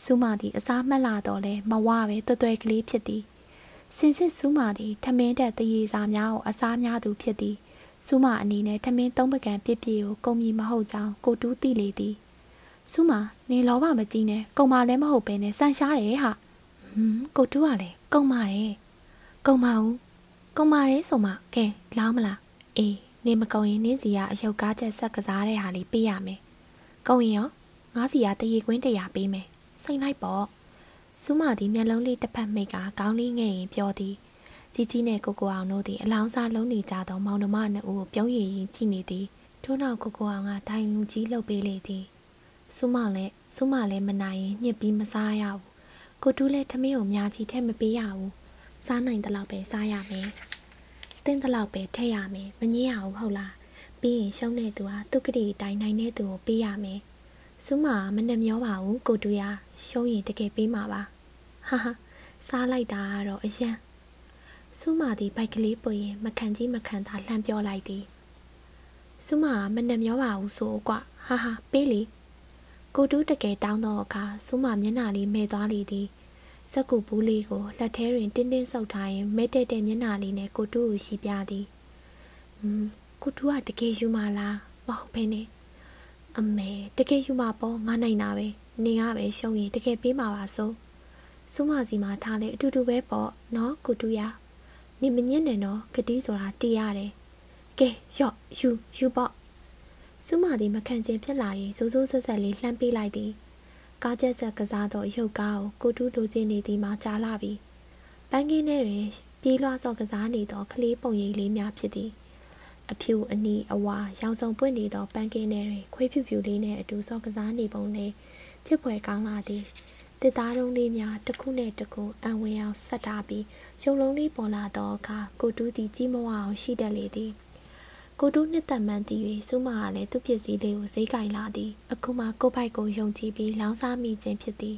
စုမာသည်အစားမှတ်လာတော့လဲမဝပဲတွဲတွဲကလေးဖြစ်သည်စင်စစ်စုမာသည်ထမင်းတက်တရေစာများကိုအစားများသူဖြစ်သည်စူးမအနေနဲ့ထမင်းသုံးပကံပြစ်ပြစ်ကိုကုံမီမဟုတ်ကြောင်းကိုတူးသိလေသည်စူးမနေလောဘမကြီးနဲ့ကုံမလည်းမဟုတ်ပဲနဲ့ဆန်ရှားတယ်ဟာဟွန်းကိုတူးကလည်းကုံမာတယ်ကုံမာဦးကုံမာတယ်ဆိုမှကဲလောင်းမလားအေးနေမကုံရင်နင်းစီကအယုတ်ကားချက်ဆက်ကစားတဲ့ဟာလေးပေးရမယ်ကုံရင်ရောငါးစီကတရေကွင်းတရာပေးမယ် စိတ်လိုက်ပေါ့စူးမသည်မျက်လုံးလေးတစ်ဖက်မိတ်ကခေါင်းလေးငဲ့ရင်ပြောသည်ကြီးကြီးနဲ့ကိုကိုအောင်တို့သည်အလောင်းစားလုံးနေကြသောမောင်နှမနှစ်ဦးကိုပြုံးရည်ရင်ကြည့်နေသည်ထို့နောက်ကိုကိုအောင်ကဒိုင်လူကြီးလှုပ်ပေးလေသည်စူးမောင်လည်းစူးမလည်းမနိုင်ရင်ညှစ်ပြီးမစားရဘူးကိုတူးလည်းထမင်းကိုများကြီးထည့်မပေးရဘူးစားနိုင်တဲ့လောက်ပဲစားရမယ်တင်းတဲ့လောက်ပဲထည့်ရမယ်မငြင်းရဘူးဟုတ်လားပြီးရင်ရှုံးတဲ့သူဟာသူကတိတိုင်းနိုင်တဲ့သူကိုပေးရမယ် စူးမမနဲ့မျောပါဘူးကိုတူရရှုံးရင်တကယ်ပေးမှာပါဟာဟာစားလိုက်တာကတော့အယံစူးမသည်ဘိုက်ကလေးပွင့်ရင်မခံကြီးမခံသာလှမ်းပြောလိုက်သည်စူးမမနဲ့မျောပါဘူးဆိုကွာဟာဟာပေးလေကိုတူးတကယ်တောင်းတော့အခါစူးမမျက်နှာလေးမဲသွားလေသည်စက်ကူဘူးလေးကိုလက်ထဲတွင်တင်းတင်းဆုပ်ထားရင်မဲတဲ့တဲ့မျက်နှာလေးနဲ့ကိုတူးကိုရှိပြသည်။อืมကိုတူးကတကယ်ယူမလားမဟုတ်ဘဲနဲ့ အမေတကယ်ယူမှာပေါ့ငါနိုင်တာပဲနေရပဲရှုံးရင်တကယ်ပေးမှာပါဆိုစူးမစီမှာထားလေအတူတူပဲပေါ့နော်ကိုတူရနေမညစ်နဲ့နော်ဂတိဆိုတာတီးရတယ်ကဲရော့ယူယူပေါ့စူးမသည်မခံချင်းဖြစ်လာ၍စိုးစိုးဆက်ဆက်လေးလှမ်းပေးလိုက်သည်ကားချက်ဆက်ကစားသောရုပ်ကားကိုကိုတူးလိုချင်နေသည်မှကြားလာပြီပန်းကင်းထဲတွင်ပြေးလွှားစော်ကစားနေသောကလေးပုံရိပ်လေးများဖြစ်သည် အဖြူအနီအဝါရောင်စုံပွင့်နေသောပန်းကင်းထဲတွင်ခွေးဖြူဖြူလေးနှင့်အတူစော်ကစားနေပုံနှင့်ချစ်ဖွယ်ကောင်းလာသည်တစ်သားတုံးလေးများတစ်ခုနဲ့တစ်ခုအံဝင်အောင်ဆက်ထားပြီးရုပ်လုံးလေးပေါ်လာသောအခါကိုတူးသည်ကြီးမဝအောင်ရှိတတ်လေသည်ကိုတူးနှစ်သက်မှန်သည်၍စူးမကလည်းသူ့ပစ္စည်းလေးကိုဈေးကင်လာသည်အခုမှကိုပိုက်ကိုယုံကြည်ပြီးလောင်းစားမိခြင်းဖြစ်သည်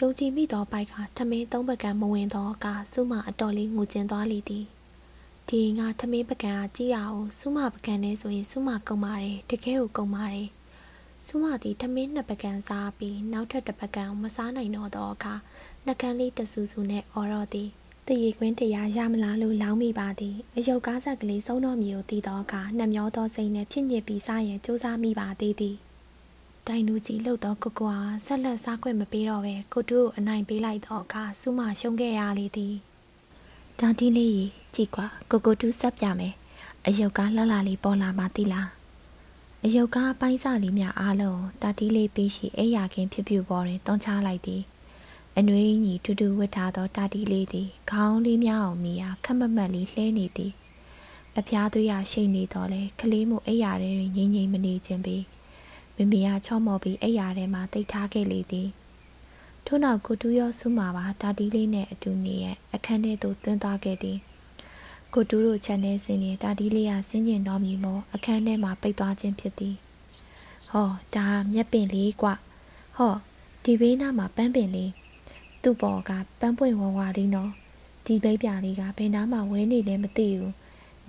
ယုံကြည်မိသောပိုက်ကထမင်းသုံးပကံမဝင်သောအခါစူးမအတော်လေးငိုကျင်သွားလေသည် ဒီငါထမင်းပကံကကြီးရအောင်စူးမပကံနဲ့ဆိုရင်စူးမကုံပါတယ်တကယ်ကိုကုံပါတယ်စူးမသည်ထမင်းနှစ်ပကံစားပြီးနောက်ထပ်တစ်ပကံမစားနိုင်တော့သောအခါနှကန်းလေးတဆူဆူနဲ့အော်တော့သည်တရီခွင်းတရားရမလားလို့လောင်းမိပါသည်အယုတ်ကားဆက်ကလေးစုံတော်မီကိုတီးတော့အခါနှမျောသောစိတ်နဲ့ဖြစ်ညစ်ပြီးစားရင်စူးစမ်းမိပါသေးသည်တိုင်လူကြီးလှုပ်တော့ကိုကွာဆက်လက်စားခွင့်မပေးတော့ပဲကိုတူကိုအနိုင်ပေးလိုက်တော့အခါစူးမရှုံးခဲ့ရလေသည် တောင်တီးလေးကြီးကြည့်ကွာကိုကိုတူဆက်ပြမယ်အယုတ်ကားလှလှလေးပေါ်လာမှသိလားအယုတ်ကားပိုင်းစလေးများအားလုံးတာတီးလေးပေးရှိအိယာခင်းဖြစ်ဖြစ်ပေါ်တွင်တွန်းချလိုက်သည်အနှွေးညီတူတူဝတ်ထားသောတာတီလေးသည်ခေါင်းလေးများအောင်မိရာခက်မမတ်လေးလှဲနေသည်အဖျားသွေးရရှိနေတော့လေကလေးမှုအိယာထဲတွင်ငိမ့်ငိမ့်မနေခြင်းပြီးမမေကချော့မော်ပြီးအိယာထဲမှာတိတ်ထားခဲ့လေသည် ထို့နောက်ကိုတူရောဆုမှာပါတာတီလေးနဲ့အတူနေရဲ့အခန်းထဲသို့သွင်းသွားခဲ့သည်ကိုတူတို့ခြံထဲဆင်းနေတာတီလေးကဆင်းကျင်တော်မူမောအခန်းထဲမှာပိတ်သွားခြင်းဖြစ်သည်ဟောဒါမျက်ပင်လေးကွဟောဒီဘေးနားမှာပန်းပင်လေးသူ့ပေါ်ကပန်းပွင့်ဝဝလေးနော်ဒီလိပ်ပြလေးကဘယ်နားမှာဝဲနေလဲမသိဘူး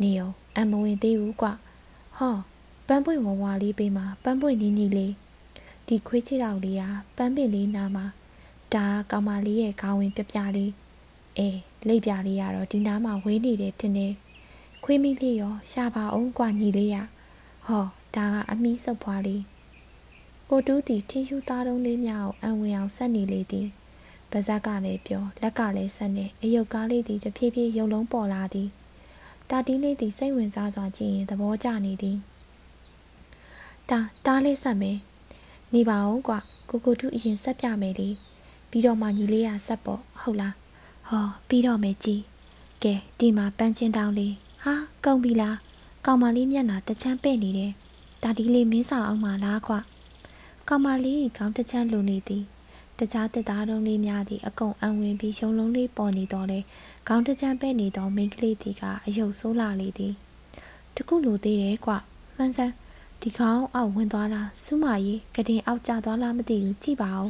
နေအောင်အမဝင်သေးဘူးကွဟောပန်းပွင့်ဝဝလေးပေးမှာပန်းပွင့်နီးနီးလေးဒီခွေးချစ်တော်လေးကပန်းပင်လေးနားမှာ ဒါကောင်မလေးရဲ့ခေါင်းဝင်ပြပြလေးအေးလိပ်ပြလေးကတော့ဒီနားမှာဝေးနေတယ်တင်နေခွေးမိလေးရောရှာပါအောင်กว่าညီလေးရဟောဒါကအမီးစုပ်ဖွားလေးကိုတူးတီထင်းရှူသားတုံးလေးများကိုအံဝင်အောင်ဆက်နေလေသည်ပါဇက်ကလည်းပြောလက်ကလည်းဆက်နေအယုတ်ကားလေးသည်တဖြည်းဖြည်းရုံလုံးပေါ်လာသည်တာတီးလေးသည်စိတ်ဝင်စားစွာကြည့်ရင်သဘောကျနေသည်တာတားလေးဆက်မယ်နေပါအောင်ကွာကိုကိုတူအရင်ဆက်ပြမယ်လေ ပြီးတော့မှညီလေးရဆက်ပေါ့ဟုတ်လားဟောပြီးတော့မယ်ကြည်ကဲဒီမှာပန်းချင်းတောင်းလေးဟာကုံပြီလားကောင်မလေးမျက်နှာတချမ်းပဲ့နေတယ်တာတီးလေးမင်းဆောင်အောင်မလားခွကောင်မလေးခေါင်းတချမ်းလိုနေသည်တခြားတက်သားတုံးလေးများသည်အကုန်အံဝင်ပြီးရုံလုံးလေးပေါ်နေတော့လေခေါင်းတချမ်းပဲ့နေသောမိန်းကလေးသည်ကအယုတ်ဆိုးလာလေသည်တခုလိုသေးတယ်ကွမှန်စမ်းဒီခေါင်းအောက်ဝင်သွားလားစူးမကြီးကတင်အောက်ကျသွားလားမသိဘူးကြည့်ပါဦး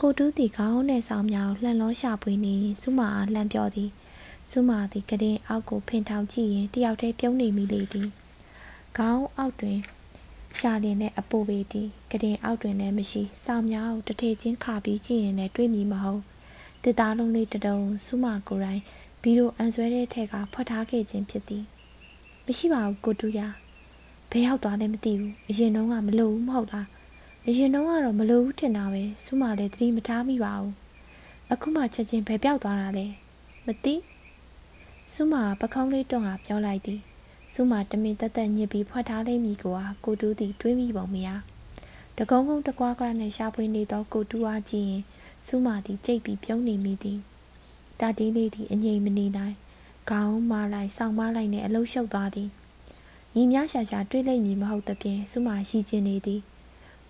ကိုတူးတီခေါင်းနဲ့ဆောင်မြောင်လှန်လောရှာပွေးနေစူးမအားလှမ်းပြောသည်စူးမသည်ကတင်အောက်ကိုဖင်ထောင်ကြည့်ရင်တယောက်တည်းပြုံးနေမိလေသည်ခေါင်းအောက်တွင်ရှာလင်နဲ့အပိုပေတီကတင်အောက်တွင်လည်းမရှိဆောင်မြောင်တထေချင်းခါပြီးကြည့်ရင်လည်းတွေးမိမဟုတ်တစ်သားလုံးလေးတတုံစူးမကိုယ်တိုင်ဘီရိုအန်ဆွဲတဲ့ထက်ကဖွက်ထားခဲ့ခြင်းဖြစ်သည်မရှိပါဘူးကိုတူရဘယ်ရောက်သွားလဲမသိဘူးအရင်တုန်းကမလို့ဘူးမဟုတ်လား အရင်တုန်းကတော့မလို့ဘူးထင်တာပဲစူးမလည်းသတိမထားမိပါဘူးအခုမှချက်ချင်းဘယ်ပြောက်သွားတာလဲမသိစူးမပခုံးလေးတွန်းကပြောလိုက်သည်စူးမတမင်တက်တက်ညစ်ပြီးဖွက်ထားလိမ့်မည်ကိုဟာကိုတူးသည်တွေးမိပုံမရတကုံးကုန်းတကွားကွားနဲ့ရှာဖွေနေသောကိုတူးအားကြည့်ရင်စူးမသည်ကြိတ်ပြီးပြုံးနေမိသည်တာတီးလေးသည်အငြိမ်မနေနိုင်ခေါင်းမလိုက်ဆောင်းမလိုက်နဲ့အလုရှုပ်သွားသည်ညီများရှာရှာတွေးလိုက်မည်မဟုတ်သဖြင့်စူးမရှိခြင်းနေသည်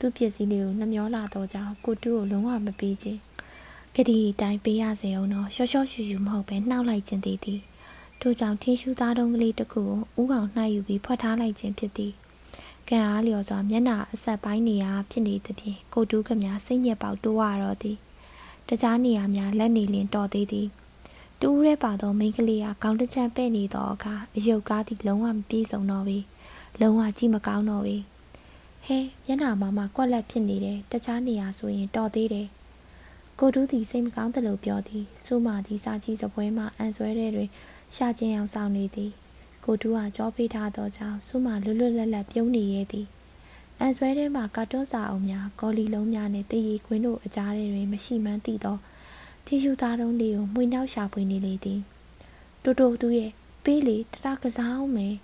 သူ့ပစ္စည်းလေးကိုနှမျောလာတော့ကြောင်းကိုတူးကိုလုံးဝမပေးခြင်းကတိတိုင်းပေးရစေအောင်တော့ရှော့ရှော့ရှူရှူမဟုတ်ပဲနှောက်လိုက်ခြင်းတည်သည်ထို့ကြောင့်ထင်းရှူသားတုံးကလေးတစ်ခုကိုဥကောင်နှိုက်ယူပြီးဖွက်ထားလိုက်ခြင်းဖြစ်သည်ကံအားလျော်စွာမျက်နှာအဆက်ပိုင်းနေရာဖြစ်နေသဖြင့်ကိုတူးကမြစိတ်ညစ်ပေါက်တိုးရတော့သည်တခြားနေရာများလက်နေလင်တော်သေးသည်တူးရဲပါသောမိန်းကလေးကခေါင်းတစ်ချမ်းပဲ့နေသောအခါအယုတ်ကားသည်လုံးဝမပြေဆုံးတော့ပြီလုံးဝကြည့်မကောင်းတော့ပြီ ဟဲမျက်နှာမှာမှကွက်လက်ဖြစ်နေတယ်တခြားနေရာဆိုရင်တော်သေးတယ်ကိုတူးသည်စိတ်မကောင်းသလိုပြောသည်စူးမာသည်စာကြီးစပွဲမှအန်ဆွဲတဲ့တွင်ရှာကျင်အောင်ဆောင်နေသည်ကိုတူးကကြောပေးထားသောကြောင့်စူးမာလွတ်လွတ်လပ်လပ်ပြုံးနေရသည်အန်ဆွဲထဲမှာကာတွန်းစာအုပ်များကော်လီလုံးများနှင့်တည်ရီခွင်းတို့အကြားထဲတွင်မရှိမှန်းသိသောတီရှူသားတုံးလေးကိုမှွေနှောက်ရှာဖွေနေလေသည်တိုတိုသူရဲ့ပေးလေတရကစားအောင်မယ်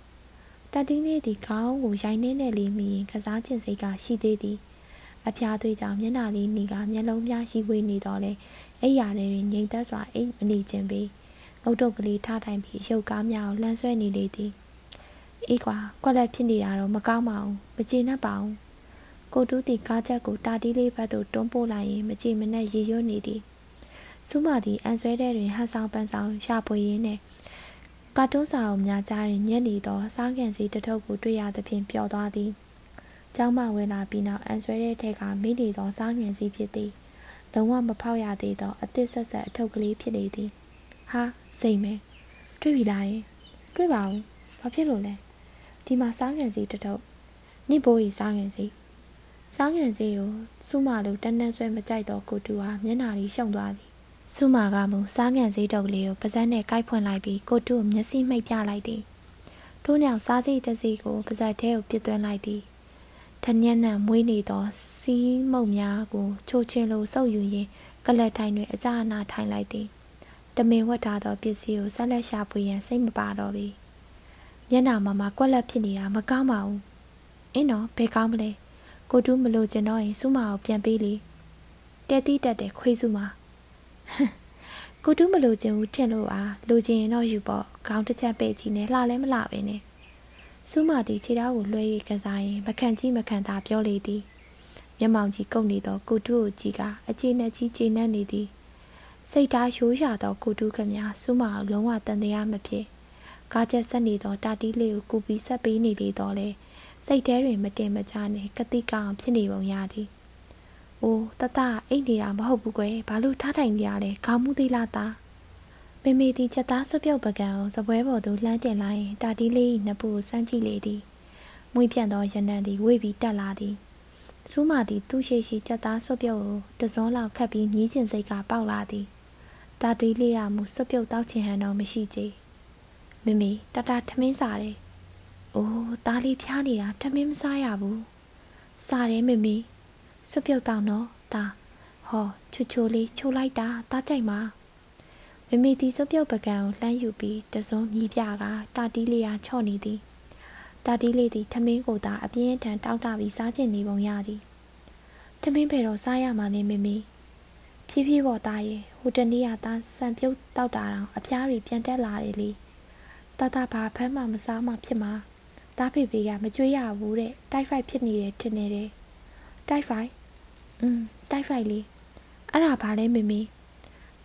တတင်းလေးသည်ခေါင်းကိုရိုင်းနှင်းနဲ့လေးမိရင်ကစားကျင်စိတ်ကရှိသေးသည်အဖျားသွေးကြောင့်မျက်နှာလေးနီကမျက်လုံးများရှိဝေးနေတော့လေအိယာထဲတွင်ငြိမ်သက်စွာအိမ်မနေခြင်းပေငုတ်တုတ်ကလေးထားထိုင်ပြီးရုပ်ကားများကိုလှမ်းဆွဲနေလေသည်အေးကွာကွက်လက်ဖြစ်နေတာတော့မကောင်းပါဘူးမကျေနပ်ပါဘူးကိုတူးတီကားချက်ကိုတာတီးလေးဘက်သို့တွန်းပို့လိုက်ရင်မကြေမနက်ရေရွတ်နေသည်စူးမသည်အန်ဆွဲတဲ့တွင်ဟန်ဆောင်ပန်းဆောင်ရှာဖွေရင်းနဲ့ ကာတွန်းစာအုပ်များကြားတွင်ညက်နေသောစားကန်စီတထုပ်ကိုတွေ့ရသဖြင့်ပျော်သွားသည်။ကျောင်းမှဝင်လာပြီးနောက်အန်ဆွဲတဲ့ထက်ကမိနေသောစားငံစီဖြစ်သည်။လုံးဝမဖောက်ရသေးသောအသစ်ဆက်ဆက်အထုပ်ကလေးဖြစ်နေသည်။ဟာစိတ်မဲတွေ့ပြီလားယင်တွေ့ပါဘူး။ဘာဖြစ်လို့လဲ။ဒီမှာစားငံစီတထုပ်နိဘိုးဤစားငံစီစားငံစီကိုစုမလိုတန်းတန်းဆွဲမကြိုက်တော့ကိုတူဟာမျက်နှာလေးရှုံသွားသည်။ စုမာကမူစားငံစေးတုပ်လေးကိုပါဇက်နဲ့ကိုက်ဖွင့်လိုက်ပြီးကိုတူကိုမျက်စိမှိတ်ပြလိုက်သည်။ထို့နောက်စားစိတ်တစ်စီကိုပါဇက်ထဲကိုပစ်သွင်းလိုက်သည်။ထညက်နံမွေးနေသောစီးမုတ်များကိုချိုချင်းလိုစုပ်ယူရင်းကလတ်ထိုင်တွင်အကြအနာထိုင်လိုက်သည်။တမင်ဝတ်ထားသောပစ္စည်းကိုဆက်လက်ရှာဖွေရန်စိတ်မပါတော့ပြီ။မျက်နှာမှာမှကွက်လက်ဖြစ်နေတာမကောင်းပါဘူး။အင်းတော့ဘယ်ကောင်းမလဲ။ကိုတူးမလို့ကျင်တော့ရင်စုမအောင်ပြန်ပေးလေ။တဲတိတက်တဲ့ခွေးစုမှာ ကိုတူးမလို့ခြင်းဘူးထင်လို့အားလိုချင်ရင်တော့ယူပေါ့ခေါင်းတစ်ချက်ပဲ့ကြည့်နေလှလဲမလှပဲနဲ့စူးမသည်ခြေသားကိုလွှဲ၍ကစားရင်မခံကြီးမခံသာပြောလေသည်မျက်မှောင်ကြီးကုတ်နေသောကိုတူးကိုကြည့်ကအကျေနဲ့ကြီးကျေနပ်နေသည်စိတ်သားရိုးရာသောကိုတူးခမစူးမအောင်လုံးဝတန်တရားမဖြစ်ကားချက်ဆက်နေသောတာတီးလေးကိုကူပြီးဆက်ပေးနေလေတော့လေစိတ်ထဲတွင်မတင်မချနဲ့ကတိကောင်ဖြစ်နေပုံရသည်။ အိုးတတအိတ်နေတာမဟုတ်ဘူးကွယ်။ဘာလို့ထားထိုင်နေရလဲ။ခေါင်းမှုသေးလားသား။မေမေဒီချက်သားဆွပြုတ်ပကံကိုစပွဲပေါ်သို့လှမ်းတင်လိုက်ရင်တာတီးလေးနှစ်ပူစမ်းကြည့်လေသည်။မွေးပြန့်သောရနံသည်ဝေ့ပြီးတက်လာသည်။စူးမာသည်သူ့ရှိရှိချက်သားဆွပြုတ်ကိုတစုံလောက်ခတ်ပြီးမြည်ကျင်စိတ်ကပေါက်လာသည်။တာတီးလေးကမူဆွပြုတ်တောက်ချင်ဟန်တော့မရှိကြ။မေမေတတထမင်းစားတယ်။အိုးသားလေးဖျားနေတာထမင်းမစားရဘူး။စားတယ်မေမေ။ စွပြုတ်တော့နော်ဒါဟောချူချိုလေးချိုလိုက်တာတားကြိုက်မှာမမေတီစွပြုတ်ပကံကိုလှမ်းယူပြီးတစုံမြည်ပြကတာတီးလေးအားချော့နေသည်တာတီးလေးသည်ထမင်းကိုသာအပြင်းထန်တောက်တပြီးစားကျင်နေပုံရသည်ထမင်းဖယ်တော့စားရမှာနေမမေဖြည်းဖြည်းပေါ်သားရဲ့ဟိုတနေ့ကသားစံပြုတ်တောက်တာတောင်အဖျားတွေပြန်တက်လာတယ်လေတတဘာဖမ်းမှမစားမှဖြစ်မှာတားဖေဖေကမကြွေးရဘူးတဲ့တိုက်ဖိုက်ဖြစ်နေတယ်ထင်နေတယ် တိုက်ဖိုက်อืมတိုက်ဖိုက်လေးအဲ့ဒါဘာလဲမမေ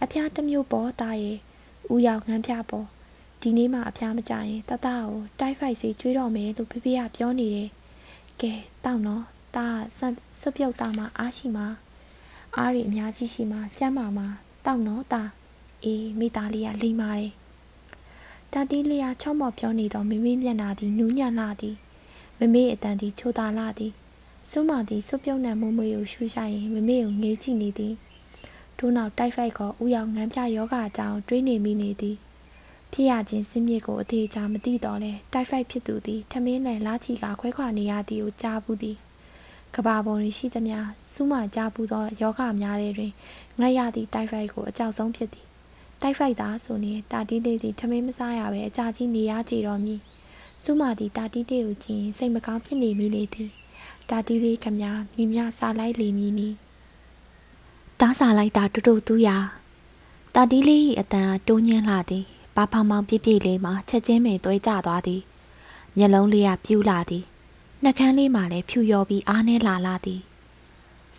အဖျားတစ်မျိုးပေါ်သားရဲ့ဦးရောက်ငန်းပြပေါ်ဒီနေ့မှအဖျားမကြရင်တတကိုတိုက်ဖိုက်စီကျွေးတော့မယ်လို့ဖေဖေကပြောနေတယ်ကဲတောက်နော်တာဆပ်ဆွပြုတ်တာမှအားရှိမှာအားရီအများကြီးရှိမှာကြမ်းမာမှာတောက်နော်တာအေးမိသားလေးကလိမ့်ပါတယ်တာတီးလေးကချော့မော့ပြောနေတော့မမေမျက်နာသည်နူးညံ့လာသည်မမေအတန်သည်ချိုတာလာသည် စွမသည်စွပြုံးနံမွေးမွေးကိုရှူရှိုင်ရင်မမေကိုငေးကြည့်နေသည်ထို့နောက်တိုက်ဖိုက်ကဥယောင်ငန်းပြယောဂအကြောင်းတွေးနေမိနေသည်ဖြစ်ရခြင်းစင်းမြစ်ကိုအသေးချာမသိတော့လဲတိုက်ဖိုက်ဖြစ်သူသည်ထမင်းနဲ့လာချီကခွဲခွာနေရသည်ကိုကြားဘူးသည်ကဘာပေါ်တွင်ရှိသမျှစူးမကြားဘူးသောယောဂများတွင်ငတ်ရသည့်တိုက်ဖိုက်ကိုအကြောက်ဆုံးဖြစ်သည်တိုက်ဖိုက်သာဆိုရင်တာတီးလေးသည်ထမင်းမစားရဘဲအကြာကြီးနေရကြတော်မူစူးမသည်တာတီးလေးကိုကြည့်စိတ်မကောင်းဖြစ်နေမိလေသည် တာတီးလေးခမမြမြစာလိုက်လေမီနီတားစာလိုက်တာတူတူသူရတာတီးလေး၏အတန်တိုးညင်းလာသည်ဘာဖောင်မောင်ပြည့်ပြည့်လေးမှာချက်ချင်းပင်သွေးကျသွားသည်မျက်လုံးလေးကပြူးလာသည်နှကန်းလေးမှာလည်းဖြူရော်ပြီးအားနေလာလာသည်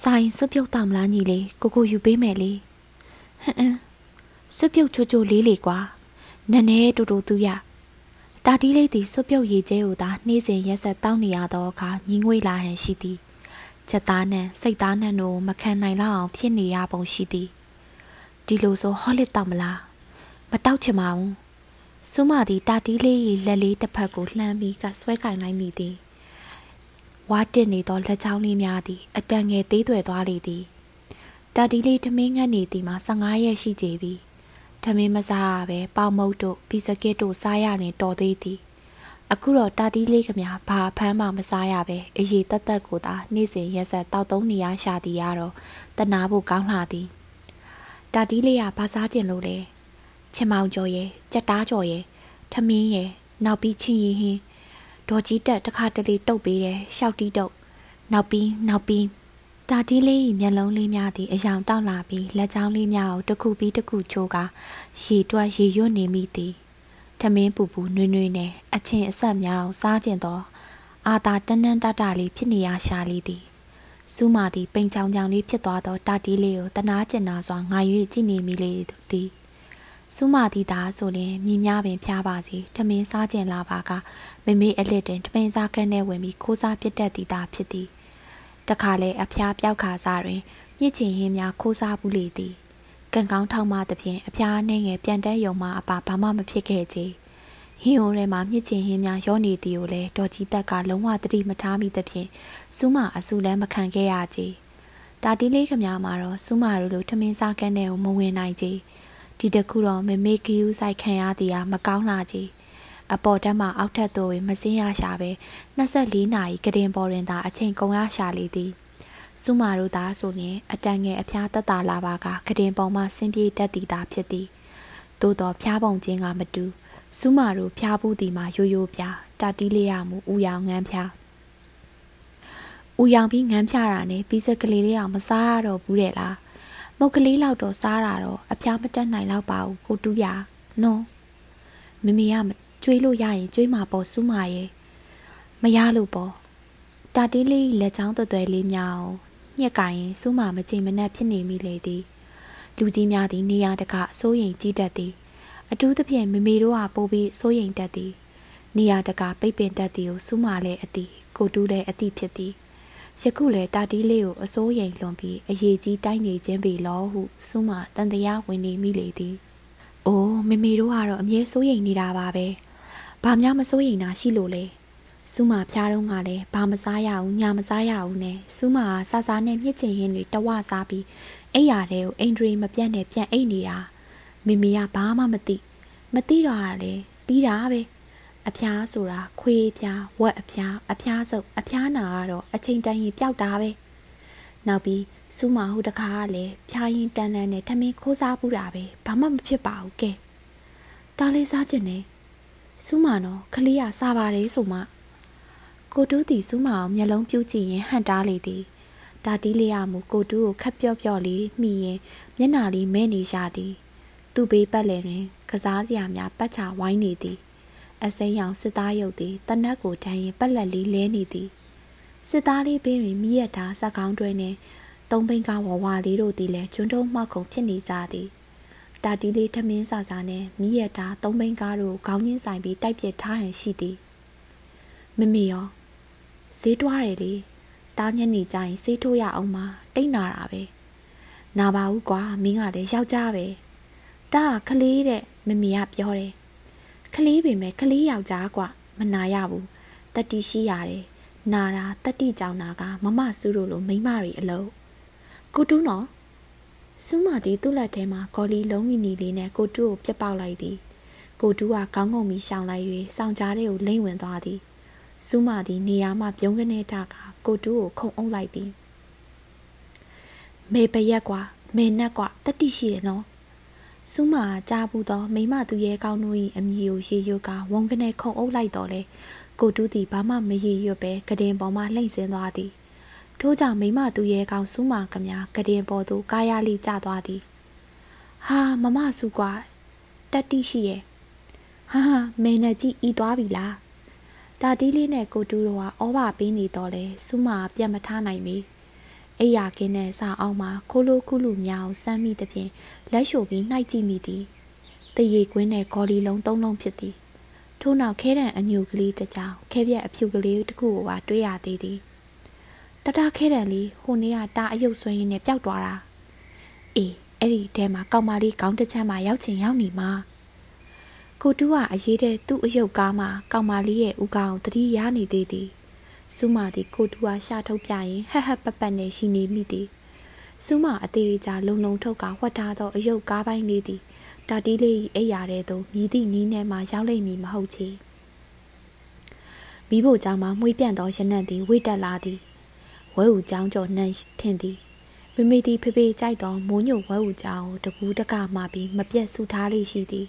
ဆိုင်စွပြုတ်တောင်မလားညီလေးကိုကိုယူပေးမယ်လေဟမ်စွပြုတ်ချိုချိုလေးလေကွာနည်းနည်းတူတူသူရ တတာတီးလေးသည်စွပြုတ်ရည်ကျဲကိုသာနှီးစဉ်ရက်ဆက်တောင်းနေရသောအခါညီငွေလာဟန်ရှိသည်ချက်သားနှံစိတ်သားနှံတို့မခံနိုင်လောက်အောင်ဖြစ်နေရပုံရှိသည်ဒီလိုဆိုဟောလစ်တော့မလားမတောက်ချင်ပါဘူးစွမသည်တာတီးလေး၏လက်လေးတစ်ဖက်ကိုလှမ်းပြီးကဆွဲကင်လိုက်မိသည်ဝါတစ်နေသောလက်ချောင်းလေးများသည်အတန်ငယ်သေးသွယ်သွားလေသည်တာတီးလေးထမင်းငတ်နေသည်မှာ15ရက်ရှိကြပြီ ထမင်းမစားရပဲပေါမုတ်တို့ဘီစကစ်တို့စားရရင်တော်သေးသည်အခုတော့တာတီးလေးကများဘာဖမ်းမှမစားရပဲအရေးတက်တက်ကိုသာနေ့စဉ်ရက်ဆက်တောက်သုံးနေရရှာသည်ရတော့တနာဖို့ကောင်းလှသည်တာတီးလေးကဘာစားကျင်လို့လဲချင်မောင်ကျော်ရဲ့ကြက်သားကျော်ရဲ့ထမင်းရဲ့နောက်ပြီးချင်းရင်ဟင်းဒေါ်ကြီးတက်တခါတလေတုတ်ပေးတယ်ရှောက်တီးတုတ်နောက်ပြီးနောက်ပြီး တာတီးလေးမျက်လုံးလေးများသည်အယောင်တောက်လာပြီးလက်ချောင်းလေးများကိုတစ်ခုပြီးတစ်ခုချိုးကရေတွက်ရေရွတ်နေမိသည်ထမင်းပူပူနွေ့နွေ့နဲ့အချင်းအဆက်များအောင်စားကျင်သောအာသာတန်းတန်းတတလေးဖြစ်နေရရှာလေးသည်စူးမာသည်ပိန်ချောင်ချောင်လေးဖြစ်သွားသောတာတီးလေးကိုတနာကျင်နာစွာငါ၍ကြည့်နေမိလေသည်စူးမာသည်သာဆိုရင်မြင်များပင်ဖျားပါစီထမင်းစားကျင်လာပါကမမေအလစ်တွင်ထမင်းစားကန်းထဲဝင်ပြီးခိုးစားပြစ်တတ်သည်သာဖြစ်သည် တခါလေအဖျားပြောက်ခါစားတွင်မြစ်ချင်ရင်းများခိုးစားဘူးလေသည်ကံကောင်းထောက်မှသဖြင့်အဖျားနှင်းငယ်ပြန်တက်ယုံမှအပါဘာမှမဖြစ်ခဲ့ကြဟင်းအိုထဲမှာမြစ်ချင်ဟင်းများရောနေသည်ကိုလည်းဒေါ်ကြီးတက်ကလုံးဝတတိမထားမိသဖြင့်စူးမအဆူလည်းမခံခဲ့ရကြတာတီးလေးခမမှာတော့စူးမတို့လိုထမင်းစားကန်းတဲ့ကိုမဝင်နိုင်ကြဒီတခုတော့မမေကီယူဆိုင်ခံရသည်ဟာမကောင်းလာကြ အပေါ်တက်မှအောက်ထက်သို့မစင်းရရှာပဲ24နာရီကတင်ပေါ်တွင်သာအချိန်ကုန်ရရှာလေသည်စုမာတို့သာဆိုရင်အတန်ငယ်အဖျားတက်တာလာပါကကတင်ပေါ်မှဆင်းပြေးတတ်သည်သာဖြစ်သည်သို့တော့ဖျားပုံချင်းကမတူစုမာတို့ဖျားဘူးသည်မှာရိုးရိုးပြတာတီးလေးရမှုဥယောင်ငန်းဖျားဥယောင်ပြီးငန်းဖျားတာနဲ့ပြီးစက်ကလေးလေးအောင်မစားရတော့ဘူးတဲ့လားမုတ်ကလေးလောက်တော့စားတာတော့အဖျားမတက်နိုင်တော့ပါဘူးကိုတူးရနော်မမေက ကျွေးလို့ရရင်ကျွေးမှာပေါ့စူးမာရဲ့မရလို့ပေါ့တာတီးလေးလက်ချောင်းသွဲ့သွဲလေးများအောင်ညက်ကင်ရင်စူးမာမကြင်မနှက်ဖြစ်နေမိလေသည်လူကြီးများသည်နေရာတကအစိုးရိမ်ကြီးတတ်သည်အထူးသဖြင့်မမေတို့ဟာပိုးပြီးစိုးရိမ်တတ်သည်နေရာတကပိတ်ပင်တတ်သည်ကိုစူးမာလည်းအသည်ကိုတူးလည်းအသည်ဖြစ်သည်ယခုလေတာတီးလေးကိုအစိုးရိမ်လွန်ပြီးအရေးကြီးတိုက်နေခြင်းပေလောဟုစူးမာတန်တရားဝင်နေမိလေသည်။အိုးမမေတို့ကတော့အမြဲစိုးရိမ်နေတာပါပဲ။ ဘာများမစိုးရိမ်တာရှိလို့လဲ။စူးမာဖျားတော့ကလည်းဘာမစားရဘူးညာမစားရဘူးနဲ့စူးမာကစားစားနဲ့မြစ်ချင်ရင်တွေတဝစားပြီးအိယာတဲ့ကိုအိန္ဒြေမပြတ်နဲ့ပြန်အိတ်နေတာ။မမေကဘာမှမသိမသိတော့တာလေပြီးတာပဲ။အဖျားဆိုတာခွေးဖျားဝက်အဖျားအဖျားစုပ်အဖျားနာကတော့အချိန်တိုင်းရင်ပျောက်တာပဲနောက်ပြီးစူးမဟိုတခါကလည်းဖျားရင်တန်းတန်းနဲ့ထမင်းခိုးစားပူတာပဲဘာမှမဖြစ်ပါဘူးကဲတားလေးစားကျင်နေ စူးမနော်ခလေးရစားပါတယ်ဆိုမှကိုတူးတီစူးမအောင်မျက်လုံးပြူးကြည့်ရင်ဟန်တားလေသည်တာတီးလေးရမူကိုတူးကိုခက်ပြော့ပြော့လေးမိရင်မျက်နာလေးမဲနေရှာသည် သူ့ဘေးပတ်လည်တွင် ကစားစရာများပတ်ချဝိုင်းနေသည်အစိမ်းရောင်စစ်သားရုပ်သည်တနက်ကိုတန်းရင်ပက်လက်လေးလဲနေသည်စစ်သားလေးဘေးတွင်မိရတာစက်ကောင်းတွဲနှင့်သုံးဘိန်းကားဝဝလေးတို့သည်လည်းကျွန်းတုံးမှောက်ခုံဖြစ်နေကြသည် တာတီလေးထမင်းဆာဆာနဲ့မိရတာသုံးဘိန်းကားတို့ခေါင်းချင်းဆိုင်ပြီးတိုက်ပြစ်ထားဟန်ရှိသည်မမေရောဈေးတွားတယ်လေတားညက်နေကြရင်ဈေးထိုးရအောင်မတိတ်နာတာပဲနာပါဘူးကွာမင်းကလည်းယောက်ျားပဲတားကလေးတဲ့မမေကပြောတယ်ကလေးပင်ပဲကလေးယောက်ျားကွာမနာရဘူးတတိရှိရတယ်နာတာတတိကြောင်တာကမမဆူးတို့လိုမိမတွေအလုံးကိုတူးနော် စူးမသည်သူ့လက်ထဲမှာကော်လီလုံးမီနီလေးနဲ့ကိုတူးကိုပြက်ပေါက်လိုက်သည်ကိုတူးကခေါင်းငုံပြီးရှောင်လိုက်၍စောင်းကြားထဲကိုလိမ့်ဝင်သွားသည်စူးမသည်နေရာမှပြုံးကနေထကကိုတူးကိုခုံအုပ်လိုက်သည်မေပရက်ကွာမေနက်ကွာတတိရှိတယ်နော်စူးမာကြားဘူးသောမိမသူရဲကောင်းတို့၏အမည်ကိုရေရွတ်ကဝုံကနေခုံအုပ်လိုက်တော်လဲကိုတူးသည်ဘာမှမရေရွတ်ပဲကတင်ပေါ်မှလှိမ့်ဆင်းသွားသည် ထို့ကြောင့်မိမသူရဲကောင်းစူးမာကမြကတင်ပေါ်သို့ကာယလိကျသွားသည်ဟာမမဆူကွာတက်တိရှိရဲ့ဟာဟာမင်းနဲ့ကြည့်ဤသွားပြီလားတာတီးလေးနဲ့ကိုတူးတို့ကဩဘာပေးနေတော့လဲစူးမာပြတ်မထားနိုင်ပြီအိယာကင်းတဲ့စာအောင်မှာခိုးလိုခုလူများအောင်စမ်းမိသဖြင့်လက်ရှို့ပြီးနှိုက်ကြည့်မိသည်တရေကွင်းနဲ့ဂေါ်လီလုံးသုံးလုံးဖြစ်သည်ထို့နောက်ခဲတံအညူကလေးတစ်ကြောင်ခဲပြက်အဖြူကလေးတစ်ခုကိုပါတွေးရသေးသည် တတခဲတံလေးဟိုနေ့ကတာအယုတ်ဆွဲရင်းနဲ့ပျောက်သွားတာအေးအဲ့ဒီထဲမှာကောက်မလေးခေါင်းတစ်ချမ်းမှာရောက်ချင်ရောက်နေမှာကိုတူးကအရေးတဲ့သူ့အယုတ်ကားမှာကောက်မလေးရဲ့ဥကောင်တတိရနေသေးသည်စူးမာသည်ကိုတူးကရှာထုတ်ပြရင်ဟက်ဟက်ပက်ပက်နဲ့ရှိနေမိသည်စူးမာအသေးအချာလုံလုံထုတ်ကဝတ်ထားသောအယုတ်ကားပိုင်းလေးသည်တာတီးလေးအိပ်ရာတဲ့သို့မြည်သည့်နီးနဲ့မှရောက်လိမ့်မည်မဟုတ်ချေမိဖို့ကြောင့်မှမှွေးပြန့်သောရနံ့သည်ဝိတက်လာသည် ဝဲဦးကြောင်းကျော်နှံ့ထင်သည်မိမိသည်ဖေဖေကြိုက်သောမိုးညိုဝဲဦးကြောင်းတကူးတကမှပြီးမပြတ်ဆူထားလေးရှိသည်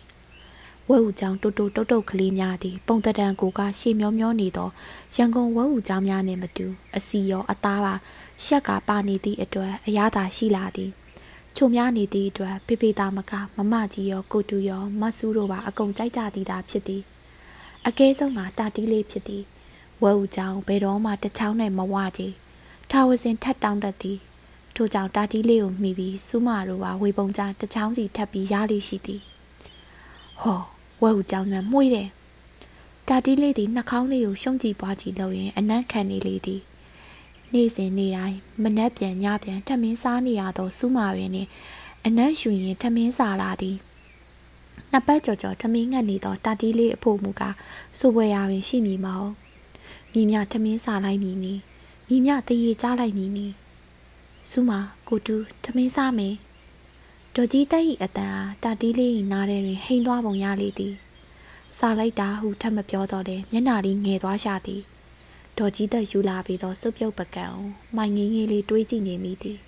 ဝဲဦးကြောင်းတူတူတုတ်တုတ်ကလေးများသည်ပုံတတန်ကိုကရှေမျောမျောနေသောရန်ကုန်ဝဲဦးကြောင်းများနှင့်မတူအစီရောအသားပါရှက်ကပါနေသည့်အတွက်အရသာရှိလာသည်ချုံများနေသည့်အတွက်ဖေဖေသားမကမမကြီးရောကိုတူရောမဆူးတို့ပါအကုန်ကြိုက်ကြသည်သာဖြစ်သည်အကဲဆုံးကတာတီးလေးဖြစ်သည်ဝဲဦးကြောင်းဘယ်တော့မှတချောင်းနဲ့မဝကြည် ထာဝစဉ်ထက်တောင်းတတ်သည်ထို့ကြောင့်တာတီးလေးကိုမှီပြီးစူးမတို့ကဝေပုံကြတချောင်းစီထပ်ပြီးရလိရှိသည်ဟောဝဲဦးကြောင်းနဲ့မှုေးတယ်တာတီးလေးသည်နှာခေါင်းလေးကိုရှုံးကြည့်ပွားကြည့်လို့ရင်အနံ့ခံနေလေသည်နေ့စဉ်နေ့တိုင်းမနှက်ပြန်ညပြန်ထမင်းစားနေရသောစူးမာပင်နှင့်အနက်ယူရင်ထမင်းစားလာသည်နှစ်ပတ်ကြော်ကြော်ထမင်းငတ်နေသောတာတီးလေးအဖို့မူကားစိုးပွဲရာပင်ရှိမည်မဟုတ်မိမြထမင်းစားလိုက်မည်နီ မိမြတရေကြားလိုက်မည်နီစူးမာကိုတူထမင်းစားမယ်ဒေါ်ကြီးတက်ဤအတန်အားတာတီးလေးနားထဲတွင်ဟိန်သွားပုံရလေသည်စားလိုက်တာဟုထပ်မပြောတော့တယ်မျက်နာလေးငယ်သွားရှာသည်ဒေါ်ကြီးသက်ယူလာပြီးတော့စွပ်ပြုတ်ပကံကိုမိုင်ငင်းငယ်လေးတွေးကြည့်နေမိသည်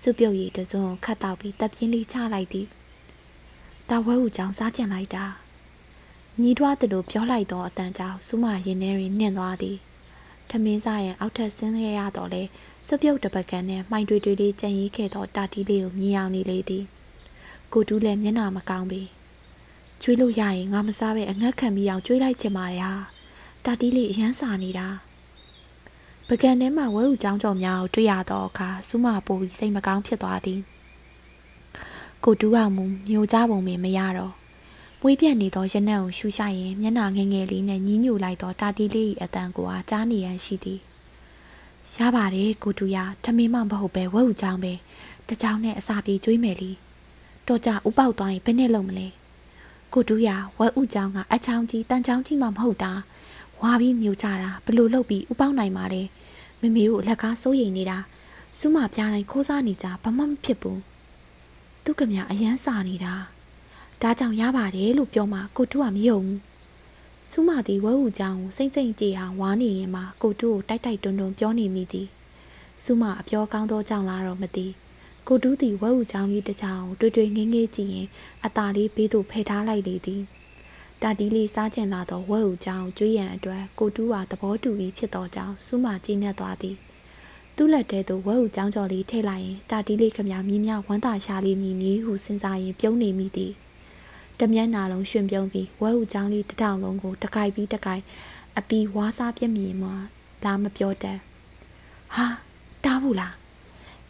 စွပ်ပြုတ်ရည်တစုံခတ်တော့ပြီးတပ်ပြင်းလေးချလိုက်သည်တာဝဲဦးကြောင့်စားကျင်လိုက်တာညီးတွားတယ်လို့ပြောလိုက်တော့အတန်ကြောင့်စူးမရင်ထဲတွင်နှင့်သွားသည် ထမင်းစားရင်အောက်ထပ်ဆင်းခဲ့ရတော့လေစွပ်ပြုတ်တပကံနဲ့မိုင်တွေတွေလေးကြံရီးခဲ့တော့တာတီးလေးကိုမြင်အောင်နေလေသည်ကိုတူးလည်းမျက်နှာမကောင်းပြီကျွေးလို့ရရင်ငါမစားပဲအငတ်ခံပြီးအောင်ကျွေးလိုက်ချင်ပါရဲ့ဟာတာတီးလေးအရန်စာနေတာပကံထဲမှာဝဲဥကြောင်းကြော်များကိုတွေ့ရတော့အခါစူးမပိုပြီးစိတ်မကောင်းဖြစ်သွားသည်ကိုတူးအောင်မူမျိုးကြပုံမင်းမရတော့ မွေးပြက်နေသောရနံ့ကိုရှူရှိုက်ရင်မျက်နှာငယ်ငယ်လေးနဲ့ညှင်းညူလိုက်သောတာတီလေး၏အတန်ကိုအားကြားနေရန်ရှိသည်ရပါတယ်ကိုတူရထမင်းမမဟုတ်ပဲဝဲဥကြောင်းပဲတကြောင်နဲ့အစာပြေကျွေးမယ်လीတော့ကြဥပေါက်သွားရင်ဘယ်နဲ့လုပ်မလဲကိုတူရဝဲဥကြောင်းကအချောင်းကြီးတန်ချောင်းကြီးမှမဟုတ်တာဝါပြီးမြူကြတာဘလို့လုပ်ပြီးဥပေါက်နိုင်ပါလဲမမေတို့လက်ကားစိုးရိမ်နေတာစူးမပြားတိုင်းခိုးစားနေကြဘာမှမဖြစ်ဘူးသူကမြအရန်စာနေတာ ဒါကြောင့်ရပါတယ်လို့ပြောမှကိုတူကမယုံဘူးစူးမသည်ဝဲဟုကြောင်ကိုစိမ့်စိမ့်ကြည်အောင်ဝါနေရင်မှကိုတူကိုတိုက်တိုက်တွန်းတွန်းပြောနေမိသည်စူးမအပြောကောင်းသောကြောင့်လားတော့မသိကိုတူးသည်ဝဲဟုကြောင်လေးတစ်ချောင်းတွေ့တွေ့ငင်းငင်းကြည့်ရင်အตาလေးဘေးသို့ဖယ်ထားလိုက်လေသည်တာတီးလေးစားကျင်လာသောဝဲဟုကြောင်ကျွေးရန်အတွက်ကိုတူးဟာသဘောတူပြီးဖြစ်သောကြောင့်စူးမကျင်းနေသွားသည်သူ့လက်ထဲသို့ဝဲဟုကြောင်ကြော်လေးထည့်လိုက်ရင်တာတီးလေးခမမြင်းမြဝမ်းသာရှာလေးမြည်နီးဟုစဉ်းစားရင်ပြုံးနေမိသည် တမျက်နာလုံးရှင်ပြုံးပြီးဝဲဟုကြောင်လေးတထောင်လုံးကိုတကိုက်ပြီးတကိုက်အပီဝါးစားပြက်မြင်မှလာမပြောတတ်ဟာတားဘူးလား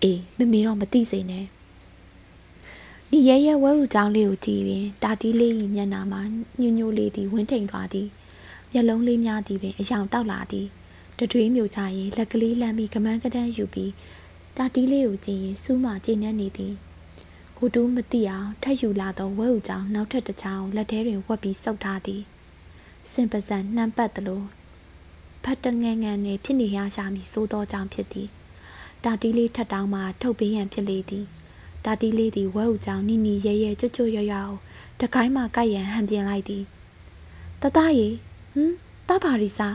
အေးမမေတော့မသိစိမ့်နဲ့ဒီရဲရဲဝဲဟုကြောင်လေးကိုကြည့်ရင်တာတီးလေး၏မျက်နာမှာညွညွလေးသည်ဝင်းထိန်သွားသည်မျက်လုံးလေးများသည်ပင်အယောင်တောက်လာသည်တတွေးမျိုးချရင်လက်ကလေးလမ်းပြီးကမန်းကတန်းယူပြီးတာတီးလေးကိုကြည့်ရင်စူးမကျင်းနေနေသည် ကိုတူးမသိအောင်ထက်ယူလာသောဝဲဥကြောင်နောက်ထပ်တစ်ချောင်းလက်ထဲတွင်ဝက်ပြီးစုပ်ထားသည်စင်ပစံနှမ်းပတ်သလိုဖတ်တငယ်ငယ်နှင့်ဖြစ်နေရရှာမည်စိုးသောကြောင့်ဖြစ်သည်တာတီးလေးထက်တောင်းမှထုတ်ပေးရန်ဖြစ်လေသည်တာတီးလေးသည်ဝဲဥကြောင်နီနီရဲရဲကြွကြွရွရွတကိုင်းမှကိုက်ရန်ဟန်ပြင်လိုက်သည်တတရီဟမ်တပါရီစာ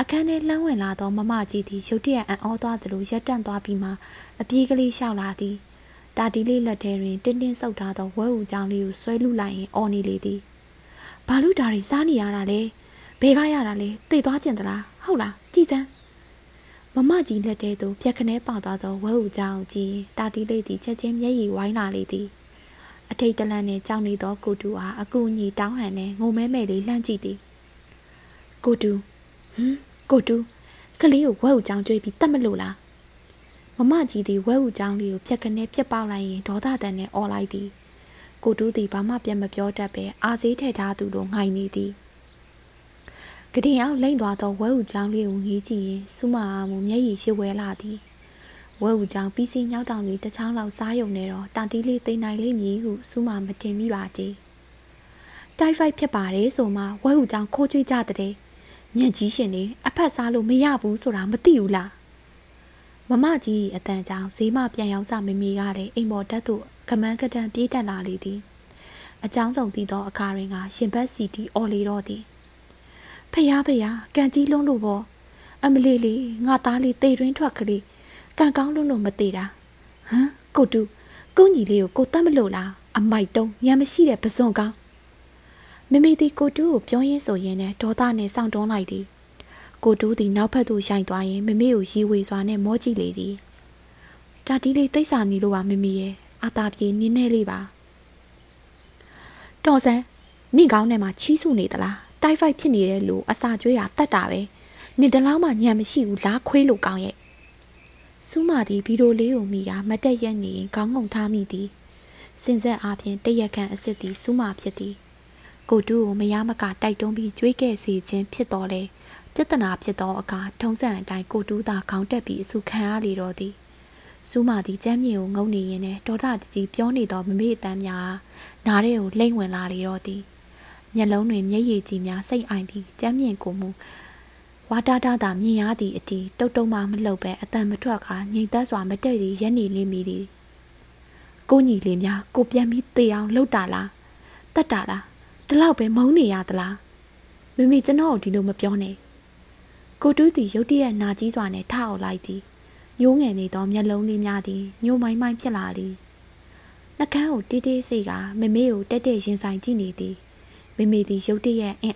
အခန်းထဲလှမ်းဝင်လာသောမမကြီးသည်ရုတ်တရက်အံ့ဩသွားသလိုရက်တန့်သွားပြီးမှအပြေးကလေးလျှောက်လာသည် တာတီလေးလက်ထဲတွင်တင်းတင်းဆုပ်ထားသောဝဲဦးချောင်းလေးကိုဆွဲလူလိုက်ရင်အော်နေလေသည်ဘာလို့ဒါတွေစားနေရတာလဲဘဲကရတာလဲသိသွားကျင်သလားဟုတ်လားကြည်စမ်းမမကြီးလက်ထဲသို့ပြက်ခနဲပေါသွားသောဝဲဦးချောင်းကြည့်တာတီလေးသည်ချက်ချင်းမျက်ရည်ဝိုင်းလာလေသည်အထိတ်တလန့်နှင့်ကြောက်နေသောကိုတူအားအကူအညီတောင်းဟန်နှင့်ငုံမဲမဲလေးလှမ်းကြည့်သည်ကိုတူဟမ်ကိုတူကလေးကိုဝဲဦးချောင်းကြွေးပြီးတတ်မလို့လား မမကြီးသည်ဝဲဥကြောင်းလေးကိုပြက်ကနေပြက်ပေါက်လိုက်ရင်ဒေါသတန်နဲ့အော်လိုက်သည်ကိုတူးသည်ဘာမှပြန်မပြောတတ်ပဲအာဈေးထည့်ထားသူလိုငိုင်နေသည်ကတင်အောင်လိမ့်သွားသောဝဲဥချောင်းလေးကိုငေးကြည့်ရင်စူးမအားမူမျက်ရည်ရွှေဝဲလာသည်ဝဲဥချောင်းပြီးစီညောက်တောင်လေးတစ်ချောင်းလောက်စားယုံနေတော့တာတီးလေးသိမ့်နိုင်လိမ့်မည်ဟုစူးမမတင်မိပါကြည်တိုက်ဖိုက်ဖြစ်ပါတယ်ဆိုမှဝဲဥချောင်းခိုးချွေးကြတဲ့ညံကြီးရှင်နေအဖက်စားလို့မရဘူးဆိုတာမသိဘူးလား မမကြီးအတန်ကြောင်ဈေးမပြန်ရောက်စမမီကလည်းအိမ်ပေါ်တက်သို့ကမန်းကတန်ပြေးတက်လာလေသည်အကြောင်းဆောင်တည်သောအခါတွင်ကရှင်ဘက်စီတီအော်လီတော့သည်ဖျားဖျားကန်ကြီးလုံးလို့ပေါ့အမလေးလေးငါသားလေးတိတ်တွင်းထွက်ကလေးကန်ကောင်းလုံးလို့မသေးတာဟမ်ကိုတူကိုညီလေးကိုကိုတတ်မလို့လားအမိုက်တုံးညံမရှိတဲ့ပစွန်ကောင်းမမေတီကိုတူကိုပြောရင်းဆိုရင်လည်းဒေါသနဲ့စောင့်တွန်းလိုက်သည် ကိုတူးသည်နောက်ဖက်သို့ရိုက်သွားရင်မမေကိုရီဝေစွာနဲ့မောကြည့်လေသည်ဒါတီးလေးတိတ်ဆာနေလို့ပါမမေရဲ့အာတာပြေနင်းနေလေးပါတော်စံနင့်ကောင်းထဲမှာချီးစုနေသလားတိုက်ဖိုက်ဖြစ်နေတဲ့လူအစာကျွေးရတတ်တာပဲနင်တလောက်မှညံမရှိဘူးလားခွေးလို့ကောင်းရဲ့စူးမာသည်ဗီဒီယိုလေးကိုမိကမတက်ရက်နေခေါင်းငုံထားမိသည်စင်ဆက်အားဖြင့်တရက်ခန့်အစ်စ်သည်စူးမာဖြစ်သည်ကိုတူးကိုမရမကတိုက်တွန်းပြီးကြွေးခဲ့စေခြင်းဖြစ်တော်လဲ ပြဿနာဖြစ်သောအခါထုံးစံအတိုင်းကိုတူးသာခေါင်းတက်ပြီးအဆုခံရလေတော့သည်စူးမာသည်ကျမ်းမြေကိုငုံနေရင်နဲ့ဒေါသတကြီးပြောနေသောမမေ့အတန်းများနားထဲကိုလိမ့်ဝင်လာလေတော့သည်မျက်လုံးတွင်မျက်ရည်ကြီးများစိတ်အိုင်ပြီးကျမ်းမြေကိုမူဝါတာတာသာမြင်ရသည့်အတီတုတ်တုံမှမလှုပ်ပဲအတန်မထွက်ခါငြိမ်သက်စွာမတည့်သည်ရက်နေလေးမိသည်ကိုညီလေးများကိုပြန်ပြီးတေအောင်လှုပ်တာလားတတ်တာလားဒီလောက်ပဲမုန်းနေရသလားမမေကျွန်တော်ဒီလိုမပြောနဲ့ ကိုတူးသည်ရုတ်တရက်နာကြီးစွာနဲ့ထအောင်လိုက်သည်ညိုးငယ်နေသောမျက်လုံးလေးများသည်ညိုမိုင်းမိုင်းဖြစ်လာသည်နှကန်းကိုတေးတေးစိတ်ကမမေကိုတက်တက်ရင်ဆိုင်ကြည့်နေသည်မမေသည်ရုတ်တရက်အံ့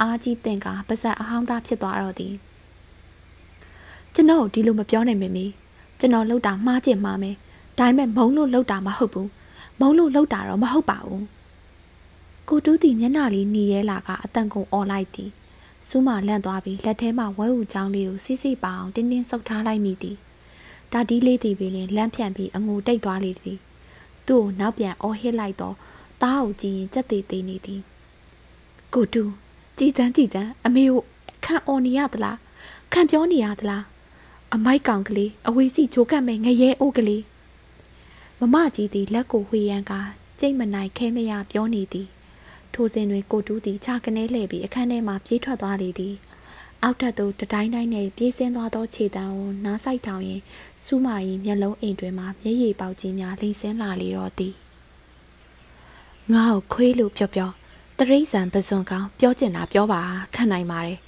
အားကြီးတင်ကပါဇက်အဟောင်းသားဖြစ်သွားတော့သည်ကျွန်တော်ဒီလိုမပြောနဲ့မမေကျွန်တော်လှုပ်တာမှားချင်မှားမယ်ဒါပေမဲ့မုံလို့လှုပ်တာမဟုတ်ဘူးမုံလို့လှုပ်တာတော့မဟုတ်ပါဘူးကိုတူးသည်မျက်နှာလေးหนีရဲလာကအတန်ကုန်អော်လိုက်သည် စူးမလန့်သွားပြီးလက်ထဲမှာဝဲဥချောင်းလေးကိုစိစိပအောင်တင်းတင်းဆုပ်ထားလိုက်မိသည်ဒါဒီလေးသည်ပင်လမ်းဖြန့်ပြီးအငိုတိတ်သွားလေသည်သူ့ကိုနောက်ပြန်အော်ဟစ်လိုက်တော့တားကိုကြည့်ရင်ကြက်သေးသေးနေသည်ကိုတူကြည်စမ်းကြည်စမ်းအမေကိုခံအော်နေရသလားခံပြောနေရသလားအမိုက်ကောင်ကလေးအဝေးစီချိုးကတ်မဲ့ငရဲအိုးကလေးမမကြီးသည်လက်ကိုဝှေရန်ကကြိတ်မနိုင်ခဲမရပြောနေသည် ထိုစဉ်တွင်ကိုတူးသည်ခြာကနေလှည့်ပြီးအခန်းထဲမှပြေးထွက်သွားလေသည်အောက်ထပ်သို့တတိုင်းတိုင်းနဲ့ပြေးဆင်းသွားသောခြေတံကိုနားဆိုင်ထောင်ရင်စူးမာ၏မျက်လုံးအိမ်တွင်မှမျက်ရည်ပေါက်ကြီးများလိမ့်ဆင်းလာလေတော့သည်ငါ့ကိုခွေးလို့ပြောပြောတရိษံပစွန်ကောင်ပြောကျင်တာပြောပါခံနိုင်ပါတယ်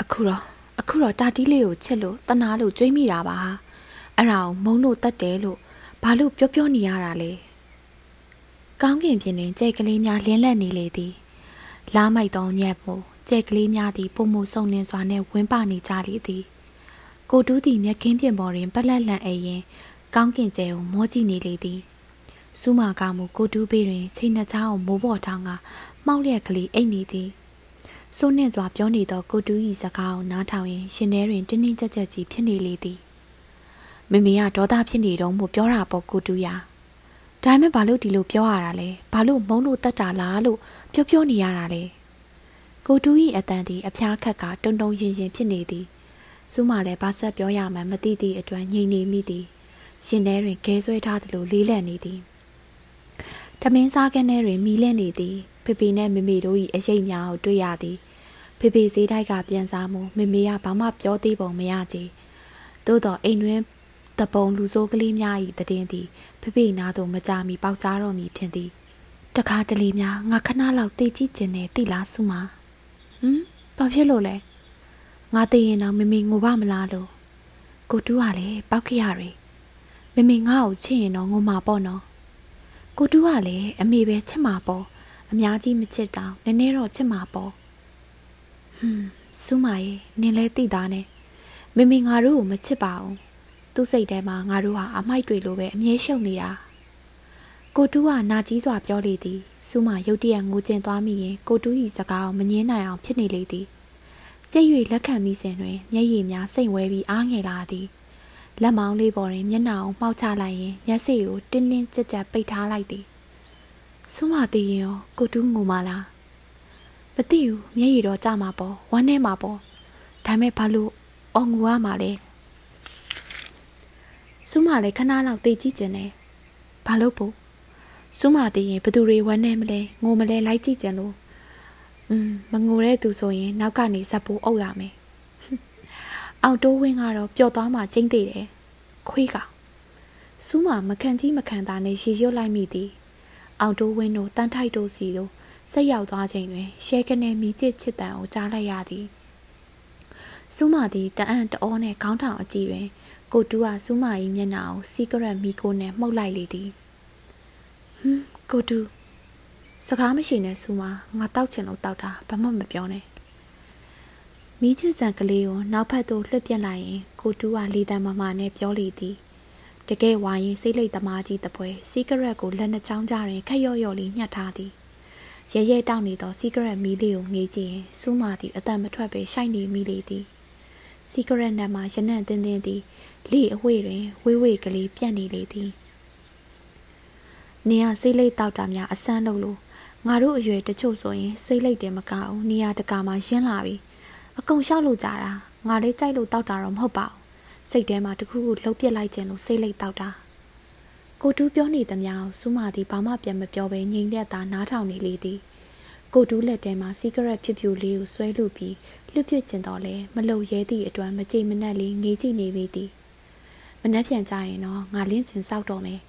အခုတော့အခုတော့တာတီးလေးကိုချစ်လို့တနာလို့ကြွေးမိတာပါအဲ့ဒါကိုမုံလို့တတ်တယ်လို့ဘာလို့ပြောပြောနေရတာလဲ ကောင်းကင်ပြင်တွင်ကြဲကလေးများလင်းလက်နေလေသည်လားမိုက်သောညက်မို့ကြဲကလေးများသည်ပုံမဆုံလင်းစွာနှင့်ဝင်းပနေကြလေသည်ကိုတူးသည်မျက်ခင်းပြင်ပေါ်တွင်ပလက်လန့်အိရင်ကောင်းကင်ကျဲကိုမောကြည့်နေလေသည်စူးမာကမူကိုတူးပေးတွင်ချိန်နှချောင်းကိုမိုးပေါ်ထောင်းကမှောက်လျက်ကလေးအိတ်နေသည်စိုးနှင့်စွာပြောနေသောကိုတူး၏စကားကိုနားထောင်ရင်ရှင်ထဲတွင်တင်းတင်းကြပ်ကြပ်ကြီးဖြစ်နေလေသည်မမေကဒေါသဖြစ်နေတော့မို့ပြောတာပေါ့ကိုတူးရာ ဒါပေမဲ့ဘာလို့ဒီလိုပြောရတာလဲဘာလို့မုန်းလို့တတ်တာလားလို့ပြောပြောနေရတာလဲကိုတူး၏အတန်သည်အဖျားခက်ကတုံတုံရင်ရင်ဖြစ်နေသည်စူးမလည်းဘာဆက်ပြောရမှန်းမသိသည့်အတွက်ငြိမ်နေမိသည်ရှင်ထဲတွင်ခဲဆွဲထားသလိုလေးလံနေသည်တမင်းစားကန်းထဲတွင်မီးလန့်နေသည်ဖေဖေနဲ့မေမေတို့၏အရေးများကိုတွေ့ရသည်ဖေဖေဈေးတိုက်ကပြန်စားမှုမေမေကဘာမှပြောသေးပုံမရကြသို့တော့အိမ်တွင် တပုံလူစိုးကလေးများ၏တည်င်းသည်ဖေဖေနားသို့မကြမီပေါက်ကြားတော်မူထင်သည်တခါတလေများငါခဏလောက်တေးကြည့်ခြင်းနဲ့တိလားစုမဟမ်ဘာဖြစ်လို့လဲငါသိရင်တော့မမေငိုပါမလားလို့ကိုတူးကလည်းပောက်ခရရမမေငါ့ကိုချစ်ရင်တော့ငိုမှာပေါ့နော်ကိုတူးကလည်းအမေပဲချစ်မှာပေါ့အများကြီးမချစ်တောင်နည်းနည်းတော့ချစ်မှာပေါ့ဟွန်းစူးမရဲ့နင်လဲသိတာနဲ့မမေငါတို့ကိုမချစ်ပါဘူး သူ့စိတ်ထဲမှာငါတို့ဟာအမိုက်တွေလိုပဲအမြဲရှုပ်နေတာကိုတူးကနာကြီးစွာပြောလေသည်စူးမရုတ်တရက်ငိုကျင်သွားမိရင်ကိုတူး၏စကားကိုမငင်းနိုင်အောင်ဖြစ်နေလေသည်ကြိတ်၍လက်ခံမိစဉ်တွင်မျက်ရည်များစိမ့်ဝဲပြီးအားငယ်လာသည်လက်မောင်းလေးပေါ်တွင်မျက်နှာကိုမှောက်ချလိုက်ရင်မျက်စိကိုတင်းတင်းကြပ်ကြပ်ပိတ်ထားလိုက်သည်စူးမသိရင်ရောကိုတူးငိုမလားမသိဘူးမျက်ရည်တော့ကြမှာပေါ့ဝမ်းထဲမှာပေါ့ဒါမဲ့ဘာလို့အော်ငူရမှာလဲ စူးမလည်းခဏလောက်သိကြည့်ကျင်တယ်ဘာလို့ပို့စူးမတည်ရင်ဘသူတွေဝမ်းနေမလဲငိုမလဲလိုက်ကြည့်ကြလို့อืมမငိုတဲ့သူဆိုရင်နောက်ကနေဇက်ပိုးအုပ်ရမယ်အောင်တိုးဝင်းကတော့ပျော့သွားမှကျင်းသေးတယ်ခွေးကစူးမမခံကြီးမခံတာနဲ့ရေရွတ်လိုက်မိသည်အောင်တိုးဝင်းတို့တန်းထိုက်တို့စီတို့ဆက်ရောက်သွားချိန်တွင်ရှဲကနေမိချစ်ချစ်တန်ကိုကြားလိုက်ရသည်စူးမသည်တအံ့တအောနဲ့ခေါင်းထောင်အကြည့်တွင် ကိုတူးကစူးမ၏မျက်နှာကိုစီကရက်မီကိုနဲ့မှုတ်လိုက်လေသည်ဟမ်ကိုတူစကားမရှိနဲ့စူမငါတောက်ချင်လို့တောက်တာဘာမှမပြောနဲ့မိချစ်စံကလေးကိုနောက်ဖက်သို့လွှတ်ပြလိုက်ရင်ကိုတူးကလီတန်မမနဲ့ပြောလေသည်တကယ်ဝါရင်စိတ်လိတ်သမားကြီးတပွဲစီကရက်ကိုလက်နှချောင်းကြားတွင်ခက်ရော့ရော့လေးညှက်ထားသည်ရဲရဲတောက်နေသောစီကရက်မီလေးကိုငေးကြည့်ရင်စူးမာသည်အတန်မထွက်ပဲရှိုက်နေမိလေသည် စီကရက်နက်မှာရနံ့တင်းတင်းသည်လေအဝေးတွင် ဝေးဝေးကလေးပြန့်နေလေသည်နေရစိတ်လိတ်တောက်တာများအဆန်းလို့လို့ငါတို့အရွယ်တချို့ဆိုရင်စိတ်လိတ်တယ်မကအောင်နေရတကာမှာရင်းလာပြီအကုန်ရှောက်လို့ကြတာငါလေးကြိုက်လို့တောက်တာတော့မဟုတ်ပါဘူးစိတ်ထဲမှာတခုခုလှုပ်ပြစ်လိုက်ခြင်းလို့စိတ်လိတ်တောက်တာကိုတူးပြောနေသမျှကိုစူးမာသည်ဘာမှပြန်မပြောဘဲငြိမ်သက်သာနားထောင်နေလေသည် ကိုတူးလက်ထဲမှာစီကရက်ဖြူဖြူလေးကိုဆွဲလူပြီးလွတ်ပြစ်ကျင်တော့လဲမလုံရဲသည့်အတွက်မကြိမ်မနှက်လေးငေးကြည့်နေပြီသည်မနှက်ပြန်ကြရင်တော့ငါလင်းစင်စောက်တော့မယ်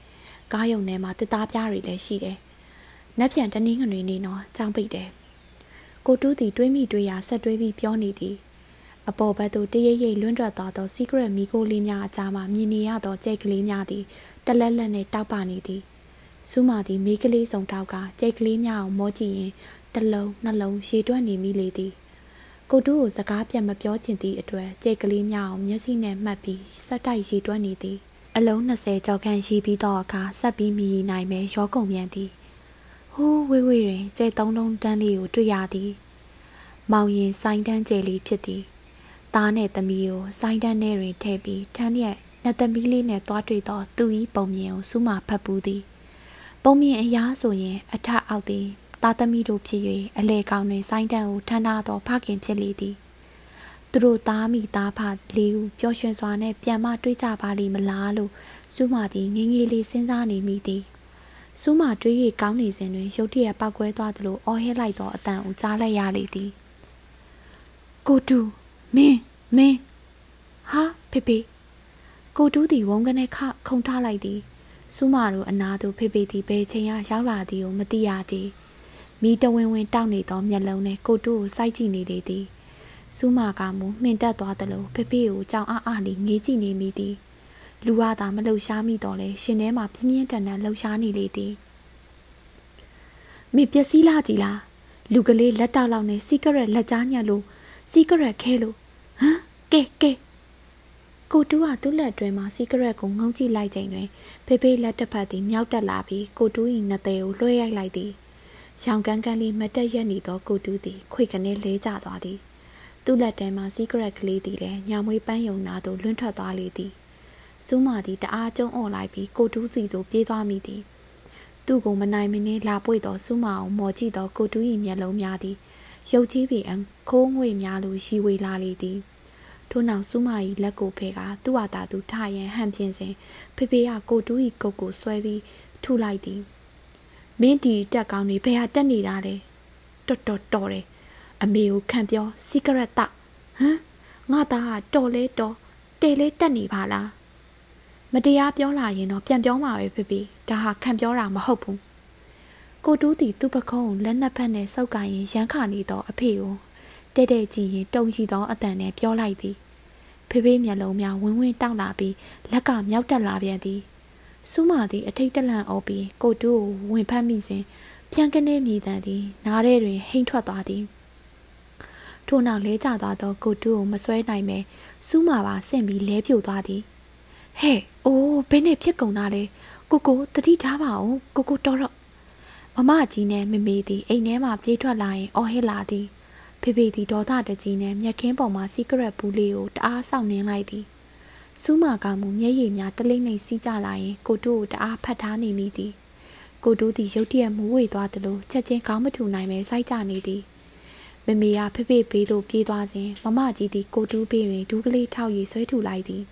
ကားယုံထဲမှာတစ်သားပြားတွေလည်းရှိတယ်။နက်ပြန်တနည်းငွေနေတော့ကြောင်းပိတ်တယ်။ကိုတူးသည်တွေးမိတွေးရာဆက်တွေးပြီးပြောနေသည်။အပေါ်ဘက်သို့တရိပ်ရိပ်လွန်းထွက်သွားသော secret မီကိုလေးများအကြားမှာမြင်နေရသောကြိတ်ကလေးများသည်တလက်လက်နှင့်တောက်ပနေသည်။စူးမာသည်မိကလေးစုံတောက်ကကြိတ်ကလေးများကိုမောကြည့်ရင် တလုံးနှလုံးရေတွက်နေမိလေသည်။ကိုတူးကိုစကားပြန်မပြောချင်သည့်အတွက်ကြိတ်ကလေးများကိုမျက်စိနဲ့မှတ်ပြီးစက်တိုက်ရေတွက်နေသည်။အလုံး20ကြော်ခန့်ရှိပြီးတော့အခါဆက်ပြီးမြည်နိုင်မယ်ရောကုန်မြန်သည်ဟိုးဝေးဝေးတွင်ကျဲသုံးလုံးတန်းလေးကိုတွေ့ရသည်မောင်ရင်စိုင်းတန်းကျဲလေးဖြစ်သည်သားနဲ့သမီးကိုစိုင်းတန်းထဲတွင်ထည့်ပြီးထန်းရက်နှစ်သမီးလေးနဲ့တွားတွေ့သောသူ၏ပုံမြင်ကိုစူးမဖတ်ပူးသည်ပုံမြင်အရာဆိုရင်အထအောက်သည် သားသမီးတို့ဖြစ်၍အလေကောင်တွင်စိုင်းတန်းကိုထမ်းထားသောဖခင်ဖြစ်လေသည်သူတို့သားမိသားဖလေးဦးပျော်ရွှင်စွာနဲ့ပြန်မတွေးကြပါလိမ့်မလားလို့စူးမသည်ငငယ်လေးစဉ်းစားနေမိသည်စူးမတွေးရကောင်းနေစဉ်တွင်ရုတ်တရက်ပောက်ကွဲသွားသလိုအော်ဟစ်လိုက်သောအတန်ကိုကြားလိုက်ရလေသည်ကိုတူမင်းမင်းဟာဖေဖေကိုတူးသည်ဝုန်းကနေခခုံထားလိုက်သည်စူးမတို့အနာသူဖေဖေသည်ဘယ်ချိန်ရောက်လာသည်ကိုမသိရကြ မိတဝင်းဝင်းတောက်နေသောမျက်လုံးနဲ့ကိုတူးကိုစိုက်ကြည့်နေလေသည်စူးမာကမူမှင်တက်သွားသလိုဖေဖေကိုကြောင်အားအားလေးငေးကြည့်နေမိသည်လူရသာမလှုပ်ရှားမိတော့လဲရှင်ထဲမှာပြင်းပြင်းထန်ထန်လှုပ်ရှားနေလေသည်မိပျက်စီးလာကြည်လားလူကလေးလက်တောက်လောက်နဲ့စီကရက်လက်ကြားညက်လို့စီကရက်ခဲလို့ဟမ်ကဲကဲကိုတူးကသူ့လက်အတွင်းမှာစီကရက်ကိုငုံကြည့်လိုက်ချိန်တွင်ဖေဖေလက်တစ်ဖက်သည်မြောက်တက်လာပြီးကိုတူး၏နှသည်ကိုလွှဲရိုက်လိုက်သည် ရောင်ကန်းကန်းလေးမတက်ရက်နေသောကိုတူးသည်ခွေကနေလဲကျသွားသည်သူ့လက်ထဲမှာစီကရက်ကလေးသည်လည်းညမွေးပန်းယုံနာသို့လွင့်ထွက်သွားလေသည်စူးမာသည်တအားကျုံអော်လိုက်ပြီးကိုတူးစီသို့ပြေးသွားမိသည်သူ့ကိုမနိုင်မနှင်းလာပွေသောစူးမာအောင်မော်ကြည့်သောကိုတူး၏မျက်လုံးများသည်ရုပ်ကြီးပေအံခိုးငွေများလိုရီဝေလာလေသည်ထို့နောက်စူးမာ၏လက်ကိုဖဲကသူ့ဟာတာသူထရန်ဟန်ပြင်းစဉ်ဖေဖေကကိုတူး၏ကုတ်ကိုဆွဲပြီးထုလိုက်သည် မင်းဒီတက်ကောင်းနေဘယ်ဟာတက်နေတာလဲတော်တော်တော်တယ်အမေကိုခံပြောစီကရက်တောက်ဟမ်ငါသားကတော်လဲတော်တေလဲတက်နေပါလားမတရားပြောလာရင်တော့ပြန်ပြောမှာပဲဖြစ်ပြီးဒါဟာခံပြောတာမဟုတ်ဘူးကိုတူးတီသူ့ပခုံးလက်နှစ်ဖက်နဲ့စောက်ကရင်ရမ်းခနေသောအဖေကိုတဲ့တဲ့ကြည့်ရင်တုံရှိသောအတန်နဲ့ပြောလိုက်သည်ဖေဖေမျက်လုံးများဝင်းဝင်းတောက်လာပြီးလက်ကမြောက်တက်လာပြန်သည် စူးမာသည်အထိတ်တလန့်အော်ပြီးကိုတူးကိုဝင်ဖက်မိစဉ်ပြန်ကနေမြည်တန်သည်နားထဲတွင်ဟိမ့်ထွက်သွားသည်ထို့နောက်လဲကျသွားသောကိုတူးကိုမဆွဲနိုင်ပဲစူးမာပါဆင့်ပြီးလဲပြိုသွားသည်ဟဲ့အိုးဘယ်နဲ့ဖြစ်ကုန်တာလဲကိုကိုတတိထားပါအောင်ကိုကိုတော်တော့မမကြီးနဲ့မမေသည်အိမ်ထဲမှပြေးထွက်လာရင်အော်ဟစ်လာသည်ဖေဖေသည်ဒေါသတကြီးနဲ့မျက်ခင်းပေါ်မှာစီကရက်ဘူးလေးကိုတအားဆောင်နှင်းလိုက်သည် စူးမာကမူမျက်ရည်များတလိမ့်လိမ့်စီးကြလာရင်ကိုတူကိုတအားဖတ်ထားနေမိသည်ကိုတူသည်ရုတ်တရက်မူးဝေသွားသလိုချက်ချင်းကောင်းမထူနိုင်ပဲစိုက်ကြနေသည်မမေကဖေဖေဘေးသို့ပြေးသွားစဉ်မမကြီးသည်ကိုတူးဘေးတွင်ဒူးကလေးထောက်၍ဆွဲထူလိုက်သည်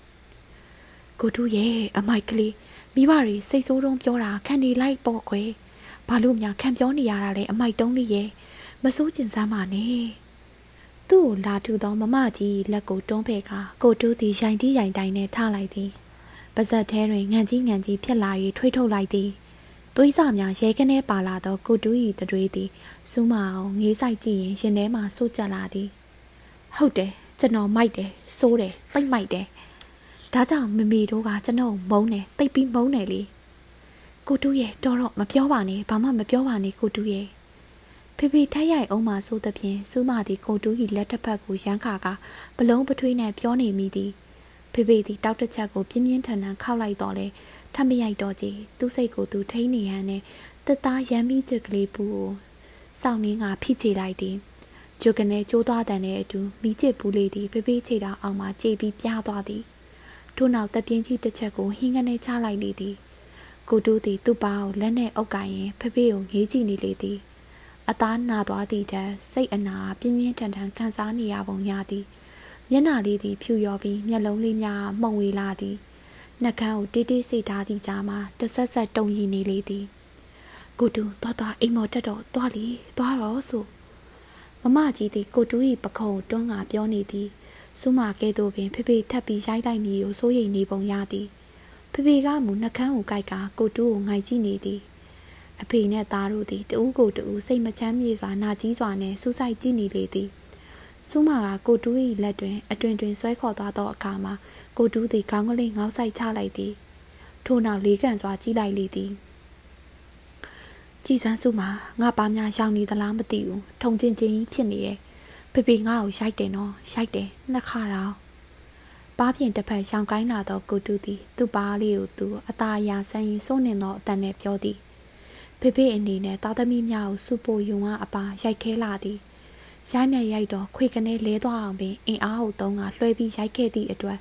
ကိုတူးရဲ့အမိုက်ကလေးမိဘတွေစိတ်ဆိုးတုံးပြောတာခံနေလိုက်ပေါ့ခွဲဘာလို့များခံပြောနေရတာလဲအမိုက်တုံးလေးရဲ့မစိုးကျင်စမ်းပါနဲ့ သူ့ကိုလာထူသောမမကြီးလက်ကိုတွန်းဖဲ့ကကိုတူးသည်ရိုင်တီးရိုင်တိုင်းနဲ့ထားလိုက်သည်ပါဇက်ထဲတွင်ငံကြီးငံကြီးဖြစ်လာ၍ထွေးထုတ်လိုက်သည်သွေးစများရဲကနေပါလာသောကိုတူး၏တတွေးသည်စူးမအောင်ငေးဆိုင်ကြည့်ရင်ရင်ထဲမှစိုးကြလာသည်ဟုတ်တယ်ကျွန်တော်မိုက်တယ်စိုးတယ်ပိတ်မိုက်တယ်ဒါကြောင့်မမီတို့ကကျွန်တော်မုန်းတယ်တိတ်ပြီးမုန်းတယ်လေကိုတူးရဲ့တော်တော့မပြောပါနဲ့ဘာမှမပြောပါနဲ့ကိုတူးရဲ့ ဖေဖေထိုက်ရိုက်အောင်မှဆိုသဖြင့်စူးမသည်ကိုတူး၏လက်တစ်ဖက်ကိုရမ်းခါကဘလုံးပထွေးနဲ့ပြောနေမိသည်ဖေဖေသည်တောက်တစ်ချက်ကိုပြင်းပြင်းထန်ထန်ခောက်လိုက်တော့လေထမရိုက်တော့ကြည်သူ့စိတ်ကိုသူထိန်းနေရန်နဲ့တက်သားရမ်းပြီးချက်ကလေးပူကိုစောင့်နေငါဖိချေလိုက်သည်ဂျုကနေကျိုးသွားတဲ့နဲ့အတူမိချစ်ဘူးလေးသည်ဖေဖေချေတာအောင်မှကြေပြီးပြားသွားသည်ထို့နောက်တပြင်းကြီးတစ်ချက်ကိုဟင်းကနေချလိုက်လေသည်ကိုတူးသည်သူ့ပါကိုလက်နဲ့အုပ်ကင်ရင်ဖေဖေကိုငေးကြည့်နေလေသည် အသားနာသွားသည့်တည်းစိတ်အနာပြင်းပြင်းထန်ထန်ခံစားနေရပုံရသည်မျက်နှာလေးသည်ဖြူရောပြီးမျက်လုံးလေးများမှုံဝေလာသည်နှကန်းကိုတေးတေးစိတ်ထားသည့်ကြားမှာတဆက်ဆက်တုံရီနေလေသည်ကိုတူသွားသွားအိမ်မော်တက်တော့သွားလီသွားတော့ဆိုမမကြီးသည်ကိုတူ၏ပခုံးတွန်းငါပြောနေသည်စူးမကဲ့သို့ပင်ဖေဖေထပ်ပြီးရိုက်လိုက်မည်ကိုစိုးရိမ်နေပုံရသည်ဖေဖေကမူနှကန်းကိုကြိုက်ကကိုတူကိုငိုက်ကြည့်နေသည် အဖေနဲ့သားတို့သည်တဦးကိုတဦးစိတ်မချမ်းမြေစွာနာကြီးစွာနဲ့စူးစိုက်ကြည့်နေလေသည်စူးမကကိုတူ၏လက်တွင် အတွင်တွင်ဆွဲခေါ်သွားသောအခါမှာကိုတူးသည်ခေါင်းကလေးငေါက်ဆိုင်ချလိုက်သည်ထို့နောက်လေးကန်စွာကြီးလိုက်လေသည်ကြည်စမ်းစုမှာငါပါများရောက်နေသလားမသိဘူးထုံချင်းချင်းဖြစ်နေရဲ့ဖေဖေငါ့ကိုရိုက်တယ်နော်ရိုက်တယ်နှစ်ခါတော့ပါးပြင်တစ်ဖက်ရှောင်းကိုင်းလာသောကိုတူးသည် သူ့ပါးလေးကိုသူအသာအရာဆန်းရင်စိုးနေသောအတန်နဲ့ပြောသည် ဖေဖေအနေနဲ့သားသမီးများကိုစူပိုယုံအားအပါရိုက်ခဲလာသည်ရိုက်မြရိုက်တော့ခွေကနေလဲသွားအောင်ပင်အင်အားကိုသုံးကလွှဲပြီးရိုက်ခဲ့သည့်အတွက်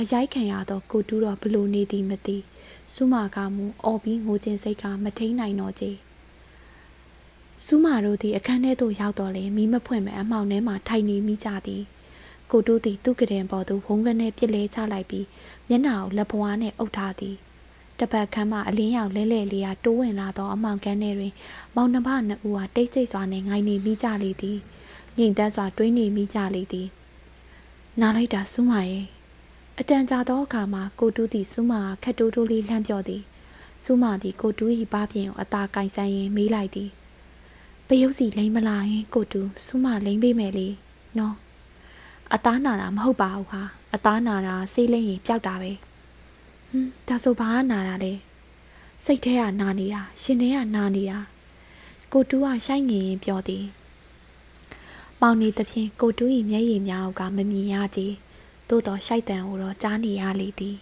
အရိုက်ခံရသောကိုတူးတော်ဘလို့နေသည်မသိစူးမာကမူအော်ပြီးငိုခြင်းစိတ်ကမထိန်နိုင်တော့ကြစူးမာတို့သည်အခန်းထဲသို့ရောက်တော်လေမိမဖွင့်မဲ့အမောင်ထဲမှထိုင်နေမိကြသည်ကိုတူးသည်သူ့ကရင်ပေါ်သို့ဝုန်းကနေပြစ်လဲချလိုက်ပြီးမျက်နှာကိုလက်ပွားနဲ့အုပ်ထားသည် တပတ်ခမ်းမှအလင်းရောက်လဲလဲလေးကတိုးဝင်လာသောအမောင်ကန်းထဲတွင် မောင်နှမနှစ်ဦးဟာတိတ်ဆိတ်စွာနဲ့ငိုင်းနေမိကြလေသည်ညင်သက်စွာတွေးနေမိကြလေသည်နားလိုက်တာစူးမာရဲ့အတန်ကြာသောအခါမှာကိုတူးသည်စူးမာခက်တိုးတိုးလေးလှမ်းပြောသည်စူးမာသည်ကိုတူး၏ပါပြင်ကိုအသာကင်ဆိုင်ရင်မေးလိုက်သည်ပယုတ်စီလိမ့်မလာရင်ကိုတူးစူးမာလိမ့်ပေးမယ်လေနော်အသားနာတာမဟုတ်ပါဘူးဟာအသားနာတာဆေးလိမ့်ရင်ပျောက်တာပဲ ဟွန်းဒါဆိုဘာနာတာလဲစိတ်ထဲကနာနေတာရှင်ထဲကနာနေတာကိုတူးကရှိုက်ငင်ရင်ပြောသည်မောင်နေသဖြင့်ကိုတူး၏မျက်ရည်များကမမြင်ရကြည်သို့တော်ရှိုက်တန်ကိုတော့ကြားနေရလေသည်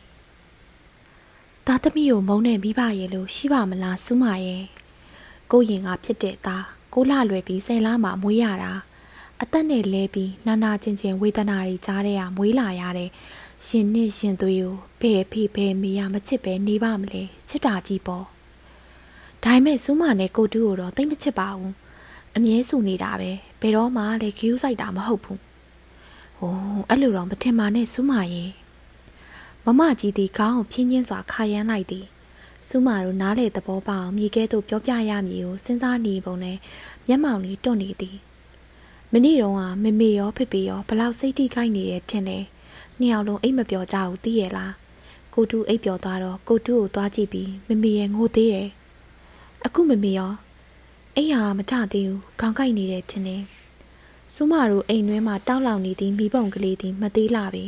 သားသမီးကိုမုန်းနေမိပါရဲ့လို့ရှိပါမလားစူးမရဲ့ကိုရင်ကဖြစ်တဲ့သားကိုလှလွယ်ပြီးဆယ်လားမှမွေးရတာအသက်နဲ့လဲပြီးနာနာချင်းချင်းဝေဒနာတွေကြားတဲ့ကမွေးလာရတဲ့ရင်နစ်ရင်သွေးကို ဘယ်ဖေဘယ်မေရမချစ်ပဲနေပါမလဲချစ်တာကြီးပေါ့ဒါပေမဲ့စူးမနဲ့ကိုတူးကိုတော့တိတ်မချစ်ပါဘူးအမြဲဆူနေတာပဲဘယ်တော့မှလည်းခီးဥဆိုင်တာမဟုတ်ဘူး။ဟိုးအဲ့လိုတော့မထင်ပါနဲ့စူးမရဲ့မမကြီးသည်ခေါင်းကိုဖြင်းချင်းစွာခါရမ်းလိုက်သည်စူးမတို့နားလေသဘောပေါက်မြေကဲသို့ပြောပြရမည်ကိုစဉ်းစားနေပုံနဲ့မျက်မှောင်လေးတွန့်နေသည်မနေ့တုန်းကမမေရောဖေဖေရောဘလောက်စိတ်ထိခိုက်နေတယ်ထင်တယ်နှစ်ယောက်လုံးအိတ်မပြောကြဘူးသိရဲ့လား ကိုတူအိတ်ပြောသွားတော့ကိုတူကိုသွားကြည့်ပြီးမမေရဲ့ငိုသေးတယ်အခုမမေရောအိမ်ဟာမထသေးဘူးခေါင်းကိုက်နေတယ်ထင်တယ်စူးမတို့အိမ်တွင်းမှာတောက်လောင်နေသည့်မိဘုံကလေးသည်မသေးလာပြီ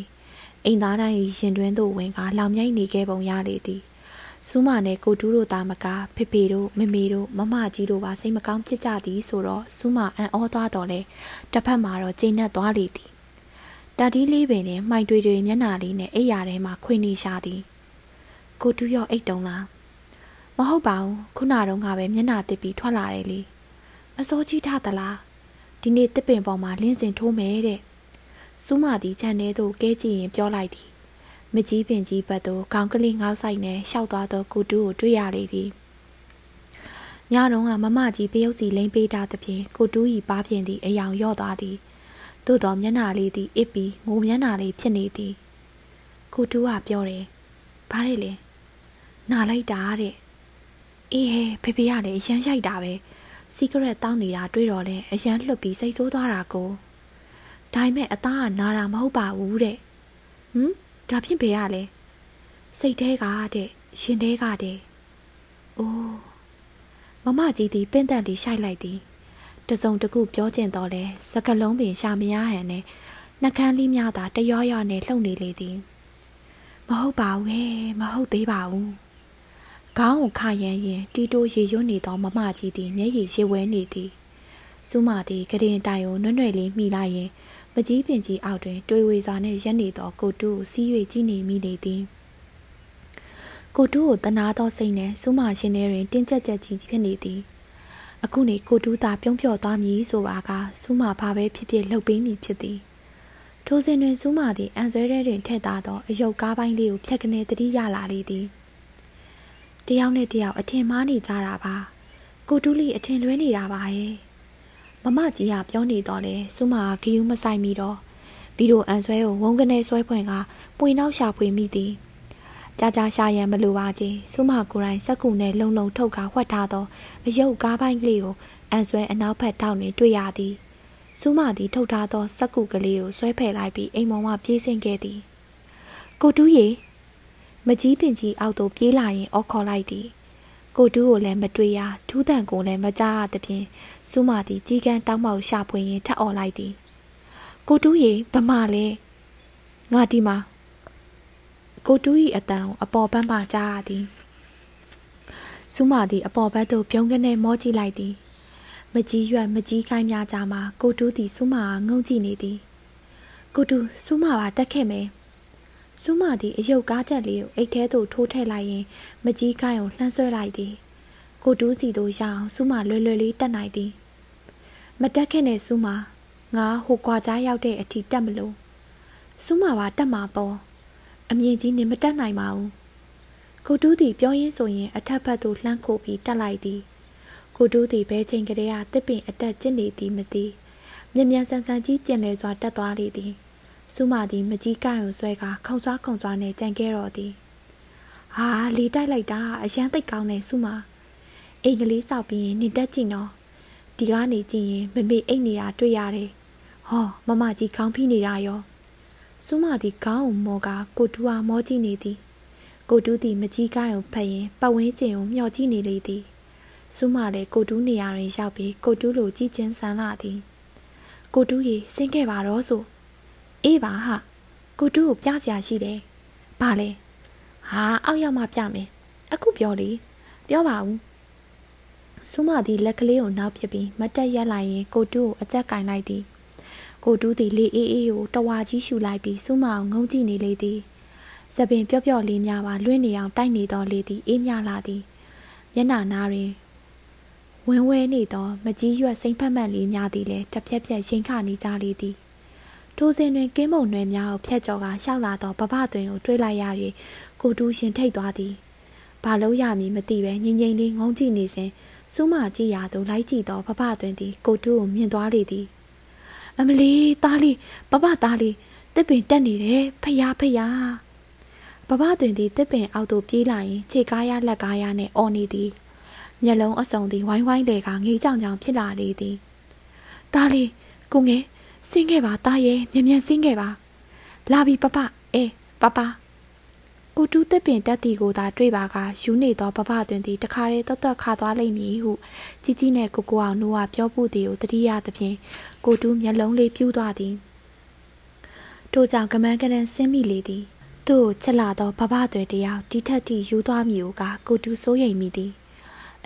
အိမ်သားတိုင်းရင်တွင်းသို့ဝင်ကလောင်မြိုက်နေခဲ့ပုံရလေသည်စူးမနဲ့ကိုတူးတို့သားမကဖေဖေတို့မမေတို့မမကြီးတို့ပါစိတ်မကောင်းဖြစ်ကြသည်ဆိုတော့စူးမအံ့ဩသွားတော်လဲတစ်ဖက်မှာတော့ကျိန်းနဲ့သွားလေသည် တာတီးလေးပင်နဲ့မှိုင်တွေတွေမျက်နှာလေးနဲ့အိပ်ရာထဲမှာခွေနေရှာသည်ကိုတူးရောအိတ်တုံလားမဟုတ်ပါဘူးခုနတုန်းကပဲမျက်နှာတစ်ပြီးထွက်လာတယ်လေအစောကြီးထသလားဒီနေ့တစ်ပင်ပေါ်မှာလင်းစင်ထိုးမယ်တဲ့စူးမသည်ခြံထဲသို့ကဲကြည့်ရင်ပြောလိုက်သည်မကြီးပင်ကြီးဘက်သို့ခေါင်းကလေးငေါက်ဆိုင်နဲ့ရှောက်သွားသောကိုတူးကိုတွေ့ရလေသည်ညတော့ကမမကြီးပယုတ်စီလိမ့်ပေးတာသဖြင့်ကိုတူးဤပါပြင်းသည်အယောင်ရော့သွားသည် သို့တော်မျက်နှာလေးသည်အစ်ပြီးငိုမျက်နှာလေးဖြစ်နေသည်ကိုတူးကပြောတယ်ဘာလဲလဲနာလိုက်တာတဲ့အေးဟဲဖေဖေကလည်းအရန်ရိုက်တာပဲစီကရက်တောင်းနေတာတွေ့တော့လဲအရန်လှုပ်ပြီးစိတ်ဆိုးသွားတာကိုဒါပေမဲ့အသားကနာတာမဟုတ်ပါဘူးတဲ့ဟမ်ဒါဖြင့်ဖေရလဲစိတ်သေးကတဲ့ရှင်သေးကတဲ့အိုးမမကြီးသည်ပင့်သက်လေးရှိုက်လိုက်သည် တစုံတခုပြောကျင်တော့လဲစကလုံးပင်ရှာမရဟန်နဲ့နှကန်းလေးများသာတရွရွနဲ့လှုပ်နေလေသည်မဟုတ်ပါဘူးဟဲ့မဟုတ်သေးပါဘူးခေါင်းကိုခရမ်းရင်တီတိုရေရွနေသောမမကြီးသည်မျက်ရည်ရေဝဲနေသည်စူးမသည်ကရင်တိုင်ကိုနွဲ့နွဲ့လေးမိလိုက်ရင်မကြီးပင်ကြီးအောက်တွင် တွေးဝေစွာနှင့်ရက်နေသောကိုတူကိုစီး၍ကြည့်နေမိလေသည်ကိုတူကိုတနာသောစိတ်နဲ့စူးမရှင်ထဲတွင်တင်းကျပ်ကျပ်ကြီးဖြစ်နေသည် အခုနေကိုတူးသာပြုံးပြော့သွားမည်ဆိုပါကစူးမဘာပဲဖြစ်ဖြစ်လှုပ်ပေးမည်ဖြစ်သည်ထိုစဉ်တွင်စူးမသည်အန်ဆွဲထဲတွင်ထည့်သားသောအယုတ်ကားပိုင်းလေးကိုဖြတ်ကနေတတိရလာလေသည်တယောက်နဲ့တယောက်အထင်မှားနေကြတာပါကိုတူးလီအထင်လွဲနေတာပါရဲ့မမကြီးကပြောနေတော့လေစူးမကဂီယူမဆိုင်မိတော့ဗီဒီယိုအန်ဆွဲကိုဝုန်းကနေဆွဲဖွင့်ကပွေနောက်ရှာဖွေမိသည် ကြာကြာရှာရန်မလိုပါကြီးစူးမကိုယ်တိုင်စက်ကူနဲ့လုံလုံထုတ်ကဝှက်ထားသောအယုတ်ကားပိုင်းကလေးကိုအန်ဆွဲအနောက်ဘက်ထောက်တွင်တွေ့ရသည်စူးမသည်ထုတ်ထားသောစက်ကူကလေးကိုဆွဲဖယ်လိုက်ပြီးအိမ်မောင်မှပြေးဆင်းခဲ့သည်ကိုတူးရီမကြီးပင်ကြီးအောက်သို့ပြေးလာရင်အော်ခေါ်လိုက်သည်ကိုတူးကိုလည်းမတွေ့ရထူးတန်ကိုလည်းမကြားရသဖြင့်စူးမသည်ကြီးကန်းတောင်းပေါက်ရှာဖွေရင်ထပ်អော်လိုက်သည်ကိုတူးရေဗမာလဲငါဒီမှာ ကိုတူး၏အတန်ကိုအပေါ်ပန်းပါကြားရသည်စူးမသည်အပေါ်ဘက်သို့ပြုံးကနေမောကြည့်လိုက်သည်မကြီးရွက်မကြီးခိုင်းများကြမှာကိုတူးသည်စူးမကငုံကြည့်နေသည်ကိုတူးစူးမပါတက်ခဲ့မယ်စူးမသည်အယုတ်ကားချက်လေးကိုအိတ်ထဲသို့ထိုးထည့်လိုက်ရင် မကြီးခိုင်းကိုလှမ်းဆွဲလိုက်သည်ကိုတူးစီတို့ရအောင်စူးမလွယ်လွယ်လေးတက်နိုင်သည်မတက်ခဲ့နဲ့စူးမငါဟိုကွာကြားရောက်တဲ့အထိတက်မလို့စူးမပါတက်မှာပေါ့ အမြင့်ကြီးနေမတက်နိုင်ပါဘူးကိုတူးသည်ပြောရင်းဆိုရင်အထက်ဘက်သို့လှမ်းခိုးပြီးတက်လိုက်သည်ကိုတူးသည်ဘဲချိန်ကလေးကတစ်ပင်အတက်ကျင့်နေသည်မသိမြ мян ဆန်းဆန်းကြီးကျင်လေစွာတက်သွားလေသည်စူးမသည်မကြီးကိုင်ကိုဆွဲကခုံဆွားခုံဆွားနဲ့ကြံခဲ့တော်သည်ဟာလေတိုက်လိုက်တာအရန်သိတ်ကောင်းနေစူးမအိမ်ကလေးစောက်ပြီးရင်နေတက်ကြည့်နော်ဒီကနေကြည့်ရင်မမေအိတ်နေတာတွေ့ရတယ်ဟောမမကြီးခေါင်းဖိနေတာရော စူးမသည်ခေါင်းကိုမော်ကကိုတူအားမောကြည့်နေသည်ကိုတူးသည်မကြီးကိုင်းကိုဖတ်ရင်ပတ်ဝန်းကျင်ကိုမျှော်ကြည့်နေလေသည်စူးမလည်းကိုတူးနေရာတွင်ရောက်ပြီးကိုတူးလိုကြည့်ချင်းဆန်းလာသည်ကိုတူးရေဆင်းခဲ့ပါတော့ဆိုအေးပါဟာကိုတူးကိုပြစရာရှိတယ်ဘာလဲဟာအောက်ရောက်မှပြမယ်အခုပြောလေပြောပါဦးစူးမသည်လက်ကလေးကိုနောက်ပြပြီးမတက်ရက်လိုက်ရင်ကိုတူးကိုအကြက်ကင်လိုက်သည် ကိုတူးသည်လေအေးအေးကိုတဝါကြီးရှူလိုက်ပြီးစူးမအောင်ငုံကြည့်နေလေသည်စပင်ပျော့ပျော့လေးများပါလွင့်နေအောင်တိုက်နေသောလေသည်အေးမြလာသည်မျက်နှာနာတွင်ဝင်းဝဲနေသောမကြီးရွက်စိမ့်ဖက်မှန်လေးများသည်လည်းတစ်ဖြက်ဖြက်ရင်ခနေကြလေသည်ထိုစဉ်တွင်ကင်းမုံနွယ်များကိုဖျက်ကြော်ကရှောက်လာသောဘဘသွင်ကိုတွေးလိုက်ရ၍ကိုတူးရှင်ထိတ်သွားသည်ဘာလို့ရမည်မသိပဲငိမ့်ငိမ့်လေးငုံကြည့်နေစဉ်စူးမကြည့်ရသူလိုက်ကြည့်သောဘဘသွင်သည်ကိုတူးကိုမြင်သွားလေသည် အမလီသားလေးဘဘသားလေးတစ်ပင်တက်နေတယ်ဖယားဖယားဘဘတွင်သည်တစ်ပင်အောက်သို့ပြေးလာရင်ခြေကားရလက်ကားရနှင့်အော်နေသည်မျက်လုံးအစုံသည်ဝိုင်းဝိုင်းလေကငေးကြောင်ကြောင်ဖြစ်လာလေသည်သားလေးကိုငယ်ဆင်းခဲ့ပါသားရဲ့မြ мян ဆင်းခဲ့ပါလာပြီပပအေးပပ ကိုတူးတစ်ပင်တက်တီကိုသာတွေ့ပါကယူနေသောပပတွင်သည်တခါတည်းတော်တော်ခါသွားလိမ့်မည်ဟုជីជីနဲ့ကိုကိုအောင်နိုးကပြောဖို့သည်ကိုတတိယသဖြင့်ကိုတူးမျက်လုံးလေးပြူးသွားသည်ထို့ကြောင့်ကမန်းကနန်းဆင်းမိလေသည်သူ့ကိုချက်လာသောဘဘတွေတယောက်ဒီထက်ထိယူသွားမည်ဟုကကိုတူးစိုးရိမ်မိသည်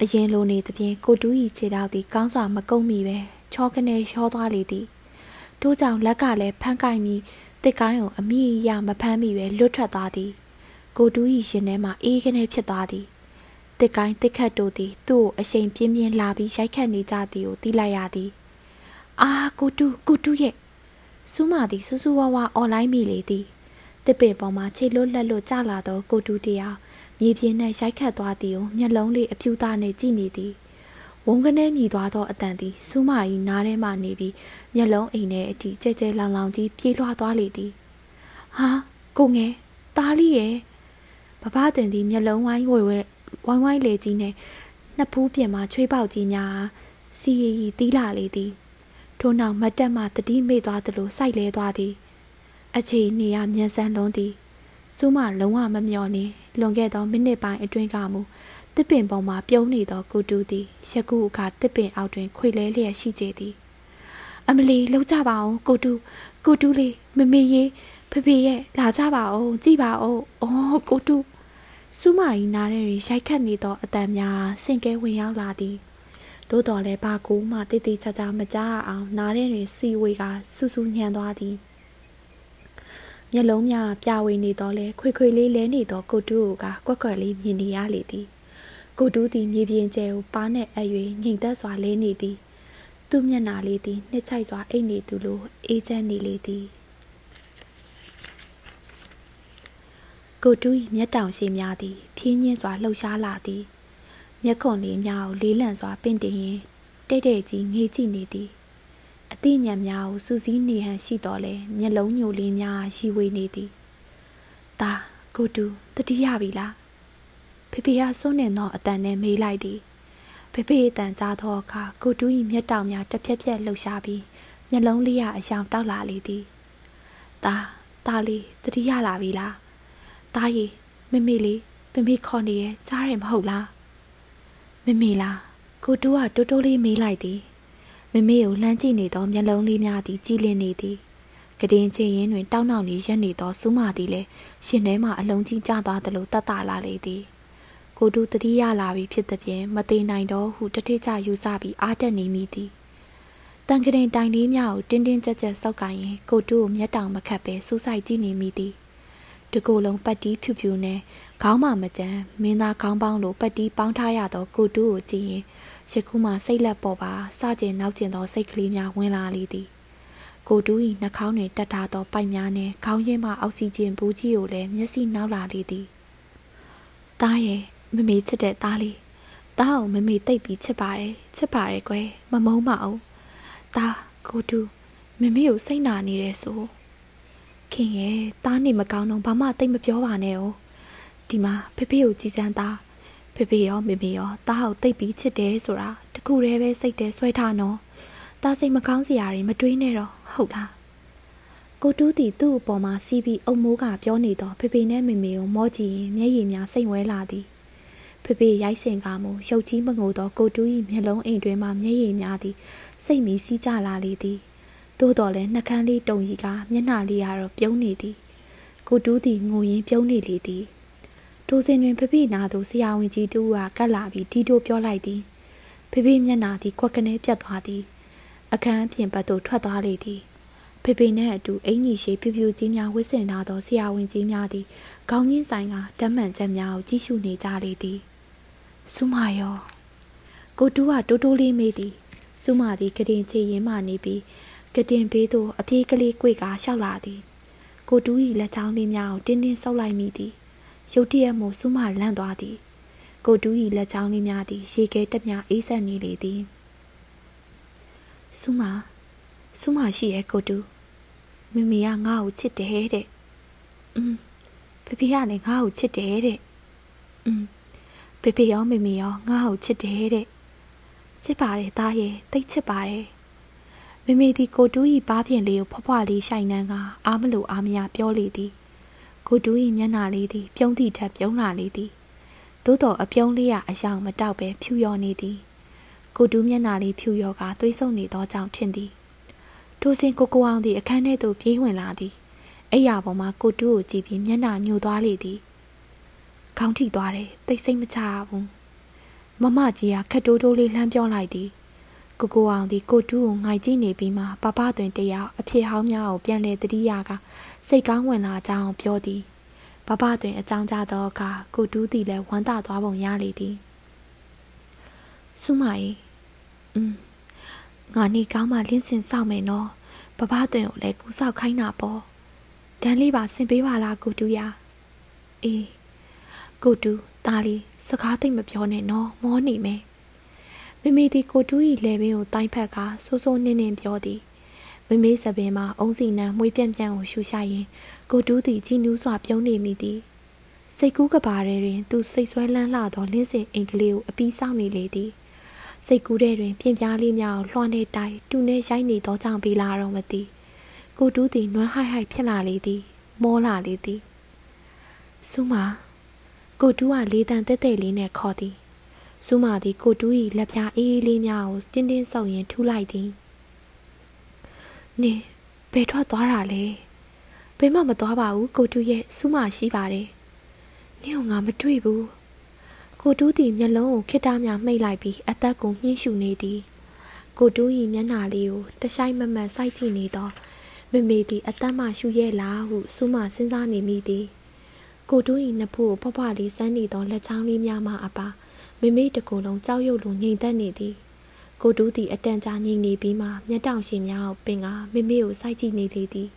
အရင်လိုနေသဖြင့်ကိုတူး၏ခြေထောက်သည်ကောင်းစွာမကုံမိပဲချောကနေရောသွားလေသည်ထို့ကြောင့်လက်ကလည်းဖမ်းကိုက်ပြီးတစ်ကိုင်းကိုအမိရမဖမ်းမိပဲလွတ်ထွက်သွားသည် ကိုတူး၏ရင်ထဲမှာအေးကနေဖြစ်သွားသည်တစ်ကိုင်းတစ်ခတ်တို့သည် သူ့ကိုအရှိန်ပြင်းပြင်းလာပြီးရိုက်ခတ်နေကြသည်ကိုသိလိုက်ရသည်အာကိုတူးကိုတူးရဲ့စူးမသည်စူးစူးဝါးဝါအွန်လိုင်းမိလေသည်တစ်ပင်ပေါ်မှာခြေလွတ်လက်လွတ်ကျလာသောကိုတူးတယောက်မြေပြင်နဲ့ရိုက်ခတ်သွားသည်ကိုမျက်လုံးလေးအပြူသားနဲ့ကြည့်နေသည်ဝုန်းကနေမြည်သွားသောအတန်သည်စူးမ၏နားထဲမှနေပြီးမျက်လုံးအိမ်ထဲအထိကြဲကြဲလောင်လောင်ကြီးပြေးလွှားသွားလေသည်ဟာကိုငယ်သားလေးရဲ့ ဘဘတွင်သည်မျက်လုံးဝိုင်းဝဲဝဲဝိုင်းဝိုင်းလေကြီးနဲ့နှစ်ဖူးပြင်မှာချွေးပေါက်ကြီးများစီရီရီတီးလာလေသည်ထို့နောက်မတ်တက်မှတတိမေ့သွားသလိုစိုက်လဲသွားသည်အခြေနေရမြန်ဆန်လွန်းသည်စူးမလုံးဝမမျော်နေလွန်ခဲ့သောမိနစ်ပိုင်းအတွင်းကမူတစ်ပင်ပေါ်မှပြုံးနေသောကိုတူသည်ရကူအခါတစ်ပင်အောက်တွင်ခွေလဲလျက်ရှိကြသည်အမလီလှုပ်ကြပါအောင်ကိုတူကိုတူလေးမမေရေးဖေဖေရဲ့လာကြပါအောင်ကြည့်ပါအောင်အော်ကိုတူ စူးမကြီးနားထဲတွင်ရိုက်ခတ်နေသောအတန်များဆင့်ကဲဝင်ရောက်လာသည်သို့တော်လည်းဘာကူမှတိတိကျကျမကြားအောင်နားထဲတွင်စီဝေကဆူဆူညံသွားသည်မျက်လုံးများပြဝေနေတော့လဲခွေခွေလေးလဲနေတော့ကိုတူကကွက်ကွက်လေးမြင်နေရလေသည်ကိုတူးသည်မြေပြင်ကျဲကိုပါးနဲ့အ၍ညင်သက်စွာလဲနေသည်သူ့မျက်နာလေးသည်နှစ်ချိုက်စွာအိတ်နေသူလိုအေးချမ်းနေလေသည် ကိုတူး၏မျက်တောင်ရှိများသည်ဖြင်းညင်းစွာလှုပ်ရှားလာသည်မျက်ခွန်လေးများကိုလေးလံစွာပင့်တင်ရင်တဲ့တဲ့ကြီးငေးကြည့်နေသည်အသိဉာဏ်များကိုစူးစီးနေဟန်ရှိတော်လဲမျက်လုံးညိုလေးများရှိဝေနေသည်။ဒါကိုတူတတိယပြီလားဖေဖေကစွန့်နေသောအတန်နဲ့မေးလိုက်သည်ဖေဖေအတန်ကြားသောအခါကိုတူး၏မျက်တောင်များတစ်ဖြက်ဖြက်လှုပ်ရှားပြီးမျက်လုံးလေးရအယောင်တောက်လာလေသည်ဒါဒါလေးတတိယလာပြီလား ဒါရီမမေလေးမမေခေါ်နေရဲ့ကြားရမဟုတ်လားမမေလားကိုတူးကတိုးတိုးလေးမေးလိုက်သည်မမေကိုလှမ်းကြည့်နေသောမျက်လုံးလေးများသည်ကြည်လင်နေသည်ကတင်ချင်ရင်တွင်တောင်းတောင်းနေရက်နေသောစူးမသည်လည်းရှင်ထဲမှအလုံးကြီးကျသွားသလိုတတ်တာလာလေသည်ကိုတူတတိယလာပြီဖြစ်သည်ဖြင့်မသေးနိုင်တော့ဟုတထိချယူဆပြီးအားတက်နေမိသည်တန်ကရင်တိုင်လေးများကိုတင်းတင်းကြပ်ကြပ်စောက်ကင်ရင်ကိုတူကိုမျက်တောင်မခတ်ပဲစူးစိုက်ကြည့်နေမိသည် တကိုယ်လုံးပတ်တီးဖြူဖြူနဲ့ခေါင်းမမကြမ်းမင်းသားခေါင်းပေါင်းလိုပတ်တီးပေါင်းထားရသောကိုတူကိုကြည့်ရင်ယခုမှစိတ်လက်ပေါ်ပါစကြင်နောက်ကျင်သောစိတ်ကလေးများဝင်လာလေသည်ကိုတူး၏နှာခေါင်းတွင်တက်ထားသောပိုက်များနှင့်ခေါင်းရင်းမှအောက်ဆီဂျင်ဘူးကြီးကိုလည်းမျက်စိနောက်လာလေသည်။တားရဲ့မမေချစ်တဲ့သားလေးတားအောင်မမေတိတ်ပြီးချစ်ပါတယ်ချစ်ပါတယ်ကွယ်မမုန်းပါဘူး။တားကိုတူးမမေကိုစိတ်နာနေတယ်ဆို ခင်ရဲ့တားနေမကောင်းတော့ဘာမှတိတ်မပြောပါနဲ့哦ဒီမှာဖေဖေကိုကြည်စမ်းသားဖေဖေရောမေမေရောတားဟောက်တိတ်ပြီးချစ်တယ်ဆိုတာတခုတည်းပဲစိတ်ထဲဆွဲထားနော်တားစိတ်မကောင်းစရာတွေမတွေးနဲ့တော့ဟုတ်လားကိုတူးတီသူ့အပေါ်မှာစီးပြီးအုံမိုးကပြောနေတော့ဖေဖေနဲ့မေမေကိုမောကြည့်ရင်မျက်ရည်များစိတ်ဝဲလာသည်ဖေဖေရိုက်စင်ကမူရုပ်ကြီးမငိုတော့ကိုတူး၏မျက်လုံးအိမ်တွင်မှမျက်ရည်များသည်စိတ်မီစီးကြလာလေသည် သို့တော်လည်းနှကန်းလေးတုံရီကမျက်နှာလေးကတော့ပြုံးနေသည်ကိုတူးသည်ငိုရင်းပြုံးနေလေသည်ထိုစဉ်တွင်ဖဖေနာသို့ဆရာဝန်ကြီးတူကကတ်လာပြီးတီတိုပြောလိုက်သည်ဖဖေမျက်နာသည်ခွက်ကနေပြတ်သွားသည်အခန်းပြင်ဘက်သို့ထွက်သွားလေသည်ဖေဖေနှင့်အတူအင်ကြီးရှိပြူပြူကြီးများဝစ်ဆင်ထားသောဆရာဝန်ကြီးများသည်ခေါင်းချင်းဆိုင်ကတမ်းမှန်ချက်များကိုကြည့်ရှုနေကြလေသည်စူမာယောကိုတူးကတိုးတိုးလေးမေးသည်စူမာသည်ကတင်ချေရင်မှနေပြီး ကတင်ဘေးသို့အပြေးကလေးကွေကရှောက်လာသည် ကိုတူး၏လက်ချောင်းလေးများကိုတင်းတင်းဆုပ်လိုက်မိသည်ရုတ်တရက်မှစူးမလန့်သွားသည်ကိုတူး၏လက်ချောင်းလေးများသည်ရေခဲတက်မြအေးဆက်နေလေသည်စူးမစူးမရှိရဲ့ကိုတူးမမေကငါ့ကိုချစ်တယ်တဲ့အင်းဖေဖေကလည်းငါ့ကိုချစ်တယ်တဲ့အင်းဖေဖေရောမေမေရောငါ့ကိုချစ်တယ်တဲ့ချစ်ပါတယ်သားရဲ့တိတ်ချစ်ပါတယ် မေမေဒီကိုတူးဤပါးပြင်လေးကိုဖွားဖွားလေးရှိုင်နှန်းကအားမလို့အားမရပြောလေသည်ကိုတူး၏မျက်နှာလေးသည်ပြုံးသည့်ထက်ပြုံးလာလေသည်သို့တော်အပြုံးလေးကအယောင်မတောက်ပဲဖြူရော်နေသည်ကိုတူးမျက်နှာလေးဖြူရော်ကသွေးဆုံနေသောကြောင့်ထင်သည်ထိုစဉ်ကိုကိုအောင်သည်အခန်းထဲသို့ပြေးဝင်လာသည်အိယာပေါ်မှာကိုတူးကိုကြည့်ပြီးမျက်နှာညှိုသွားလေသည်ခေါင်းထိသွားတယ်တိတ်ဆိတ်မချဘူးမမကြီးကခက်တိုးတိုးလေးလှမ်းပြောလိုက်သည် ကိုကိုအောင်ဒီကိုတူးကိုငိုက်ကြည့်နေပြီးမှပပတွင်တယောက်အဖြစ်ဟောင်းများကိုပြန်လဲတတိယကစိတ်ကောင်းဝင်လာကြောင်းပြောသည်ပပတွင်အကြောင်းကြားသောအခါကိုတူးသည်လည်းဝမ်းသာသွားပုံရလေသည်ဆုမကြီးอืมငါနေကောင်းမှလင်းစင်စောက်မယ်နော်ပပတွင်ကိုလည်းကူဆောက်ခိုင်းတာပေါ့ဒန်းလေးပါဆင်ပေးပါလားကိုတူးရအေးကိုတူးတားလေးစကားသိမ့်မပြောနဲ့နော်မောနေမယ်ဖ မမေသည်ကိုတူး၏လဲပင်ကိုတိုင်းဖက်ကဆိုးဆိုးနှင်းနှင်းပြောသည်မမေစပင်မှာအုံးစီနံမွေးပြန့်ပြန့်ကိုရှူရှာရင်ကိုတူးသည်ကြည်နူးစွာပြုံးနေမိသည်စိတ်ကူးကဘာထဲတွင် သူစိတ်ဆွဲလန်းလှသောလင်းစင်အိမ်ကလေးကိုအပီးဆောင်နေလေသည်စိတ်ကူးထဲတွင်ပြင်းပြားလေးများကိုလွှမ်းနေတိုက်တူနေရိုက်နေသောကြောင့်ပြီးလာတော့မသိကိုတူးသည်နွမ်းဟိုက်ဟိုက်ဖြစ်လာလေသည် မောလာလေသည်ဆူမကိုတူးကလေးတန်တဲတဲလေးနဲ့ခေါ်သည် ဆူမသည်ကိုတူး၏လက်ပြားအေးအေးလေးများကိုတင်းတင်းဆောက်ရင်ထူလိုက်သည်နင်ဘယ်ထွက်သွားတာလဲဘယ်မှမသွားပါဘူးကိုတူးရဲ့ဆူမရှိပါတယ်နင်ကငါမတွေ့ဘူးကိုတူးသည်မျက်လုံးကိုခိတများမှိတ်လိုက်ပြီးအသက်ကိုမြှင့်ရှူနေသည်ကိုတူး၏မျက်နှာလေးကိုတရှိုက်မမတ်စိုက်ကြည့်နေသောမမေသည်အသက်မှရှူရဲ့လားဟုဆူမစဉ်းစားနေမိသည်ကိုတူး၏နှစ်ဖူးကိုဖွားဖွားလေးစမ်းနေသောလက်ချောင်းလေးများမှအပါ မမေတကူလုံးကြောက်ရွံ့လိုငြိမ်သက်နေသည်ကိုတူးသည်အတန်ကြာငြိမ်နေပြီးမှမျက်တောင်ရှင်များကိုပင်ကမမေကိုစိုက်ကြည့်နေလေသည်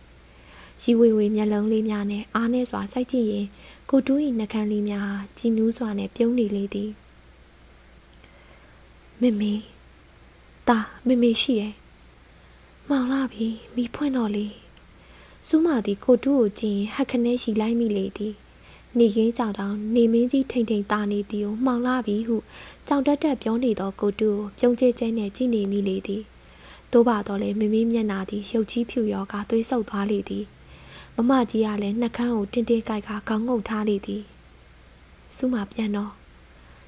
ရီဝေဝေမျက်လုံးလေးများနဲ့အားနဲ့စွာစိုက်ကြည့်ရင်ကိုတူး၏နှကန်းလေးများဟာကြည်နူးစွာနဲ့ပြုံးနေလေသည်မမေတာမမေရှိတယ်မောင်လာပြီမိဖွင့်တော့လေစူးမသည်ကိုတူးကိုကြည့်ရင်ဟက်ခနဲရှိလိုက်မိလေသည် နေရင်းကြောင်တောင်နေမင်းကြီးထိန်ထိန်တာနေသည်ကိုမှောင်လာပြီဟုကြောင်တက်တက်ပြောနေသောကိုတူကိုပြုံးကျဲကျဲနဲ့ကြည့်နေမိလေသည်သို့ပါတော့လေမမီးမျက်နာသည်ရုပ်ကြီးဖြူရောကသွေးဆုပ်သွားလေသည်မမကြီးကလည်းနှက်ခမ်းကိုတင်းတင်းကြိုက်ကခေါင်းငုံထားလေသည်စူးမပြန်တော့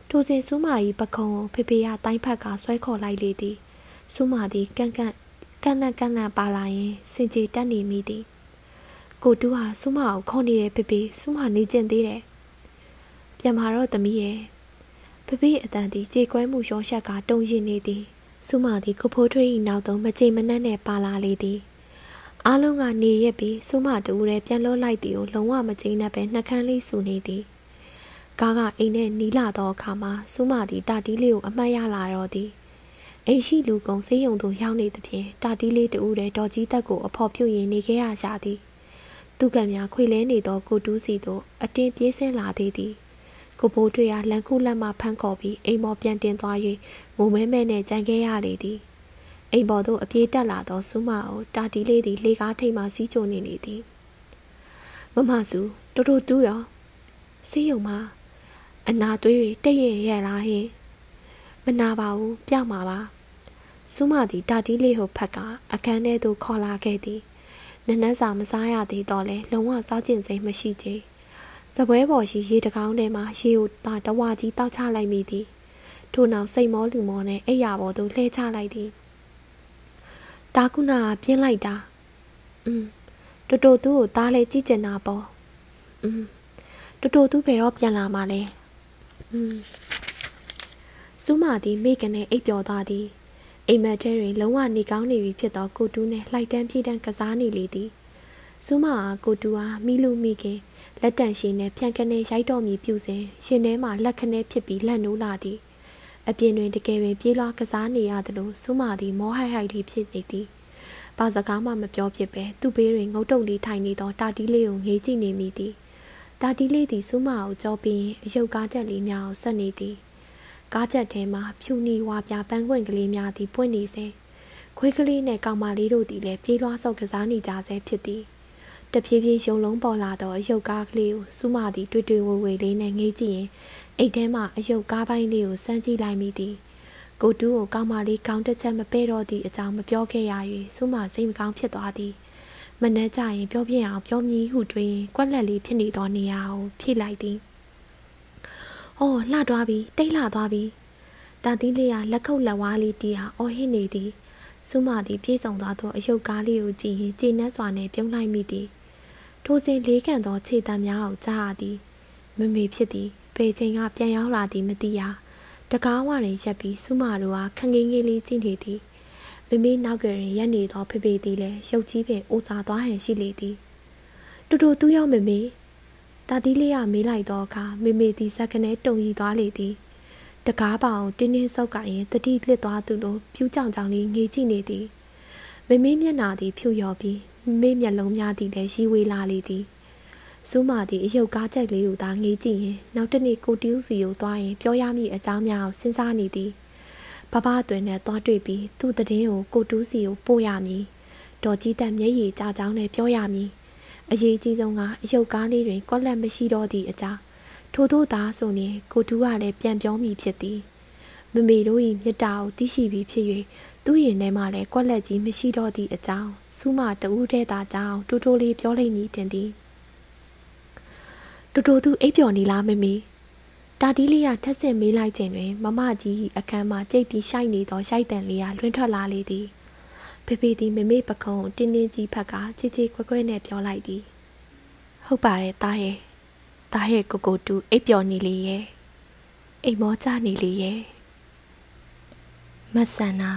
ထိုစဉ်စူးမကြီးပခုံးကိုဖေဖေကတိုင်းဖက်ကဆွဲခေါ်လိုက်လေသည်စူးမသည်ကန့်ကန့်ကန့်လန့်ကန့်လန့်ပါလာရင်စင်ကြေတက်နေမိသည် ကိုတူးဟာစူးမကိုခေါ်နေတဲ့ဖေဖေစူးမနေကျင်သေးတယ်ပြန်มาတော့သမီးရဲ့ဖေဖေအတန်သည်ကြေကွဲမှုရောရှက်ကတုံရင်နေသည်စူးမသည်ကိုဖိုးထွေး၏နောက်သုံးမကြေမနှက်နဲ့ပါလာလေသည်အားလုံးကနေရက်ပြီးစူးမတူရဲပြန်လို့လိုက်သည်ကိုလုံးဝမကျိနဲ့ပဲနှကန်းလေးဆူနေသည်ကားကအိမ်နဲ့နီးလာသောအခါမှာစူးမသည်တာတီးလေးကိုအမှတ်ရလာတော့သည်အိမ်ရှိလူကုန်ဆေးရုံသို့ရောက်နေသဖြင့်တာတီးလေးတူတဲ့ဒေါ်ကြီးတက်ကိုအဖော်ပြုတ်ရင်နေခဲ့ရရှာသည် သူကံများခွေလဲနေသောကိုတူးစီသို့အတင်းပြေးဆင်းလာသေးသည်ကိုဘိုးတွေ့ရလန်ခုလက်မှဖမ်းခေါ်ပြီးအိမ်ပေါ်ပြန်တင်သွား၍ငိုမဲမဲနဲ့ကြံခဲ့ရလေသည်အိမ်ပေါ်သို့အပြေးတက်လာသောစူးမကိုတာတီလေးသည်လေကားထိပ်မှစီးချိုနေလေသည်မမစုတူတူတူးရောစေးရုံမှာအနာသွေးတွေတိတ်ရင်ရဲ့လားဟင်မနာပါဘူးပြောက်မှာပါစူးမသည်တာတီလေးကိုဖက်ကအခန်းထဲသို့ခေါ်လာခဲ့သည် နနက်စာမစားရသေးတော့လဲလုံးဝစားကျင်စိတ်မရှိချေစပွဲပေါ်ရှိရေတကောင်းထဲမှာရေကိုတာတဝါကြီးတောက်ချလိုက်မိသည်ထို့နောက်စိတ်မောလူမောနဲ့အိယာပေါ်သို့လှဲချလိုက်သည်တာကုနာကပြင်းလိုက်တာอืมတိုတိုသူ့ကိုတားလဲကြည့်ကျင်တာပေါ့อืมတိုတိုသူဘယ်တော့ပြန်လာမှာလဲอืมစူးမာသည်မိကနေအိပ်ပျော်သွားသည် အိမ်မက်ထဲတွင်လုံးဝနေကောင်းနေပြီဖြစ်သောကိုတူးနှင့်လှိုက်တန်းပြေးတန်းကစားနေလေသည်စူးမာအားကိုတူအားမိလူမိခင်လက်တန့်ရှင်နဲ့ဖြန့်ကနေရိုက်တော်မူပြုစဉ်ရှင်ထဲမှလက်ခနဲဖြစ်ပြီးလက်နိုးလာသည်အပြင်တွင်တကယ်ပင်ပြေးလွှားကစားနေရသလိုစူးမာသည်မောဟိုက်ဟိုက်လေးဖြစ်နေသည်ဘာစကားမှမပြောဖြစ်ပဲသူ့ဘေးတွင်ငုတ်တုတ်လေးထိုင်နေသောတာတီးလေးကိုငေးကြည့်နေမိသည်တာတီးလေးသည်စူးမာကိုကြောပြီးအယုတ်ကားချက်လေးများကိုဆက်နေသည် ကားချက်ထဲမှဖြူနီဝါပြပန်းခွင့်ကလေးများသည်ပွင့်နေစေခွေးကလေးနှင့်ကောင်မလေးတို့သည်လည်းပြေးလွှားဆောက်ကစားနေကြဆဲဖြစ်သည်တဖြည်းဖြည်းရုံလုံးပေါ်လာသောအယုတ်ကားကလေးကိုစူးမသည်တွေ့တွေ့ဝေဝေလေးနဲ့ငေးကြည့်ရင်အိတ်ထဲမှအယုတ်ကားပိုင်းလေးကိုစမ်းကြည့်လိုက်မိသည်ကိုတူးကိုကောင်းမလေးကောင်းတစ်ချက်မပဲ့တော့သည့်အကြောင်းမပြောခဲ့ရ၍စူးမစိတ်မကောင်းဖြစ်သွားသည်မနှက်ကြရင်ပြောပြအောင်ပြောမြည်ဟုတွေးရင်ကွက်လက်လေးဖြစ်နေသောနေရာကိုဖြည့်လိုက်သည်။ အော်လှသွားပြီတိတ်လှသွားပြီ။တာတီးလေးကလက်ခုပ်လက်ဝါးလေးတီးဟာအော်ဟစ်နေသည်။စူးမသည်ပြေးဆောင်သွားသောအယုတ်ကားလေးကိုကြည့်ရင်ကျေနပ်စွာနဲ့ပြုံးလိုက်မိသည်။ထိုစဉ်လေးကန်သောခြေတံများကိုကြားရသည်။မမေဖြစ်သည်ဘယ်ချိန်ကပြန်ရောက်လာသည်မသိရ။တကားဝတွင်ရက်ပြီးစူးမတို့ဟာခငင်းငင်းလေးကြည့်နေသည်။မမေနောက်ကရင်ရက်နေသောဖေဖေသည်လည်းရုပ်ကြီးပင်အိုစာသွားဟန်ရှိလေသည်။တူတူသူ့ရောက်မမေ တာတီးလေးကမေးလိုက်တော့အခါမေမေသည်စက်ကနေတုံရီသွားလေသည်တကားပောင်တင်းတင်းဆုပ်ကရင်တတိလစ်သွားသူလိုပြူးကြောင်ကြောင်လေးငေးကြည့်နေသည်မေမေမျက်နာသည်ဖြူလျော်ပြီးမေမျက်လုံးများသည်လည်းရီဝေးလာလေသည်စူးမာသည်အယုတ်ကားကြိုက်လေးကိုသာငေးကြည့်ရင်နောက်တနေ့ကိုတီးဦးစီကိုသွားရင်ပြောရမည့်အကြောင်းများကိုစဉ်းစားနေသည်ဘဘအသွင်နဲ့သွားတွေ့ပြီးသူ့တည်င်းကိုကိုတူးစီကိုပို့ရမည်ဒေါ်ကြီးတက်မျက်ရည်ကြာကြောင်းနဲ့ပြောရမည် အရေးကြီးဆုံးကအယုတ်ကားလေးတွင်ကွက်လက်မရှိတော့သည့်အကြောင်းထို့သောသားဆိုရင်ကိုတူးကလည်းပြန်ပြောမိဖြစ်သည်မမေတို့၏မြတ်တာကိုသိရှိပြီးဖြစ်၍သူ့ရင်ထဲမှာလည်းကွက်လက်ကြီးမရှိတော့သည့်အကြောင်းစူးမတူးတဲ့သားကြောင့်တူတိုးလေးပြောလိမ့်မည်တင်သည်တူတိုသူအိပ်ပျော်နေလားမမေတာတီးလေးကထက်ဆင့်မေးလိုက်ခြင်းတွင်မမကြီးအခန်းမှာကြိတ်ပြီးရှိုက်နေသောရှိုက်တန်လေးကလွင့်ထွက်လာလေသည် ဖေဖေသည်မမေပခုံးတင်းတင်းကြီးဖက်ကချီချီခွဲခွဲနဲ့ပြောလိုက်သည်ဟုတ်ပါတယ်တားရဲ့တားရဲ့ကိုကိုတူအိပ်ပျော်နေလေရဲ့အိမ်မောကြနေလေရဲ့မဆန္နာ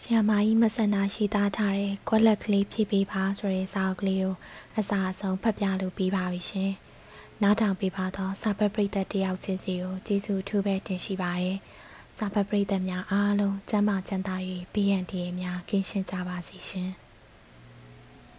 ဆီယမာကြီးမဆန္နာရှိသားထားတဲ့ကွက်လက်ကလေးဖြည့်ပေးပါဆိုတဲ့စာအုပ်ကလေးကိုအစာအဆုံးဖတ်ပြလို့ပြီးပါပြီရှင်။နားထောင်ပေးပါသောစာဖတ်ပရိသတ်တယောက်ချင်းစီကိုကျေးဇူးထူးပဲတင်ရှိပါတယ်။ စာဖတ်ပရိသတ်များအားလုံးကျမ်းမာချမ်းသာ၍ပြည့်ရန်တည်းများကင်းရှင်းကြပါစေရှင်။